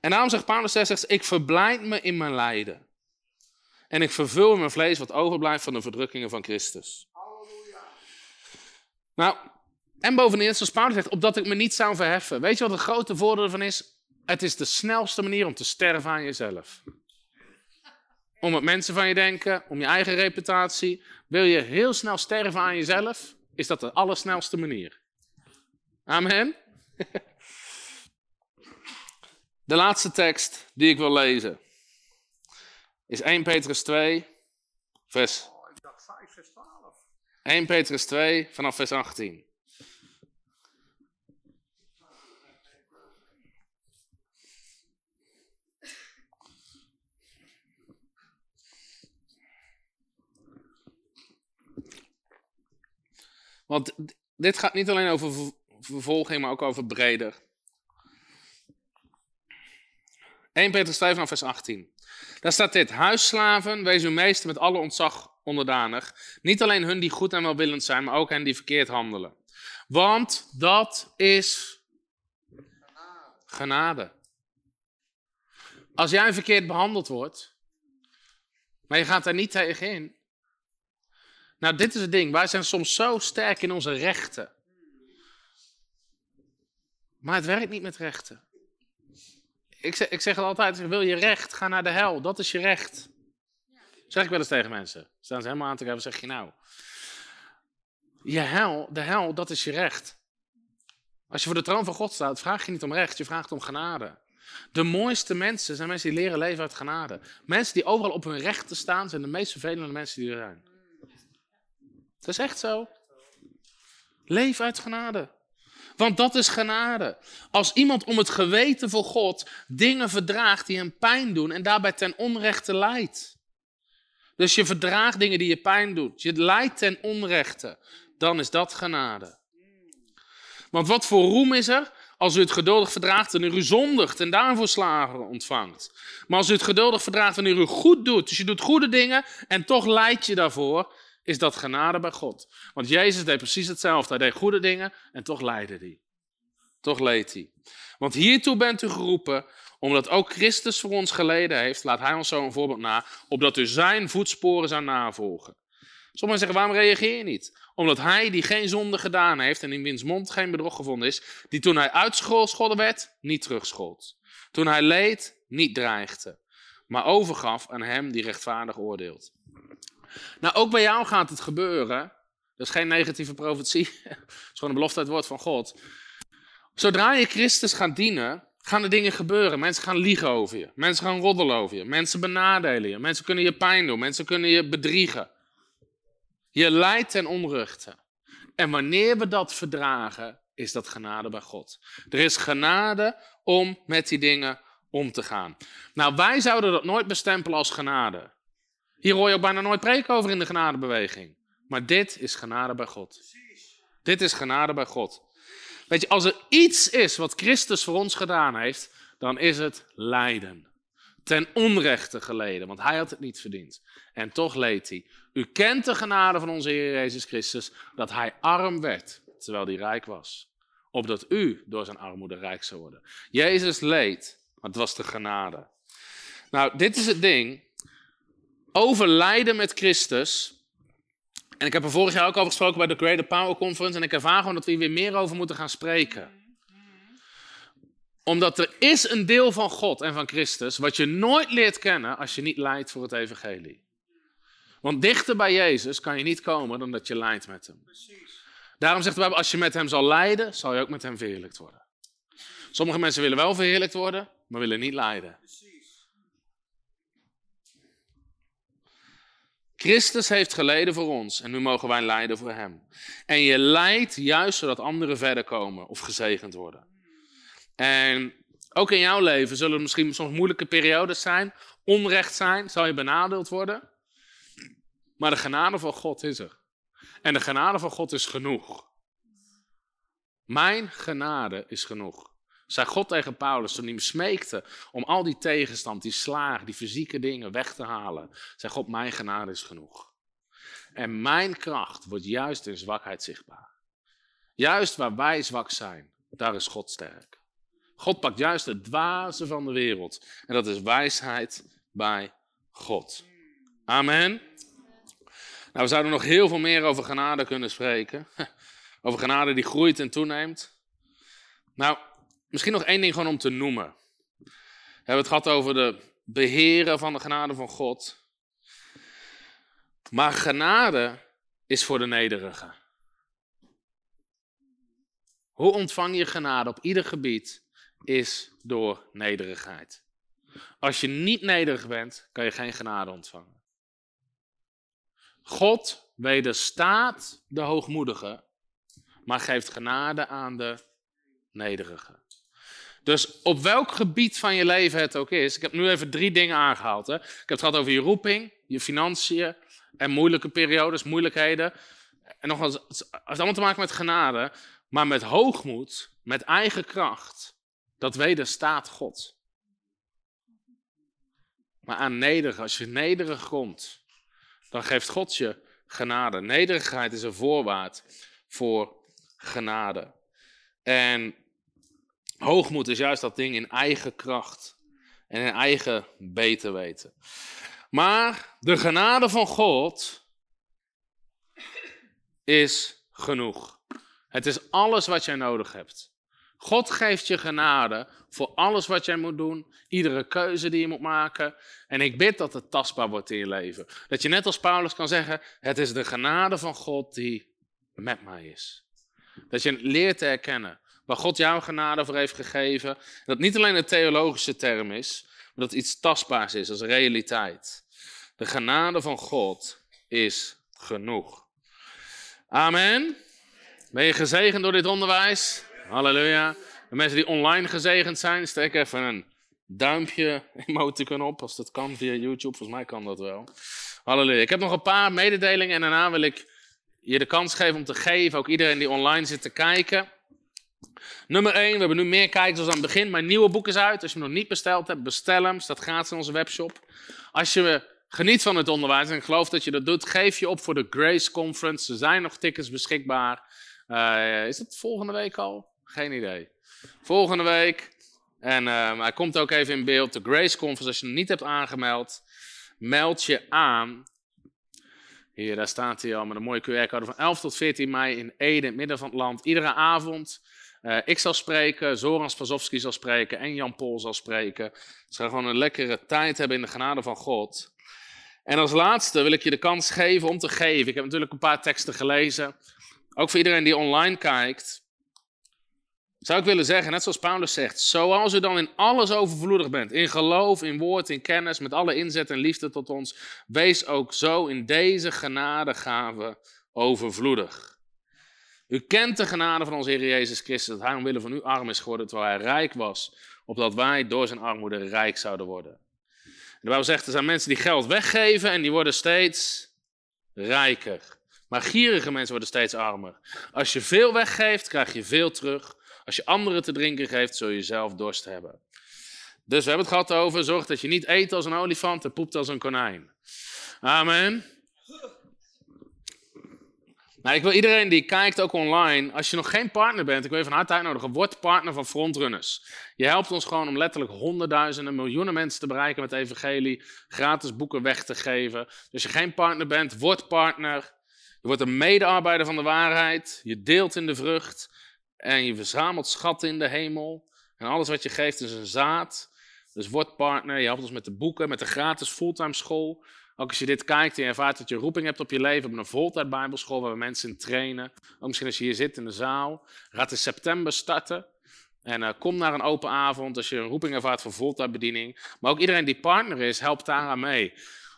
Speaker 2: En daarom zegt Paulus 6, zegt, ik verblijd me in mijn lijden. En ik vervul mijn vlees wat overblijft van de verdrukkingen van Christus. Halleluja. Nou, en bovendien, zoals Paulus zegt, opdat ik me niet zou verheffen. Weet je wat het grote voordeel ervan is? Het is de snelste manier om te sterven aan jezelf om wat mensen van je denken, om je eigen reputatie. Wil je heel snel sterven aan jezelf, is dat de allersnelste manier. Amen. De laatste tekst die ik wil lezen is 1 Petrus 2, vers.
Speaker 3: Oh, ik dacht 5, vers 12.
Speaker 2: 1 Petrus 2, vanaf vers 18. Want dit gaat niet alleen over vervolging, maar ook over breder. 1 Petrus 5 vers 18. Daar staat dit. Huisslaven, wees uw meester met alle ontzag onderdanig. Niet alleen hun die goed en welwillend zijn, maar ook hen die verkeerd handelen. Want dat is genade. Als jij verkeerd behandeld wordt, maar je gaat daar niet tegen in, nou, dit is het ding. Wij zijn soms zo sterk in onze rechten. Maar het werkt niet met rechten. Ik zeg, ik zeg het altijd, wil je recht, ga naar de hel. Dat is je recht. Zeg ik wel eens tegen mensen. Staan ze helemaal aan te kijken, zeg je nou? Je hel, de hel, dat is je recht. Als je voor de troon van God staat, vraag je niet om recht, je vraagt om genade. De mooiste mensen zijn mensen die leren leven uit genade. Mensen die overal op hun rechten staan, zijn de meest vervelende mensen die er zijn. Dat is echt zo. Leef uit genade. Want dat is genade. Als iemand om het geweten voor God dingen verdraagt die hem pijn doen en daarbij ten onrechte leidt. Dus je verdraagt dingen die je pijn doen. Je leidt ten onrechte. Dan is dat genade. Want wat voor roem is er als u het geduldig verdraagt en u zondigt en daarvoor slagen ontvangt. Maar als u het geduldig verdraagt en u goed doet, dus je doet goede dingen en toch leidt je daarvoor, is dat genade bij God. Want Jezus deed precies hetzelfde. Hij deed goede dingen en toch leidde hij. Toch leed hij. Want hiertoe bent u geroepen, omdat ook Christus voor ons geleden heeft, laat hij ons zo een voorbeeld na, opdat u zijn voetsporen zou navolgen. Sommigen zeggen, waarom reageer je niet? Omdat hij die geen zonde gedaan heeft en in wiens mond geen bedrog gevonden is, die toen hij uitgescholden werd, niet terugschold. Toen hij leed, niet dreigde, maar overgaf aan hem die rechtvaardig oordeelt. Nou, ook bij jou gaat het gebeuren. Dat is geen negatieve profetie. Het is gewoon een belofte uit het woord van God. Zodra je Christus gaat dienen, gaan er dingen gebeuren. Mensen gaan liegen over je. Mensen gaan roddelen over je. Mensen benadelen je. Mensen kunnen je pijn doen. Mensen kunnen je bedriegen. Je lijdt ten onrechte. En wanneer we dat verdragen, is dat genade bij God. Er is genade om met die dingen om te gaan. Nou, wij zouden dat nooit bestempelen als genade. Hier hoor je ook bijna nooit preken over in de genadebeweging. Maar dit is genade bij God. Dit is genade bij God. Weet je, als er iets is wat Christus voor ons gedaan heeft, dan is het lijden. Ten onrechte geleden, want hij had het niet verdiend. En toch leed hij. U kent de genade van onze Heer Jezus Christus, dat hij arm werd, terwijl hij rijk was. Opdat u door zijn armoede rijk zou worden. Jezus leed, maar het was de genade. Nou, dit is het ding. Over lijden met Christus en ik heb er vorig jaar ook over gesproken bij de Greater Power Conference. En ik ervaar gewoon dat we hier weer meer over moeten gaan spreken. Omdat er is een deel van God en van Christus wat je nooit leert kennen als je niet lijdt voor het evangelie. Want dichter bij Jezus kan je niet komen dan dat je lijdt met hem. Daarom zegt de Bijbel, als je met hem zal lijden, zal je ook met hem verheerlijkt worden. Sommige mensen willen wel verheerlijkt worden, maar willen niet lijden. Christus heeft geleden voor ons en nu mogen wij lijden voor hem. En je lijdt juist zodat anderen verder komen of gezegend worden. En ook in jouw leven zullen er misschien soms moeilijke periodes zijn, onrecht zijn, zal je benadeeld worden. Maar de genade van God is er. En de genade van God is genoeg. Mijn genade is genoeg. Zei God tegen Paulus toen hij hem smeekte om al die tegenstand, die slagen, die fysieke dingen weg te halen. Zei God, mijn genade is genoeg. En mijn kracht wordt juist in zwakheid zichtbaar. Juist waar wij zwak zijn, daar is God sterk. God pakt juist het dwaze van de wereld. En dat is wijsheid bij God. Amen. Nou, we zouden nog heel veel meer over genade kunnen spreken. Over genade die groeit en toeneemt. Nou, Misschien nog één ding gewoon om te noemen. We hebben het gehad over de beheren van de genade van God. Maar genade is voor de nederige. Hoe ontvang je genade op ieder gebied is door nederigheid. Als je niet nederig bent, kan je geen genade ontvangen. God wederstaat de hoogmoedige, maar geeft genade aan de nederige. Dus op welk gebied van je leven het ook is. Ik heb nu even drie dingen aangehaald. Hè. Ik heb het gehad over je roeping, je financiën en moeilijke periodes, moeilijkheden. En nog het heeft allemaal te maken met genade. Maar met hoogmoed, met eigen kracht, dat wederstaat God. Maar aan nederig, als je nederig komt, dan geeft God je genade. Nederigheid is een voorwaard voor genade. En Hoogmoed is juist dat ding in eigen kracht en in eigen beter weten. Maar de genade van God is genoeg. Het is alles wat jij nodig hebt. God geeft je genade voor alles wat jij moet doen, iedere keuze die je moet maken. En ik bid dat het tastbaar wordt in je leven. Dat je net als Paulus kan zeggen: Het is de genade van God die met mij is. Dat je leert te herkennen waar God jouw genade voor heeft gegeven. Dat niet alleen een theologische term is, maar dat iets tastbaars is als realiteit. De genade van God is genoeg. Amen. Ben je gezegend door dit onderwijs? Halleluja. De mensen die online gezegend zijn, steek even een duimpje emoticon op, als dat kan via YouTube. Volgens mij kan dat wel. Halleluja. Ik heb nog een paar mededelingen en daarna wil ik je de kans geven om te geven. Ook iedereen die online zit te kijken. Nummer 1, we hebben nu meer kijkers dan aan het begin. Mijn nieuwe boek is uit. Als je hem nog niet besteld hebt, bestel hem. Staat gratis in onze webshop. Als je geniet van het onderwijs en gelooft dat je dat doet, geef je op voor de Grace Conference. Er zijn nog tickets beschikbaar. Uh, is het volgende week al? Geen idee. Volgende week. En uh, hij komt ook even in beeld. De Grace Conference, als je hem niet hebt aangemeld, meld je aan. Hier, daar staat hij al met een mooie QR-code van 11 tot 14 mei in Ede, het midden van het land. Iedere avond. Uh, ik zal spreken, Zoran Spasowski zal spreken en Jan Pol zal spreken. Ze gaan gewoon een lekkere tijd hebben in de genade van God. En als laatste wil ik je de kans geven om te geven. Ik heb natuurlijk een paar teksten gelezen. Ook voor iedereen die online kijkt. Zou ik willen zeggen, net zoals Paulus zegt, zoals u dan in alles overvloedig bent, in geloof, in woord, in kennis, met alle inzet en liefde tot ons, wees ook zo in deze genadegave overvloedig. U kent de genade van onze Heer Jezus Christus, dat Hij omwille van u arm is geworden, terwijl Hij rijk was, opdat wij door zijn armoede rijk zouden worden. de Bijbel zegt, er zijn mensen die geld weggeven en die worden steeds rijker. Maar gierige mensen worden steeds armer. Als je veel weggeeft, krijg je veel terug. Als je anderen te drinken geeft, zul je zelf dorst hebben. Dus we hebben het gehad over, zorg dat je niet eet als een olifant en poept als een konijn. Amen. Nou, ik wil iedereen die kijkt, ook online, als je nog geen partner bent, ik wil je van harte uitnodigen, word partner van Frontrunners. Je helpt ons gewoon om letterlijk honderdduizenden, miljoenen mensen te bereiken met evangelie, gratis boeken weg te geven. Dus als je geen partner bent, word partner. Je wordt een medearbeider van de waarheid, je deelt in de vrucht. En je verzamelt schatten in de hemel. En alles wat je geeft is een zaad. Dus word partner. Je helpt ons met de boeken, met de gratis fulltime school. Ook als je dit kijkt en je ervaart dat je roeping hebt op je leven. op een voltijd bijbelschool waar we mensen in trainen. Ook misschien als je hier zit in de zaal. Gaat in september starten. En uh, kom naar een open avond als je een roeping ervaart voor voltijdbediening. Maar ook iedereen die partner is, helpt daaraan mee.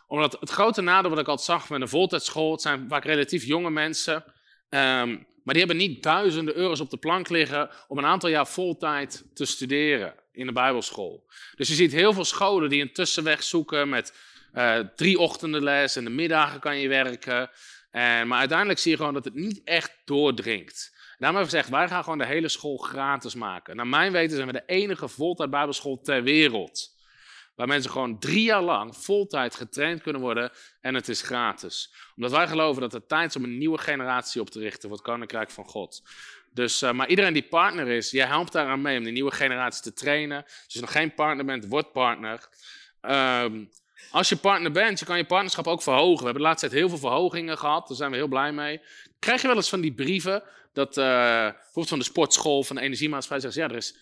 Speaker 2: Omdat het grote nadeel wat ik altijd zag met een voltijdschool, het zijn vaak relatief jonge mensen. Um, maar die hebben niet duizenden euro's op de plank liggen om een aantal jaar voltijd te studeren in de Bijbelschool. Dus je ziet heel veel scholen die een tussenweg zoeken met uh, drie ochtenden les en de middagen kan je werken. En, maar uiteindelijk zie je gewoon dat het niet echt doordringt. Daarom hebben we gezegd, wij gaan gewoon de hele school gratis maken. Naar mijn weten zijn we de enige voltijd Bijbelschool ter wereld. Waar mensen gewoon drie jaar lang voltijd getraind kunnen worden en het is gratis. Omdat wij geloven dat het tijd is om een nieuwe generatie op te richten voor het Koninkrijk van God. Dus, uh, maar iedereen die partner is, jij helpt daaraan mee om die nieuwe generatie te trainen. Dus als je nog geen partner bent, word partner. Um, als je partner bent, je kan je partnerschap ook verhogen. We hebben de laatste tijd heel veel verhogingen gehad, daar zijn we heel blij mee. Krijg je wel eens van die brieven dat uh, bijvoorbeeld van de sportschool, van de energiemaatschappij zegt, ja, er is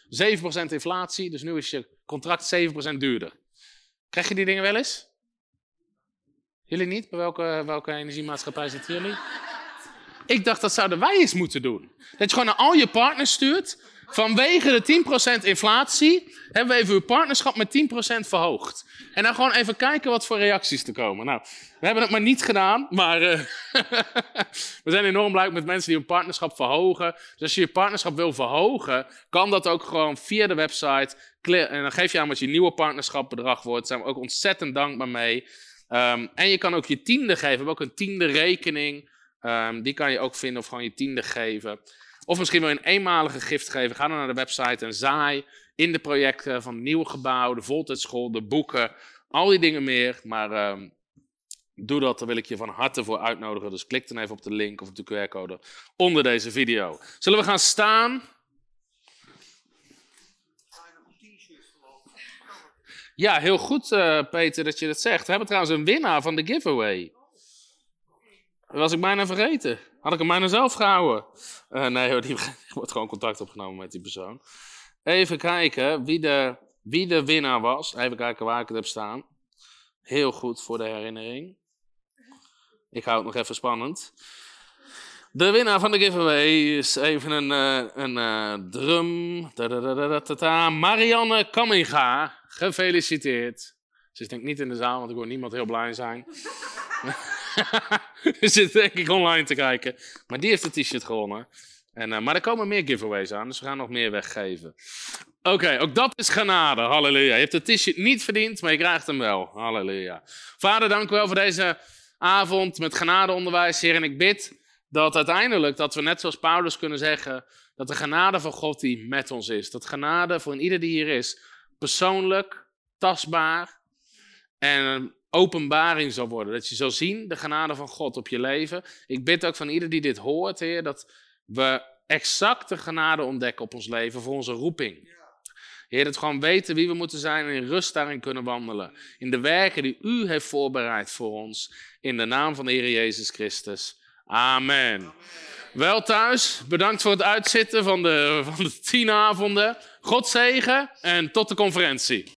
Speaker 2: 7% inflatie, dus nu is je contract 7% duurder. Krijg je die dingen wel eens? Jullie niet? Bij welke, welke energiemaatschappij zitten jullie? Ik dacht dat zouden wij eens moeten doen. Dat je gewoon naar al je partners stuurt. Vanwege de 10% inflatie hebben we even uw partnerschap met 10% verhoogd. En dan gewoon even kijken wat voor reacties er komen. Nou, we hebben het maar niet gedaan, maar uh, we zijn enorm blij met mensen die hun partnerschap verhogen. Dus als je je partnerschap wil verhogen, kan dat ook gewoon via de website. En dan geef je aan wat je nieuwe partnerschapbedrag wordt. Daar zijn we ook ontzettend dankbaar mee. Um, en je kan ook je tiende geven. We hebben ook een tiende rekening. Um, die kan je ook vinden of gewoon je tiende geven. Of misschien wil je een eenmalige gift geven. Ga dan naar de website en zaai in de projecten van het nieuwe gebouw, de voltijdschool, de boeken, al die dingen meer. Maar um, doe dat, daar wil ik je van harte voor uitnodigen. Dus klik dan even op de link of op de QR-code onder deze video. Zullen we gaan staan? Ja, heel goed, uh, Peter, dat je dat zegt. We hebben trouwens een winnaar van de giveaway. Was ik bijna vergeten. Had ik hem bijna zelf gehouden. Uh, nee hoor, die wordt gewoon contact opgenomen met die persoon. Even kijken wie de, wie de winnaar was. Even kijken waar ik het heb staan. Heel goed voor de herinnering. Ik hou het nog even spannend. De winnaar van de giveaway is even een, uh, een uh, drum. Marianne Kamminga. Gefeliciteerd. Ze is denk ik niet in de zaal, want ik hoor niemand heel blij zijn. Ze zit denk ik online te kijken. Maar die heeft het t-shirt gewonnen. En, uh, maar er komen meer giveaways aan, dus we gaan nog meer weggeven. Oké, ook dat is genade. Halleluja. Je hebt het t-shirt niet verdiend, maar je krijgt hem wel. Halleluja. Vader, dank u wel voor deze avond met genadeonderwijs, Heer. En ik bid dat uiteindelijk, dat we net zoals Paulus kunnen zeggen, dat de genade van God die met ons is. Dat genade voor ieder die hier is, persoonlijk, tastbaar en openbaring zal worden. Dat je zal zien de genade van God op je leven. Ik bid ook van ieder die dit hoort, Heer, dat we exact de genade ontdekken op ons leven voor onze roeping.
Speaker 4: Heer, dat we gewoon weten wie we moeten zijn en in rust daarin kunnen wandelen. In de werken die U heeft voorbereid voor ons. In de naam van de Heer Jezus Christus. Amen. Wel thuis, bedankt voor het uitzitten van de, van de tien avonden. God zegen en tot de conferentie.